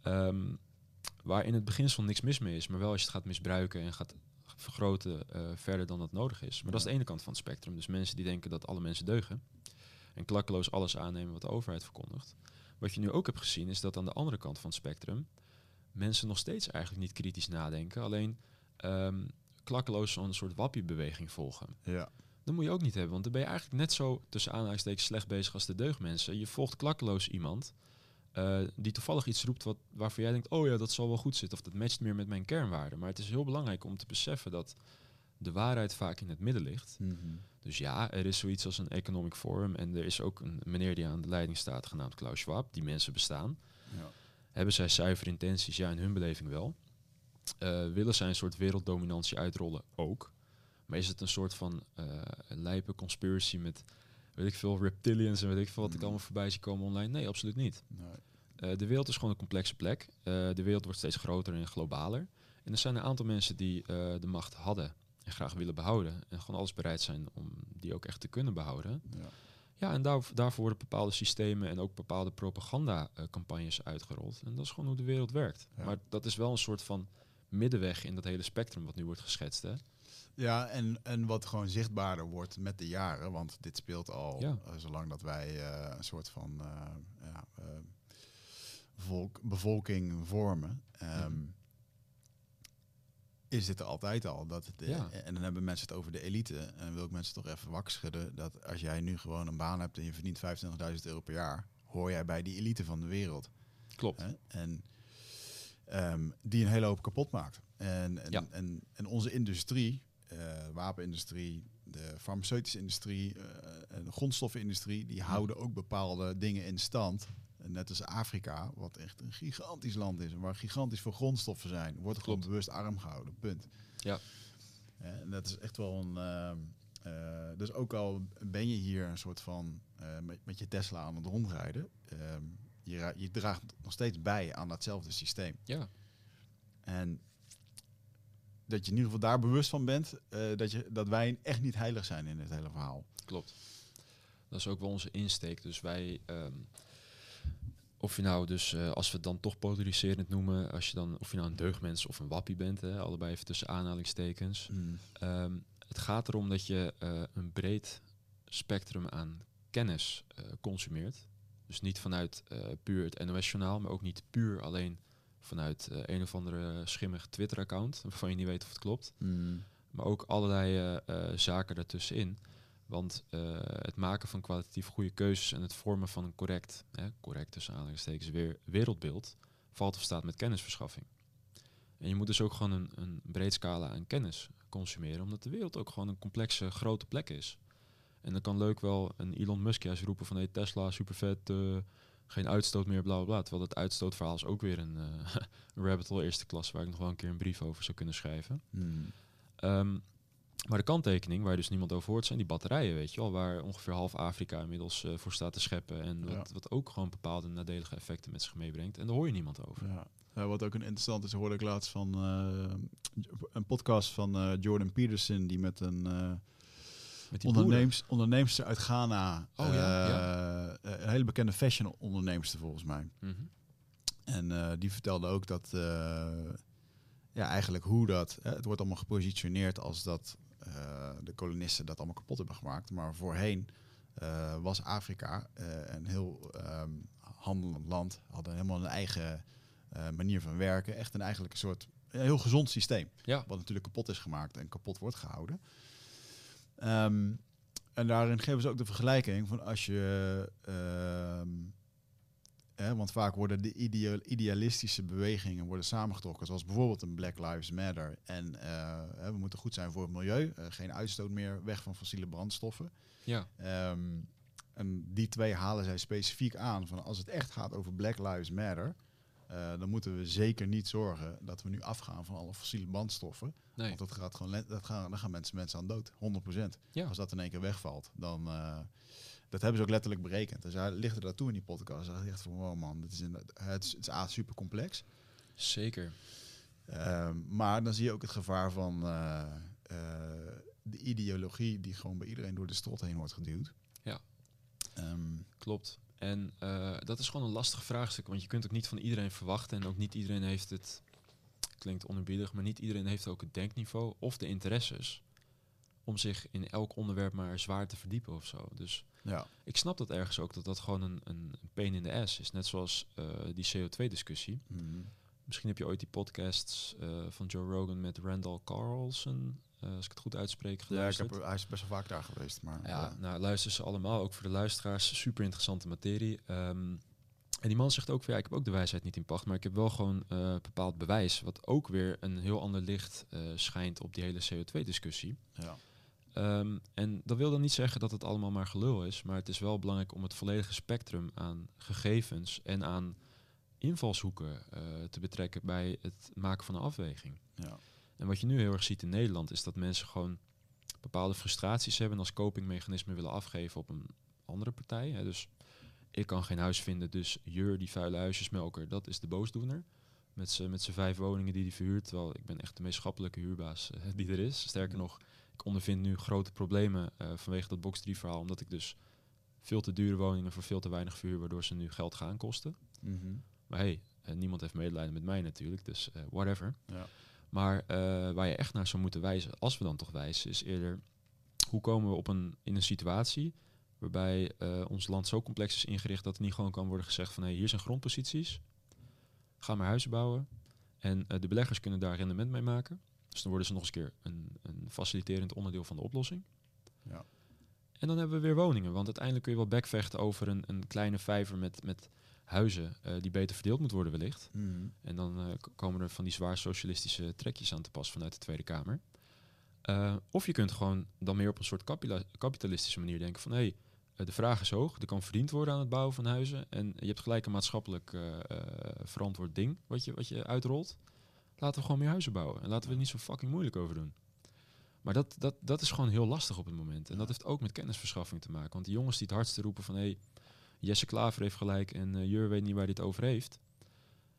Um, waar in het beginsel niks mis mee is, maar wel als je het gaat misbruiken en gaat vergroten uh, verder dan dat nodig is. Maar ja. dat is de ene kant van het spectrum. Dus mensen die denken dat alle mensen deugen en klakkeloos alles aannemen wat de overheid verkondigt. Wat je nu ook hebt gezien is dat aan de andere kant van het spectrum mensen nog steeds eigenlijk niet kritisch nadenken, alleen um, klakkeloos zo'n soort wappiebeweging volgen. Ja. Dat moet je ook niet hebben, want dan ben je eigenlijk net zo tussen aanhalingstekens slecht bezig als de deugdmensen. Je volgt klakkeloos iemand uh, die toevallig iets roept wat, waarvan jij denkt, oh ja, dat zal wel goed zitten of dat matcht meer met mijn kernwaarden. Maar het is heel belangrijk om te beseffen dat de waarheid vaak in het midden ligt. Mhm. Dus ja, er is zoiets als een economic forum en er is ook een meneer die aan de leiding staat, genaamd Klaus Schwab. Die mensen bestaan. Ja. Hebben zij zuivere intenties? Ja, in hun beleving wel. Eh, willen zij een soort werelddominantie uitrollen? Ook. Maar is het een soort van eh lijpe conspiracy met, weet ik veel, reptilians en weet ik veel wat ik Mm. allemaal voorbij zie komen online? Nee, absoluut niet. Nee. Eh, de wereld is gewoon een complexe plek. Eh, de wereld wordt steeds groter en globaler. En er zijn een aantal mensen die de macht hadden en graag willen behouden. En gewoon alles bereid zijn om die ook echt te kunnen behouden. Ja. Ja, en daar, daarvoor worden bepaalde systemen en ook bepaalde propaganda-campagnes uitgerold. En dat is gewoon hoe de wereld werkt. Ja. Maar dat is wel een soort van middenweg in dat hele spectrum wat nu wordt geschetst. Hè? Ja, en, en wat gewoon zichtbaarder wordt met de jaren. Want dit speelt al Ja. eh, zolang dat wij eh, een soort van eh, ja, volk, bevolking vormen. ehm, Mhm. Is dit er altijd al? Dat het. En dan hebben mensen het over de elite. En wil ik mensen toch even wakker schudden. Dat als jij nu gewoon een baan hebt en je verdient 25.000 euro per jaar. Hoor jij bij die elite van de wereld. Klopt. Hè? En ehm, die een hele hoop kapot maakt. En, en, en onze industrie, eh, wapenindustrie, de farmaceutische industrie, eh, en de grondstoffenindustrie, die houden ook bepaalde dingen in stand. Net als Afrika, wat echt een gigantisch land is en waar gigantisch veel grondstoffen zijn, wordt gewoon bewust arm gehouden. Punt. Ja. Eh, En dat is echt wel een. eh, dus ook al ben je hier een soort van met, met je Tesla aan het rondrijden, ehm, je, je draagt nog steeds bij aan datzelfde systeem. Ja, En dat je in ieder geval daar bewust van bent eh, dat, je, dat wij echt niet heilig zijn in dit hele verhaal. klopt. Dat is ook wel onze insteek. Dus wij, ehm, of je nou dus, eh, als we het dan toch polariserend noemen, als je dan, of je nou een deugdmens of een wappie bent, hè, allebei even tussen aanhalingstekens. Ehm, het gaat erom dat je eh, een breed spectrum aan kennis consumeert. Dus niet vanuit puur het NOS-journaal, maar ook niet puur alleen vanuit eh, een of andere schimmig Twitter-account, waarvan je niet weet of het klopt. Maar ook allerlei eh, eh, zaken daartussenin. Want het maken van kwalitatief goede keuzes en het vormen van een correct, hè, correct tussen aanhalingstekens, weer wereldbeeld, valt of staat met kennisverschaffing. En je moet dus ook gewoon een, een breed scala aan kennis consumeren, omdat de wereld ook gewoon een complexe, grote plek is. En dan kan leuk wel een Elon Musk juist roepen van hey, Tesla, super vet, eh, geen uitstoot meer, bla bla bla. Terwijl dat uitstootverhaal is ook weer een, een rabbit hole eerste klas, waar ik nog wel een keer een brief over zou kunnen schrijven. Ehm, maar de kanttekening, waar dus niemand over hoort, zijn die batterijen, weet je wel. Waar ongeveer half Afrika inmiddels eh, voor staat te scheppen. En wat, Ja. wat ook gewoon bepaalde nadelige effecten met zich meebrengt. En daar hoor je niemand over. Ja. Wat ook een interessant is, hoorde ik laatst van eh, een podcast van Jordan Peterson, die met een Met die onderneemster uit Ghana, Oh, ja, eh, een hele bekende fashion onderneemster volgens mij. Mhm. En eh, die vertelde ook dat, eh, ja, eigenlijk hoe dat, hè, het wordt allemaal gepositioneerd als dat eh, de kolonisten dat allemaal kapot hebben gemaakt. Maar voorheen eh, was Afrika eh, een heel ehm, handelend land, hadden helemaal een eigen eh, manier van werken. Echt een eigenlijk een soort een heel gezond systeem. Ja. Wat natuurlijk kapot is gemaakt en kapot wordt gehouden. Ehm, en daarin geven ze ook de vergelijking van als je. ehm, hè, want vaak worden de idealistische bewegingen worden samengetrokken. Zoals bijvoorbeeld een Black Lives Matter. En eh, we moeten goed zijn voor het milieu. eh, geen uitstoot meer, weg van fossiele brandstoffen. Ja, Ehm, en die twee halen zij specifiek aan van als het echt gaat over Black Lives Matter, eh, dan moeten we zeker niet zorgen dat we nu afgaan van alle fossiele brandstoffen. Nee. Want dat gaat gewoon, dat gaan, dan gaan mensen, mensen aan dood, 100%. Ja. Als dat in één keer wegvalt, dan. eh, dat hebben ze ook letterlijk berekend. Dus hij lichtte dat toe in die podcast. Hij zegt van, wow man, dit is een, het is, het is A, super complex. Zeker. Ehm, maar dan zie je ook het gevaar van eh, eh, de ideologie die gewoon bij iedereen door de strot heen wordt geduwd. Ja. Ehm, Klopt. En dat is gewoon een lastig vraagstuk. Want je kunt ook niet van iedereen verwachten. En ook niet iedereen heeft het. Klinkt oneerbiedig, maar niet iedereen heeft ook het denkniveau of de interesses. Om zich in elk onderwerp maar zwaar te verdiepen of zo. Dus ja. ik snap dat ergens ook dat dat gewoon een, een pain in the ass is. Net zoals eh, die CO2-discussie. Mhm. Misschien heb je ooit die podcasts eh, van Joe Rogan met Randall Carlson, eh, als ik het goed uitspreek, Ja, ik geluisterd. heb, hij is best wel vaak daar geweest. Maar, Ja, nou luister ze allemaal, ook voor de luisteraars. Super interessante materie. Ehm, En die man zegt ook van ja, ik heb ook de wijsheid niet in pacht, maar ik heb wel gewoon eh, bepaald bewijs, wat ook weer een heel ander licht eh, schijnt op die hele CO2-discussie. Ja. Ehm, en dat wil dan niet zeggen dat het allemaal maar gelul is, maar het is wel belangrijk om het volledige spectrum aan gegevens en aan invalshoeken eh, te betrekken bij het maken van een afweging. Ja. En wat je nu heel erg ziet in Nederland is dat mensen gewoon bepaalde frustraties hebben en als copingmechanisme willen afgeven op een andere partij. Hè. Dus ik kan geen huis vinden, dus Jur, die vuile huisjesmelker, dat is de boosdoener. Met z'n vijf woningen die hij verhuurt, terwijl ik ben echt de meest schappelijke huurbaas eh, die er is. Sterker nog, ik ondervind nu grote problemen eh, vanwege dat box 3 verhaal, omdat ik dus veel te dure woningen voor veel te weinig verhuur, waardoor ze nu geld gaan kosten. Mhm. Maar hey, eh, niemand heeft medelijden met mij natuurlijk, dus whatever. Ja. Maar waar je echt naar zou moeten wijzen, als we dan toch wijzen, is eerder hoe komen we op een, in een situatie waarbij eh, ons land zo complex is ingericht dat er niet gewoon kan worden gezegd van hé, hier zijn grondposities, ga maar huizen bouwen. En eh, de beleggers kunnen daar rendement mee maken. Dus dan worden ze nog eens een keer een, een faciliterend onderdeel van de oplossing. Ja. En dan hebben we weer woningen. Want uiteindelijk kun je wel backvechten over een, een kleine vijver met, met huizen eh, die beter verdeeld moet worden wellicht. Mhm. En dan komen er van die zwaar socialistische trekjes aan te pas vanuit de Tweede Kamer. Of je kunt gewoon dan meer op een soort kapitalistische manier denken van... hé, hey, de vraag is hoog, er kan verdiend worden aan het bouwen van huizen... en je hebt gelijk een maatschappelijk eh, eh, verantwoord ding wat je, wat je uitrolt. Laten we gewoon meer huizen bouwen en laten we er niet zo fucking moeilijk over doen. Maar dat, dat, dat is gewoon heel lastig op het moment. En dat heeft ook met kennisverschaffing te maken. Want die jongens die het hardste roepen van... hé, hey, Jesse Klaver heeft gelijk en eh, Jur weet niet waar het over heeft...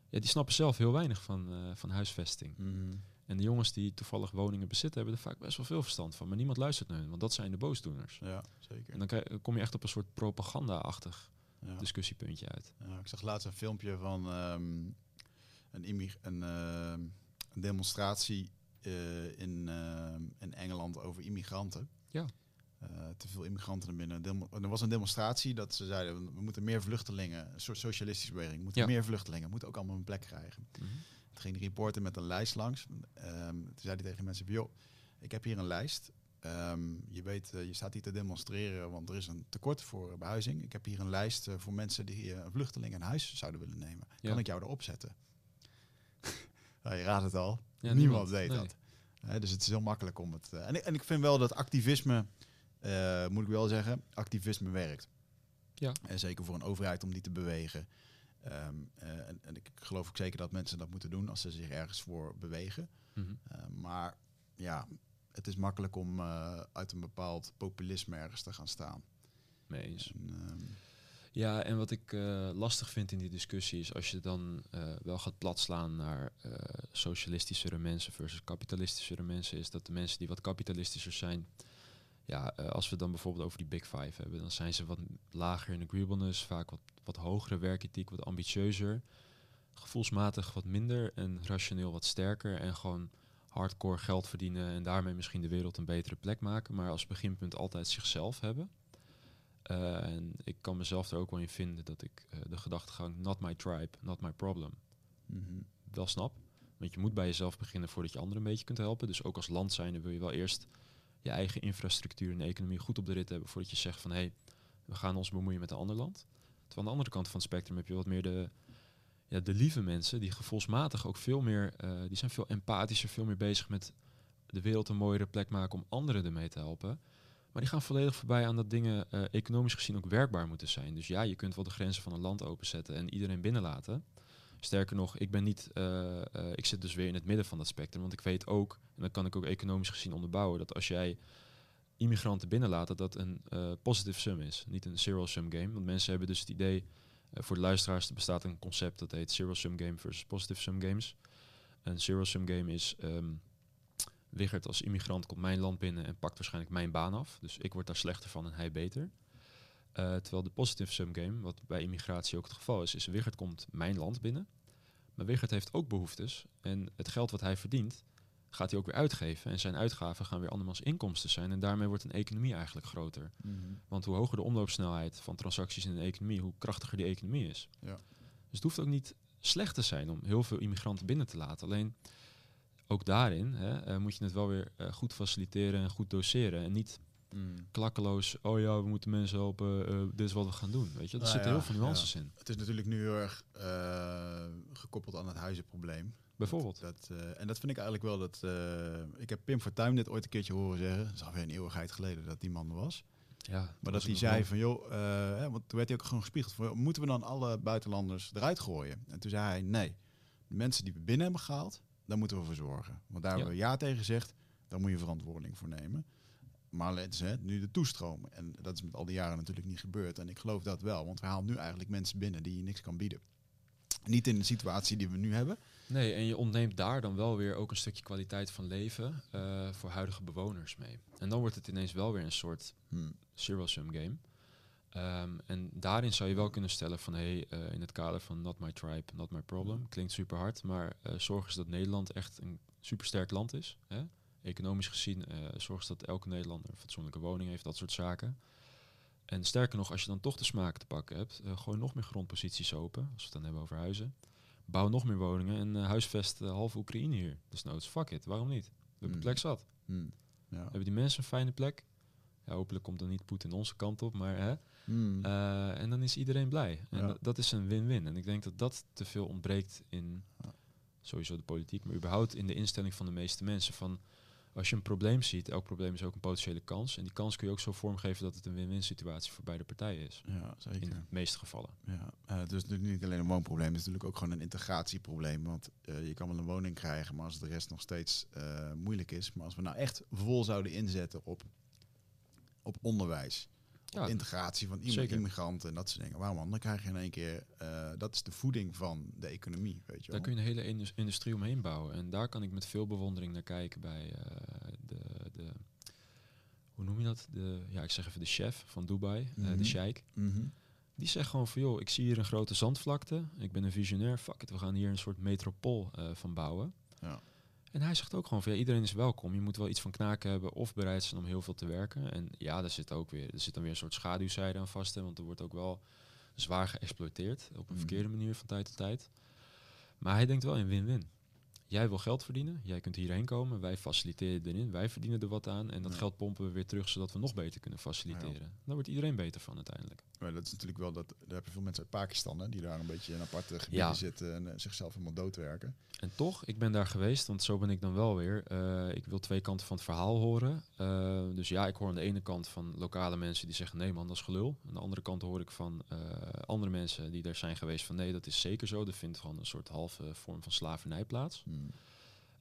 Ja, die snappen zelf heel weinig van, eh, van huisvesting. Mhm. En de jongens die toevallig woningen bezitten, hebben er vaak best wel veel verstand van. Maar niemand luistert naar hen, want dat zijn de boosdoeners. Ja, zeker. En dan krijg- kom je echt op een soort propaganda-achtig Ja. discussiepuntje uit. Ja, ik zag laatst een filmpje van ehm, een, een, ehm, een demonstratie eh, in, ehm, in Engeland over immigranten. Ja. Eh, te veel immigranten er binnen. Demo- er was een demonstratie dat ze zeiden, we- moeten meer vluchtelingen, een soort socialistische beweging, we moeten Ja. meer vluchtelingen, moeten ook allemaal een plek krijgen. Toen ging de reporter met een lijst langs. Ehm, toen zei hij tegen mensen, joh, ik heb hier een lijst. Ehm, je weet, eh, je staat hier te demonstreren, want er is een tekort voor behuizing. Ik heb hier een lijst eh, voor mensen die eh, een vluchteling een huis zouden willen nemen. Ja. Kan ik jou erop zetten? nou, je raadt het al. Ja, niemand, deed Nee. dat. Dus het is heel makkelijk om het... en, ik, en ik vind wel dat activisme, moet ik wel zeggen, activisme werkt. Ja. En zeker voor een overheid om die te bewegen. Ehm, eh, en, en ik geloof ook zeker dat mensen dat moeten doen als ze zich ergens voor bewegen. Mhm. Eh, maar ja, het is makkelijk om eh, uit een bepaald populisme ergens te gaan staan. Mee eens. En, ehm, Ja, en wat ik eh, lastig vind in die discussie is als je dan wel gaat platslaan naar socialistischere mensen versus kapitalistischere mensen, is dat de mensen die wat kapitalistischer zijn, ja, eh, als we dan bijvoorbeeld over die Big Five hebben, dan zijn ze wat lager in agreeableness, vaak wat, wat hogere werkethiek, wat ambitieuzer, gevoelsmatig wat minder en rationeel wat sterker en gewoon hardcore geld verdienen en daarmee misschien de wereld een betere plek maken, maar als beginpunt altijd zichzelf hebben. Eh, en ik kan mezelf er ook wel in vinden dat ik eh, de gedachtegang not my tribe, not my problem mhm. wel snap. Want je moet bij jezelf beginnen voordat je anderen een beetje kunt helpen. Dus ook als land zijnde wil je wel eerst je eigen infrastructuur en economie goed op de rit hebben voordat je zegt van hé, hey, we gaan ons bemoeien met een ander land. Terwijl aan de andere kant van het spectrum heb je wat meer de, ja, de lieve mensen die gevoelsmatig ook veel meer, eh, die zijn veel empathischer, veel meer bezig met de wereld een mooiere plek maken om anderen ermee te helpen. Maar die gaan volledig voorbij aan dat dingen eh, economisch gezien ook werkbaar moeten zijn. Dus ja, je kunt wel de grenzen van een land openzetten en iedereen binnenlaten. Sterker nog, ik ben niet, eh, eh, ik zit dus weer in het midden van dat spectrum. Want ik weet ook, en dat kan ik ook economisch gezien onderbouwen, dat als jij immigranten binnenlaat, dat een eh, positive sum is. Niet een zero sum game. Want mensen hebben dus het idee, voor de luisteraars, er bestaat een concept dat heet zero sum game versus positive sum games. Een zero sum game is, Wigert als immigrant komt mijn land binnen en pakt waarschijnlijk mijn baan af. Dus ik word daar slechter van en hij beter. Eh, terwijl de positive sum game, wat bij immigratie ook het geval is, is Wigert komt mijn land binnen. Maar Wigert heeft ook behoeftes. En het geld wat hij verdient, gaat hij ook weer uitgeven. En zijn uitgaven gaan weer andermans inkomsten zijn. En daarmee wordt een economie eigenlijk groter. Mhm. Want hoe hoger de omloopsnelheid van transacties in een economie, hoe krachtiger die economie is. Ja. Dus het hoeft ook niet slecht te zijn om heel veel immigranten binnen te laten. Alleen ook daarin hè, eh, moet je het wel weer eh, goed faciliteren en goed doseren. En niet Mm. klakkeloos, oh ja, we moeten mensen helpen, eh, dit is wat we gaan doen. Weet je, er Nou zitten ja, heel veel nuances in. Het is natuurlijk nu heel erg eh, gekoppeld aan het huizenprobleem. Bijvoorbeeld. Dat, eh, en dat vind ik eigenlijk wel dat. eh, ik heb Pim Fortuyn dit ooit een keertje horen zeggen. Dat is alweer een eeuwigheid geleden dat die man er was. Ja, Maar dat hij zei van joh, eh, hè, want toen werd hij ook gewoon gespiegeld van joh, moeten we dan alle buitenlanders eruit gooien? En toen zei hij nee, de mensen die we binnen hebben gehaald, daar moeten we voor zorgen. Want daar Ja. hebben we ja tegen gezegd, daar moet je verantwoording voor nemen. Maar het is hè, nu de toestroom. En dat is met al die jaren natuurlijk niet gebeurd. En ik geloof dat wel, want we halen nu eigenlijk mensen binnen die je niks kan bieden. Niet in de situatie die we nu hebben. Nee, en je ontneemt daar dan wel weer ook een stukje kwaliteit van leven eh, voor huidige bewoners mee. En dan wordt het ineens wel weer een soort Hmm. zero-sum game. Ehm, en daarin zou je wel kunnen stellen van, hé, hey, eh, in het kader van not my tribe, not my problem, klinkt super hard, maar eh, zorg eens dat Nederland echt een supersterk land is. Hè? Economisch gezien, eh zorg eens dat elke Nederlander een fatsoenlijke woning heeft, dat soort zaken. En sterker nog, als je dan toch de smaak te pakken hebt, eh, gooi nog meer grondposities open, als we het dan hebben over huizen. Bouw nog meer woningen en eh, huisvest half Oekraïne hier. Dus noods, fuck it, waarom niet? We hebben Hmm. plek zat. Hmm. Ja. Hebben die mensen een fijne plek? Ja, hopelijk komt dan niet Poetin onze kant op, maar hè. Eh, en dan is iedereen blij. En Ja. dat, is een win-win. En ik denk dat dat te veel ontbreekt in sowieso de politiek, maar überhaupt in de instelling van de meeste mensen. Van als je een probleem ziet, elk probleem is ook een potentiële kans. En die kans kun je ook zo vormgeven dat het een win-win situatie voor beide partijen is. ja, zeker. In de meeste gevallen. Ja, het is natuurlijk niet alleen een woonprobleem, het is natuurlijk ook gewoon een integratieprobleem. Want eh, je kan wel een woning krijgen, maar als de rest nog steeds eh, moeilijk is. Maar als we nou echt vol zouden inzetten op, op onderwijs, Ja, integratie van immigranten en dat soort dingen. Waarom man? Dan krijg je in één keer, eh, dat is de voeding van de economie, weet je wel. Daar kun je een hele indus- industrie omheen bouwen. En daar kan ik met veel bewondering naar kijken bij eh, de, de, hoe noem je dat? De, ja, ik zeg even de chef van Dubai, eh, Mhm. de sheik. Mhm. Die zegt gewoon van, joh, ik zie hier een grote zandvlakte. Ik ben een visionair, fuck it, we gaan hier een soort metropool van bouwen. Ja. En hij zegt ook gewoon van, ja, iedereen is welkom. Je moet wel iets van knaken hebben of bereid zijn om heel veel te werken. En ja, daar zit ook weer, er zit dan weer een soort schaduwzijde aan vast. Hè, want er wordt ook wel zwaar geëxploiteerd op een Mhm. verkeerde manier van tijd tot tijd. Maar hij denkt wel in win-win. Jij wil geld verdienen, jij kunt hierheen komen, wij faciliteren erin, wij verdienen er wat aan. En dat Ja. geld pompen we weer terug, zodat we nog beter kunnen faciliteren. Daar wordt iedereen beter van uiteindelijk. Maar dat is natuurlijk wel, dat, daar heb je veel mensen uit Pakistan, hè, die daar een beetje in aparte gebieden Ja. zitten en eh, zichzelf helemaal doodwerken. En toch, ik ben daar geweest, want zo ben ik dan wel weer. Eh, ik wil twee kanten van het verhaal horen. Eh, dus ja, ik hoor aan de ene kant van lokale mensen die zeggen nee man, dat is gelul. Aan de andere kant hoor ik van andere mensen die daar zijn geweest van nee, dat is zeker zo. Er vindt gewoon een soort halve vorm van slavernij plaats. Hmm.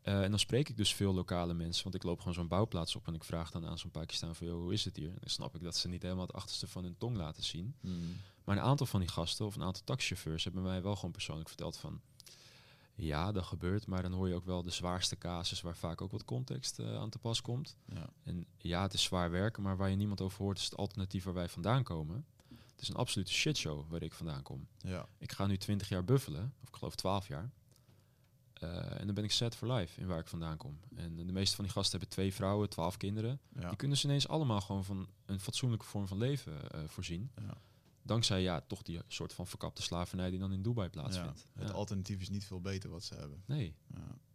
Eh, en dan spreek ik dus veel lokale mensen, want ik loop gewoon zo'n bouwplaats op en ik vraag dan aan zo'n Pakistan van, hoe is het hier? En dan snap ik dat ze niet helemaal het achterste van hun tong laten zien. Hmm. Maar een aantal van die gasten of een aantal taxichauffeurs hebben mij wel gewoon persoonlijk verteld van... Ja, dat gebeurt, maar dan hoor je ook wel de zwaarste casus waar vaak ook wat context eh, aan te pas komt. Ja. En ja, het is zwaar werken, maar waar je niemand over hoort is het alternatief waar wij vandaan komen. Het is een absolute shitshow waar ik vandaan kom. Ja. Ik ga nu 20 jaar buffelen, of ik geloof 12 jaar. Eh, en dan ben ik set for life in waar ik vandaan kom. En de meeste van die gasten hebben twee vrouwen, 12 kinderen. Ja. Die kunnen ze ineens allemaal gewoon van een fatsoenlijke vorm van leven eh, voorzien. Ja. Dankzij ja, toch die soort van verkapte slavernij die dan in Dubai plaatsvindt. Ja. Het alternatief is niet veel beter wat ze hebben. Nee.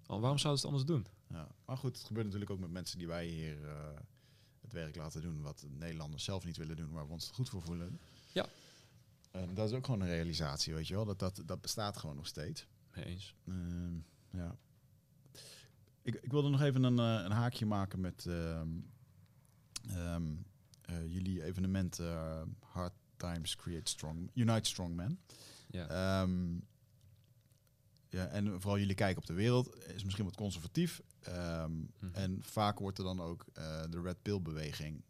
Al, waarom zouden ze het anders doen? Ja. Maar goed, het gebeurt natuurlijk ook met mensen die wij hier eh, het werk laten doen, wat de Nederlanders zelf niet willen doen, waar we ons goed voor voelen. Ja. En dat is ook gewoon een realisatie, weet je wel. Dat, dat, dat bestaat gewoon nog steeds. Mee eens. Ehm, ja. Ik, ik wilde nog even een, eh, een haakje maken met ehm, ehm, eh, jullie evenement eh, Hard Times Create Strong, Unite Strong Men. Ja. Ehm, ja, en vooral jullie kijken op de wereld is misschien wat conservatief. Mhm. En vaak wordt er dan ook de Red Pill beweging.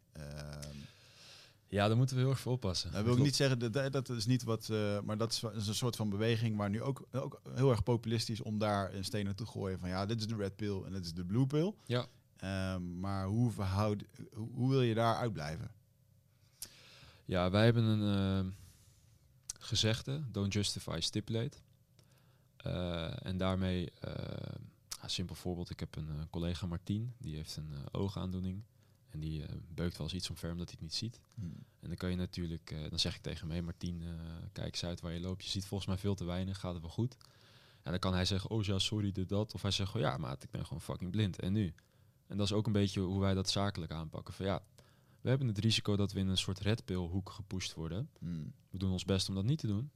Ja, daar moeten we heel erg voor oppassen. dat wil ik niet zeggen, dat, dat is niet wat, eh, maar dat is, een soort van beweging waar nu ook, ook heel erg populistisch om daar een steen te gooien van ja, dit is de red pill en dit is de blue pill. Ja. Ehm, maar hoe, verhoud, hoe, hoe wil je daar uitblijven? Ja, wij hebben een eh, gezegde, don't justify, stipulate. Eh, en daarmee, eh, ja, simpel voorbeeld, ik heb een eh, collega Martien, die heeft een oogaandoening. En die eh, beukt wel eens iets omver omdat hij het niet ziet. En dan kan je natuurlijk, eh, dan zeg ik tegen hem, hey Martien, eh, kijk eens uit waar je loopt. Je ziet volgens mij veel te weinig, gaat het wel goed? En dan kan hij zeggen, oh ja, sorry, dit, dat. Of hij zegt, oh ja, maat, ik ben gewoon fucking blind. En nu? En dat is ook een beetje hoe wij dat zakelijk aanpakken. Van ja, We hebben het risico dat we in een soort red pill hoek gepusht worden. Hmm. We doen ons best om dat niet te doen.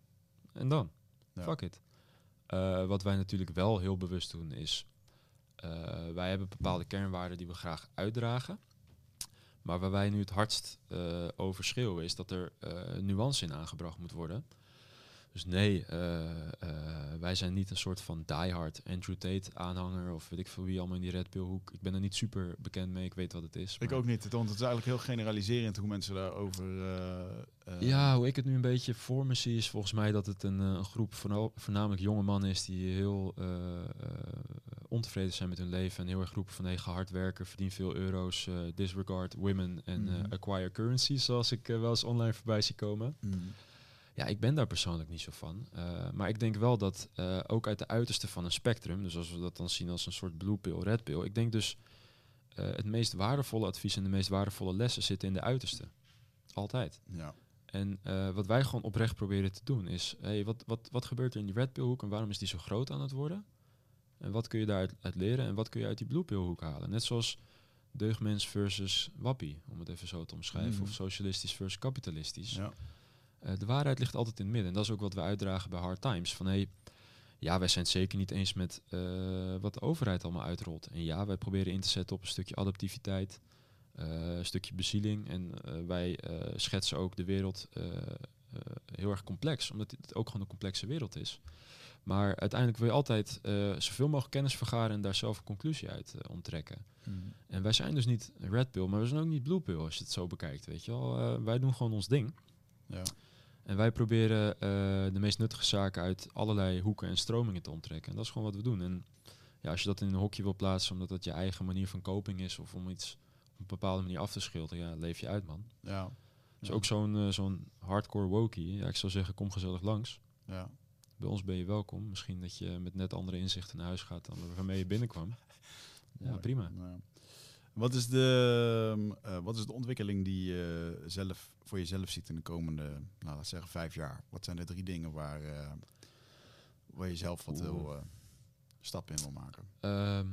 En dan? Ja. Fuck it. Wat wij natuurlijk wel heel bewust doen is... wij hebben bepaalde kernwaarden die we graag uitdragen. Maar waar wij nu het hardst eh over schreeuwen... is dat er eh, nuance in aangebracht moet worden. Dus nee, eh, eh, wij zijn niet een soort van diehard Andrew Tate aanhanger... of weet ik veel wie allemaal in die red pill hoek. Ik ben er niet super bekend mee, ik weet wat het is. Ik ook niet, want het is eigenlijk heel generaliserend hoe mensen daarover... eh, Ja, hoe ik het nu een beetje voor me zie, is volgens mij dat het een, een groep voorna- voornamelijk jonge mannen is die heel ontevreden zijn met hun leven en heel erg roepen van hey, ga hard werken, verdien veel euro's, disregard women en Mhm. acquire currency, zoals ik wel eens online voorbij zie komen. hmm. Ja, ik ben daar persoonlijk niet zo van. Eh, maar ik denk wel dat eh, ook uit de uiterste van een spectrum, dus als we dat dan zien als een soort blue pill, red pill, ik denk dus eh, het meest waardevolle advies en de meest waardevolle lessen zitten in de uiterste. Altijd. Ja. En wat wij gewoon oprecht proberen te doen is, hey, wat, wat, wat gebeurt er in die red pill hoek en waarom is die zo groot aan het worden? En wat kun je daaruit uit leren en wat kun je uit die blue pill hoek halen? Net zoals deugdmens versus wappie, om het even zo te omschrijven, Mhm. of socialistisch versus kapitalistisch. Ja. Eh, de waarheid ligt altijd in het midden. En dat is ook wat we uitdragen bij Hard Times. Van hey, ja, wij zijn het zeker niet eens met eh, wat de overheid allemaal uitrolt. En ja, wij proberen in te zetten op een stukje adaptiviteit, eh, een stukje bezieling. En wij schetsen ook de wereld heel erg complex, omdat het ook gewoon een complexe wereld is. Maar uiteindelijk wil je altijd zoveel mogelijk kennis vergaren en daar zelf een conclusie uit eh, onttrekken. Hmm. En wij zijn dus niet red pill, maar we zijn ook niet blue pill als je het zo bekijkt, weet je wel. Wij doen gewoon ons ding. Ja. En wij proberen eh, de meest nuttige zaken uit allerlei hoeken en stromingen te onttrekken. En dat is gewoon wat we doen. En ja, als je dat in een hokje wil plaatsen omdat dat je eigen manier van coping is of om iets op een bepaalde manier af te schilderen, ja, leef je uit, man. Ja. Dus Ja. ook zo'n eh, zo'n hardcore wokie. Ja, ik zou zeggen, kom gezellig langs. Ja. Bij ons ben je welkom. Misschien dat je met net andere inzichten naar huis gaat dan waarmee je binnenkwam. Ja, Mooi. prima. Ja. Wat is de, ehm, eh, wat is de ontwikkeling die je zelf voor jezelf ziet in de komende, nou, laten we zeggen, vijf jaar? Wat zijn de drie dingen waar, eh, waar je zelf wat Oeh. wil, eh, stap in wil maken? Ehm,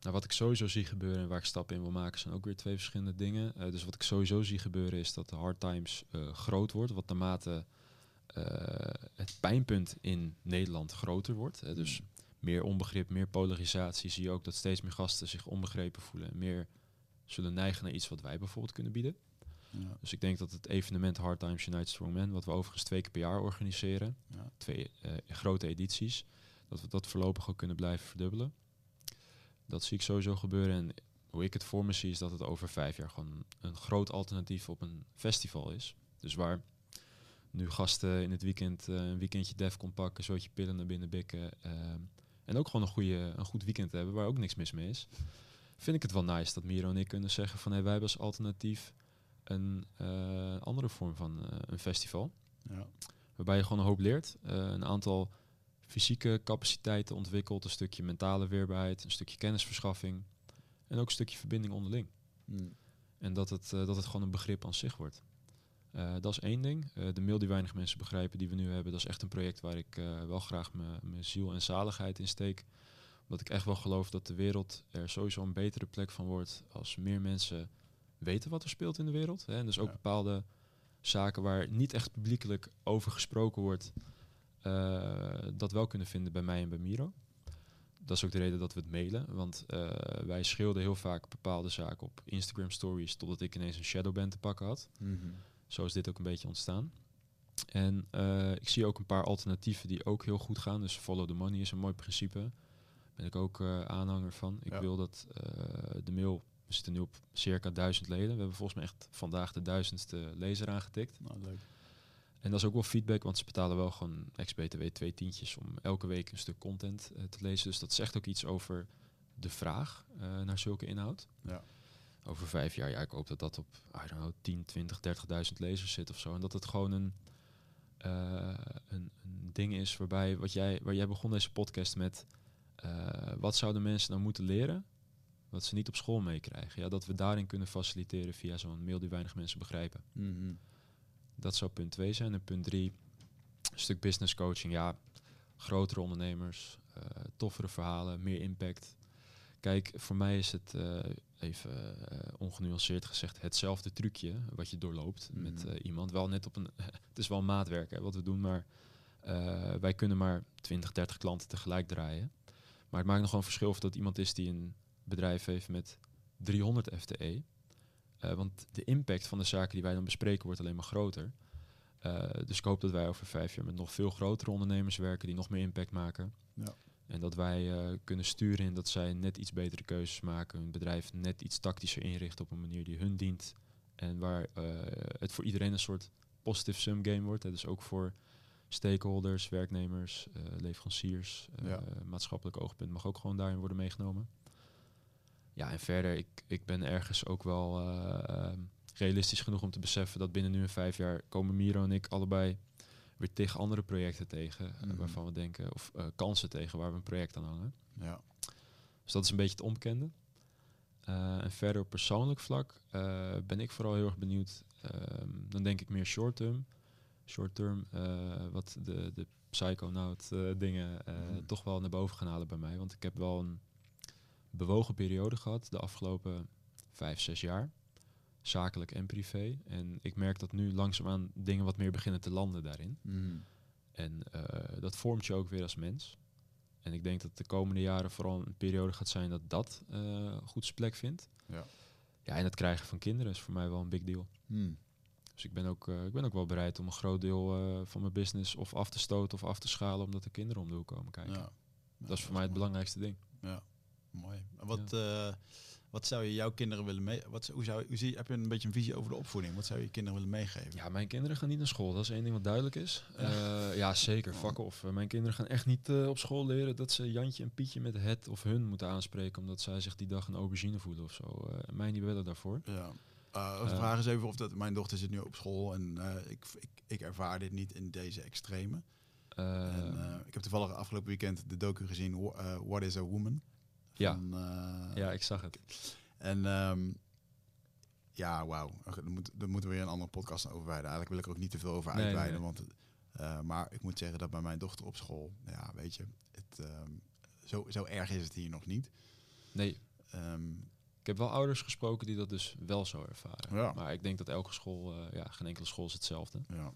nou, wat ik sowieso zie gebeuren en waar ik stappen in wil maken, zijn ook weer twee verschillende dingen. Eh, dus wat ik sowieso zie gebeuren is dat de hard times groot wordt. Wat naarmate het pijnpunt in Nederland groter wordt. hè, dus meer onbegrip, meer polarisatie. Zie je ook dat steeds meer gasten zich onbegrepen voelen. En meer zullen neigen naar iets wat wij bijvoorbeeld kunnen bieden. Ja. Dus ik denk dat het evenement Hard Times Unite Strong Men, wat we overigens twee keer per jaar organiseren, Ja. twee eh, grote edities, dat we dat voorlopig ook kunnen blijven verdubbelen. Dat zie ik sowieso gebeuren. En hoe ik het voor me zie, is dat het over vijf jaar gewoon een groot alternatief op een festival is. Dus waar nu gasten in het weekend eh, een weekendje def kon pakken, zootje pillen naar binnen bikken. ehm, en ook gewoon een, goede, een goed weekend hebben waar ook niks mis mee is. Vind ik het wel nice dat Miro en ik kunnen zeggen van hey, wij hebben als alternatief een eh, andere vorm van eh, een festival. Ja. Waarbij je gewoon een hoop leert. Eh, een aantal fysieke capaciteiten ontwikkelt, een stukje mentale weerbaarheid, een stukje kennisverschaffing en ook een stukje verbinding onderling. Hmm. En dat het, dat het gewoon een begrip aan zich wordt. Dat is één ding. De mail die weinig mensen begrijpen die we nu hebben, dat is echt een project waar ik wel graag mijn mijn ziel en zaligheid in steek. Omdat ik echt wel geloof dat de wereld er sowieso een betere plek van wordt als meer mensen weten wat er speelt in de wereld. Hè. En dus ook Ja. bepaalde zaken waar niet echt publiekelijk over gesproken wordt, eh, dat wel kunnen vinden bij mij en bij Miro. Dat is ook de reden dat we het mailen. Want eh, wij schreeuwden heel vaak bepaalde zaken op Instagram stories totdat ik ineens een shadowband te pakken had. Mhm. Zo is dit ook een beetje ontstaan. En eh, ik zie ook een paar alternatieven die ook heel goed gaan. Dus follow the money is een mooi principe. Ben ik ook aanhanger van. Ik Ja. wil dat de mail, we zitten nu op circa duizend leden. We hebben volgens mij echt vandaag de duizendste lezer aangetikt. Nou, leuk. En dat is ook wel feedback, want ze betalen wel gewoon ex-BTW twee tientjes om elke week een stuk content eh, te lezen. Dus dat zegt ook iets over de vraag eh, naar zulke inhoud. Ja. Over vijf jaar, ja, ik hoop dat dat op, I don't know, 10, 20, 30.000 lezers zit of zo. En dat het gewoon een, eh, een, een ding is waarbij, wat jij, waar jij begon deze podcast met, wat zouden mensen nou moeten leren wat ze niet op school meekrijgen? Ja, dat we daarin kunnen faciliteren via zo'n mail die weinig mensen begrijpen. Mhm. Dat zou punt 2 zijn. En punt 3, een stuk business coaching. Ja, grotere ondernemers, eh, toffere verhalen, meer impact. Kijk, voor mij is het, eh, even eh, ongenuanceerd gezegd, hetzelfde trucje wat je doorloopt met Mhm. eh, iemand. Wel net op een, het is wel maatwerk hè, wat we doen, maar wij kunnen maar 20, 30 klanten tegelijk draaien. Maar het maakt nog gewoon verschil of dat iemand is die een bedrijf heeft met 300 FTE. Eh, want de impact van de zaken die wij dan bespreken wordt alleen maar groter. Eh, dus ik hoop dat wij over vijf jaar met nog veel grotere ondernemers werken die nog meer impact maken. Ja. En dat wij eh, kunnen sturen in dat zij net iets betere keuzes maken, hun bedrijf net iets tactischer inrichten op een manier die hun dient. En waar het voor iedereen een soort positive sum game wordt. Hè. Dus ook voor stakeholders, werknemers, leveranciers, Ja. maatschappelijk oogpunt mag ook gewoon daarin worden meegenomen. Ja, en verder, ik, ik ben ergens ook wel eh, ehm, realistisch genoeg om te beseffen dat binnen nu en vijf jaar komen Miro en ik allebei weer tegen andere projecten tegen, eh, Mhm. waarvan we denken, of eh, kansen tegen waar we een project aan hangen. Ja. Dus dat is een beetje het onbekende. En verder op persoonlijk vlak ben ik vooral heel erg benieuwd. ehm, dan denk ik meer short term. Short term, wat de, de psychonaut dingen Mhm. toch wel naar boven gaan halen bij mij. Want ik heb wel een bewogen periode gehad de afgelopen vijf, zes jaar. Zakelijk en privé. En ik merk dat nu langzaamaan dingen wat meer beginnen te landen daarin. Mhm. En eh, dat vormt je ook weer als mens. En ik denk dat de komende jaren vooral een periode gaat zijn dat dat eh, goed zijn plek vindt. Ja. Ja, en het krijgen van kinderen is voor mij wel een big deal. Mhm. Dus ik ben ook, eh, ik ben ook wel bereid om een groot deel van mijn business of af te stoten of af te schalen omdat de kinderen om de hoek komen kijken. Ja. Dat is voor mij het belangrijkste ding. Mooi. En Wat, eh, wat zou je jouw kinderen willen mee... Wat, hoe zou, hoe zie, heb je een beetje een visie over de opvoeding? Wat zou je je kinderen willen meegeven? Ja, mijn kinderen gaan niet naar school. Dat is één ding wat duidelijk is. Ja, ja zeker. Fuck off. Eh, mijn kinderen gaan echt niet eh, op school leren dat ze Jantje en Pietje met het of hun moeten aanspreken. Omdat zij zich die dag een aubergine voelen of zo. Eh, mij niet willen daarvoor. Ja. Uh, de Eh. vraag is even of dat... Mijn dochter zit nu op school en eh, ik, ik, ik ervaar dit niet in deze extreme. Eh, En, eh, ik heb toevallig afgelopen weekend de docu gezien, Wha- eh, What is a Woman? Ja. Van, eh, ja, ik zag het. En ehm, ja, wauw. Moet, er moeten we weer een andere podcast over wijden. Eigenlijk wil ik er ook niet te veel over uitweiden. nee. Want, eh, maar ik moet zeggen dat bij mijn dochter op school, ja, weet je, het, ehm, zo, zo erg is het hier nog niet. Nee, Ehm, ik heb wel ouders gesproken die dat dus wel zo ervaren. Ja. Maar ik denk dat elke school, eh, ja, geen enkele school is hetzelfde. ja.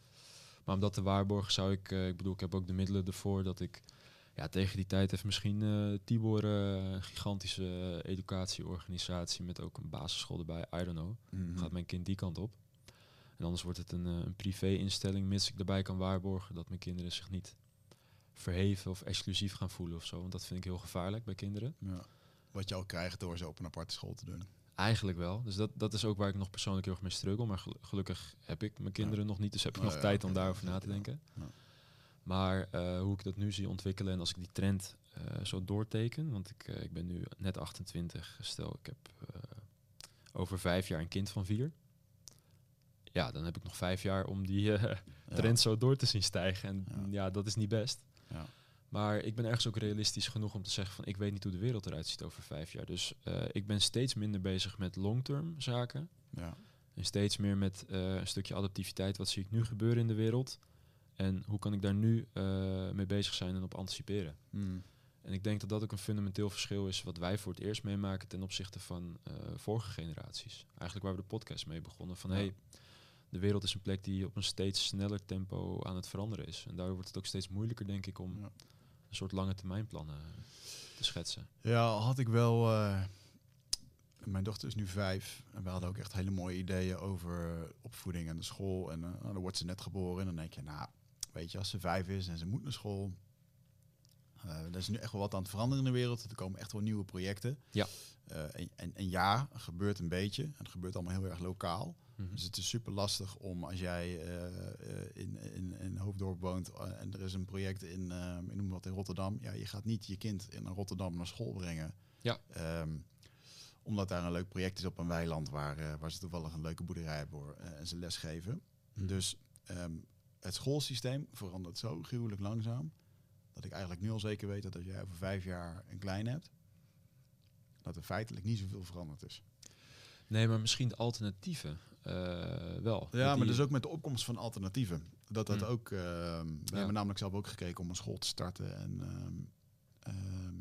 Maar om dat te waarborgen zou ik, ik bedoel, ik heb ook de middelen ervoor dat ik, ja, tegen die tijd heeft misschien eh Tibor eh, een gigantische eh, educatieorganisatie met ook een basisschool erbij, I don't know. Mhm. Gaat mijn kind die kant op? En anders wordt het een, een privé-instelling, mits ik erbij kan waarborgen dat mijn kinderen zich niet verheven of exclusief gaan voelen of zo. Want dat vind ik heel gevaarlijk bij kinderen. ja. Wat je al krijgt door ze op een aparte school te doen. Eigenlijk wel. Dus dat, dat is ook waar ik nog persoonlijk heel erg mee struggle. Maar gelu- gelukkig heb ik mijn kinderen nog niet, dus heb ik Oh, nog ja, tijd om daarover na te ja. denken. Maar eh, hoe ik dat nu zie ontwikkelen en als ik die trend eh, zo doorteken, want ik, eh, ik ben nu net 28, stel ik heb over vijf jaar een kind van vier. Ja, dan heb ik nog vijf jaar om die Ja. trend zo door te zien stijgen. En Ja. ja, dat is niet best. Ja. Maar ik ben ergens ook realistisch genoeg om te zeggen van ik weet niet hoe de wereld eruit ziet over vijf jaar. Dus ik ben steeds minder bezig met long-term zaken. Ja. En steeds meer met een stukje adaptiviteit. Wat zie ik nu gebeuren in de wereld? En hoe kan ik daar nu eh, mee bezig zijn en op anticiperen? Mhm. En ik denk dat dat ook een fundamenteel verschil is wat wij voor het eerst meemaken ten opzichte van eh, vorige generaties. Eigenlijk waar we de podcast mee begonnen. Van Ja. hey, de wereld is een plek die op een steeds sneller tempo aan het veranderen is. En daardoor wordt het ook steeds moeilijker, denk ik, om Ja. een soort lange termijnplannen te schetsen. Ja, had ik wel. eh, mijn dochter is nu vijf. En we hadden ook echt hele mooie ideeën over opvoeding en de school. En eh, nou, dan wordt ze net geboren. En dan denk je, nou, weet je, als ze vijf is en ze moet naar school. eh er is nu echt wel wat aan het veranderen in de wereld. Er komen echt wel nieuwe projecten. Ja. Eh, en, en, en ja, er gebeurt een beetje. En het gebeurt allemaal heel erg lokaal. Mhm. Dus het is super lastig om als jij eh, in, in, in Hoofddorp woont en er is een project in, ik noem wat in Rotterdam. Ja, je gaat niet je kind in Rotterdam naar school brengen. Ja. Ehm, omdat daar een leuk project is op een weiland waar, waar ze toevallig een leuke boerderij hebben hoor, en ze lesgeven. Mhm. Dus ehm, het schoolsysteem verandert zo gruwelijk langzaam. Dat ik eigenlijk nu al zeker weet dat als jij over vijf jaar een klein hebt, dat er feitelijk niet zoveel veranderd is. Nee, maar misschien de alternatieven eh, wel. Ja, maar die- dus ook met de opkomst van alternatieven. Dat dat Mm. ook. ehm, we hebben namelijk zelf ook gekeken om een school te starten. En ehm, ehm,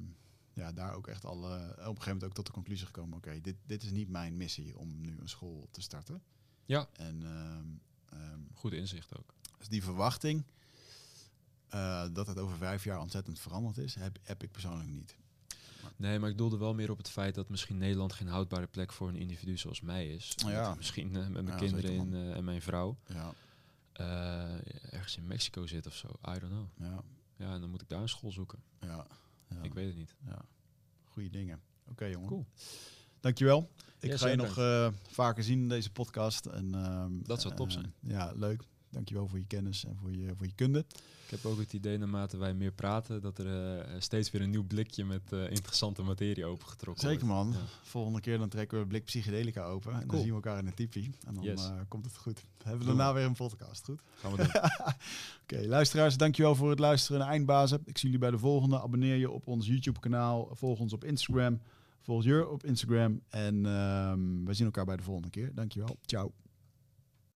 ja, daar ook echt al eh, op een gegeven moment ook tot de conclusie gekomen: oké, dit, dit is niet mijn missie om nu een school te starten. Ja. En ehm, Goed inzicht ook. Dus die verwachting eh, dat het over vijf jaar ontzettend veranderd is, heb, heb ik persoonlijk niet. Nee, maar ik doelde wel meer op het feit dat misschien Nederland geen houdbare plek voor een individu zoals mij is. Ja. Misschien eh, met mijn Ja, kinderen in, eh, en mijn vrouw Ja, ergens in Mexico zit of zo. I don't know. ja, Ja, en dan moet ik daar een school zoeken. ja. ja. Ik weet het niet. Ja, goede dingen. Oké, jongen. Cool. Dankjewel. Ik Yes, ga je nog vaker zien in deze podcast. En, ehm, Dat zou top zijn. ja, leuk. Dankjewel voor je kennis en voor je, voor je kunde. Ik heb ook het idee, naarmate wij meer praten, dat er eh, steeds weer een nieuw blikje met eh, interessante materie opengetrokken Zeker wordt. man. Ja. Volgende keer dan trekken we een blik psychedelica open. En dan zien we elkaar in een tipi. En dan Yes. eh, komt het goed. Hebben we daarna weer een podcast. Goed? Gaan we doen. Oké, luisteraars, dankjewel voor het luisteren naar Eindbazen. Ik zie jullie bij de volgende. Abonneer je op ons YouTube kanaal. Volg ons op Instagram. Volg Jur op Instagram. En ehm, we zien elkaar bij de volgende keer. Dankjewel. Ciao.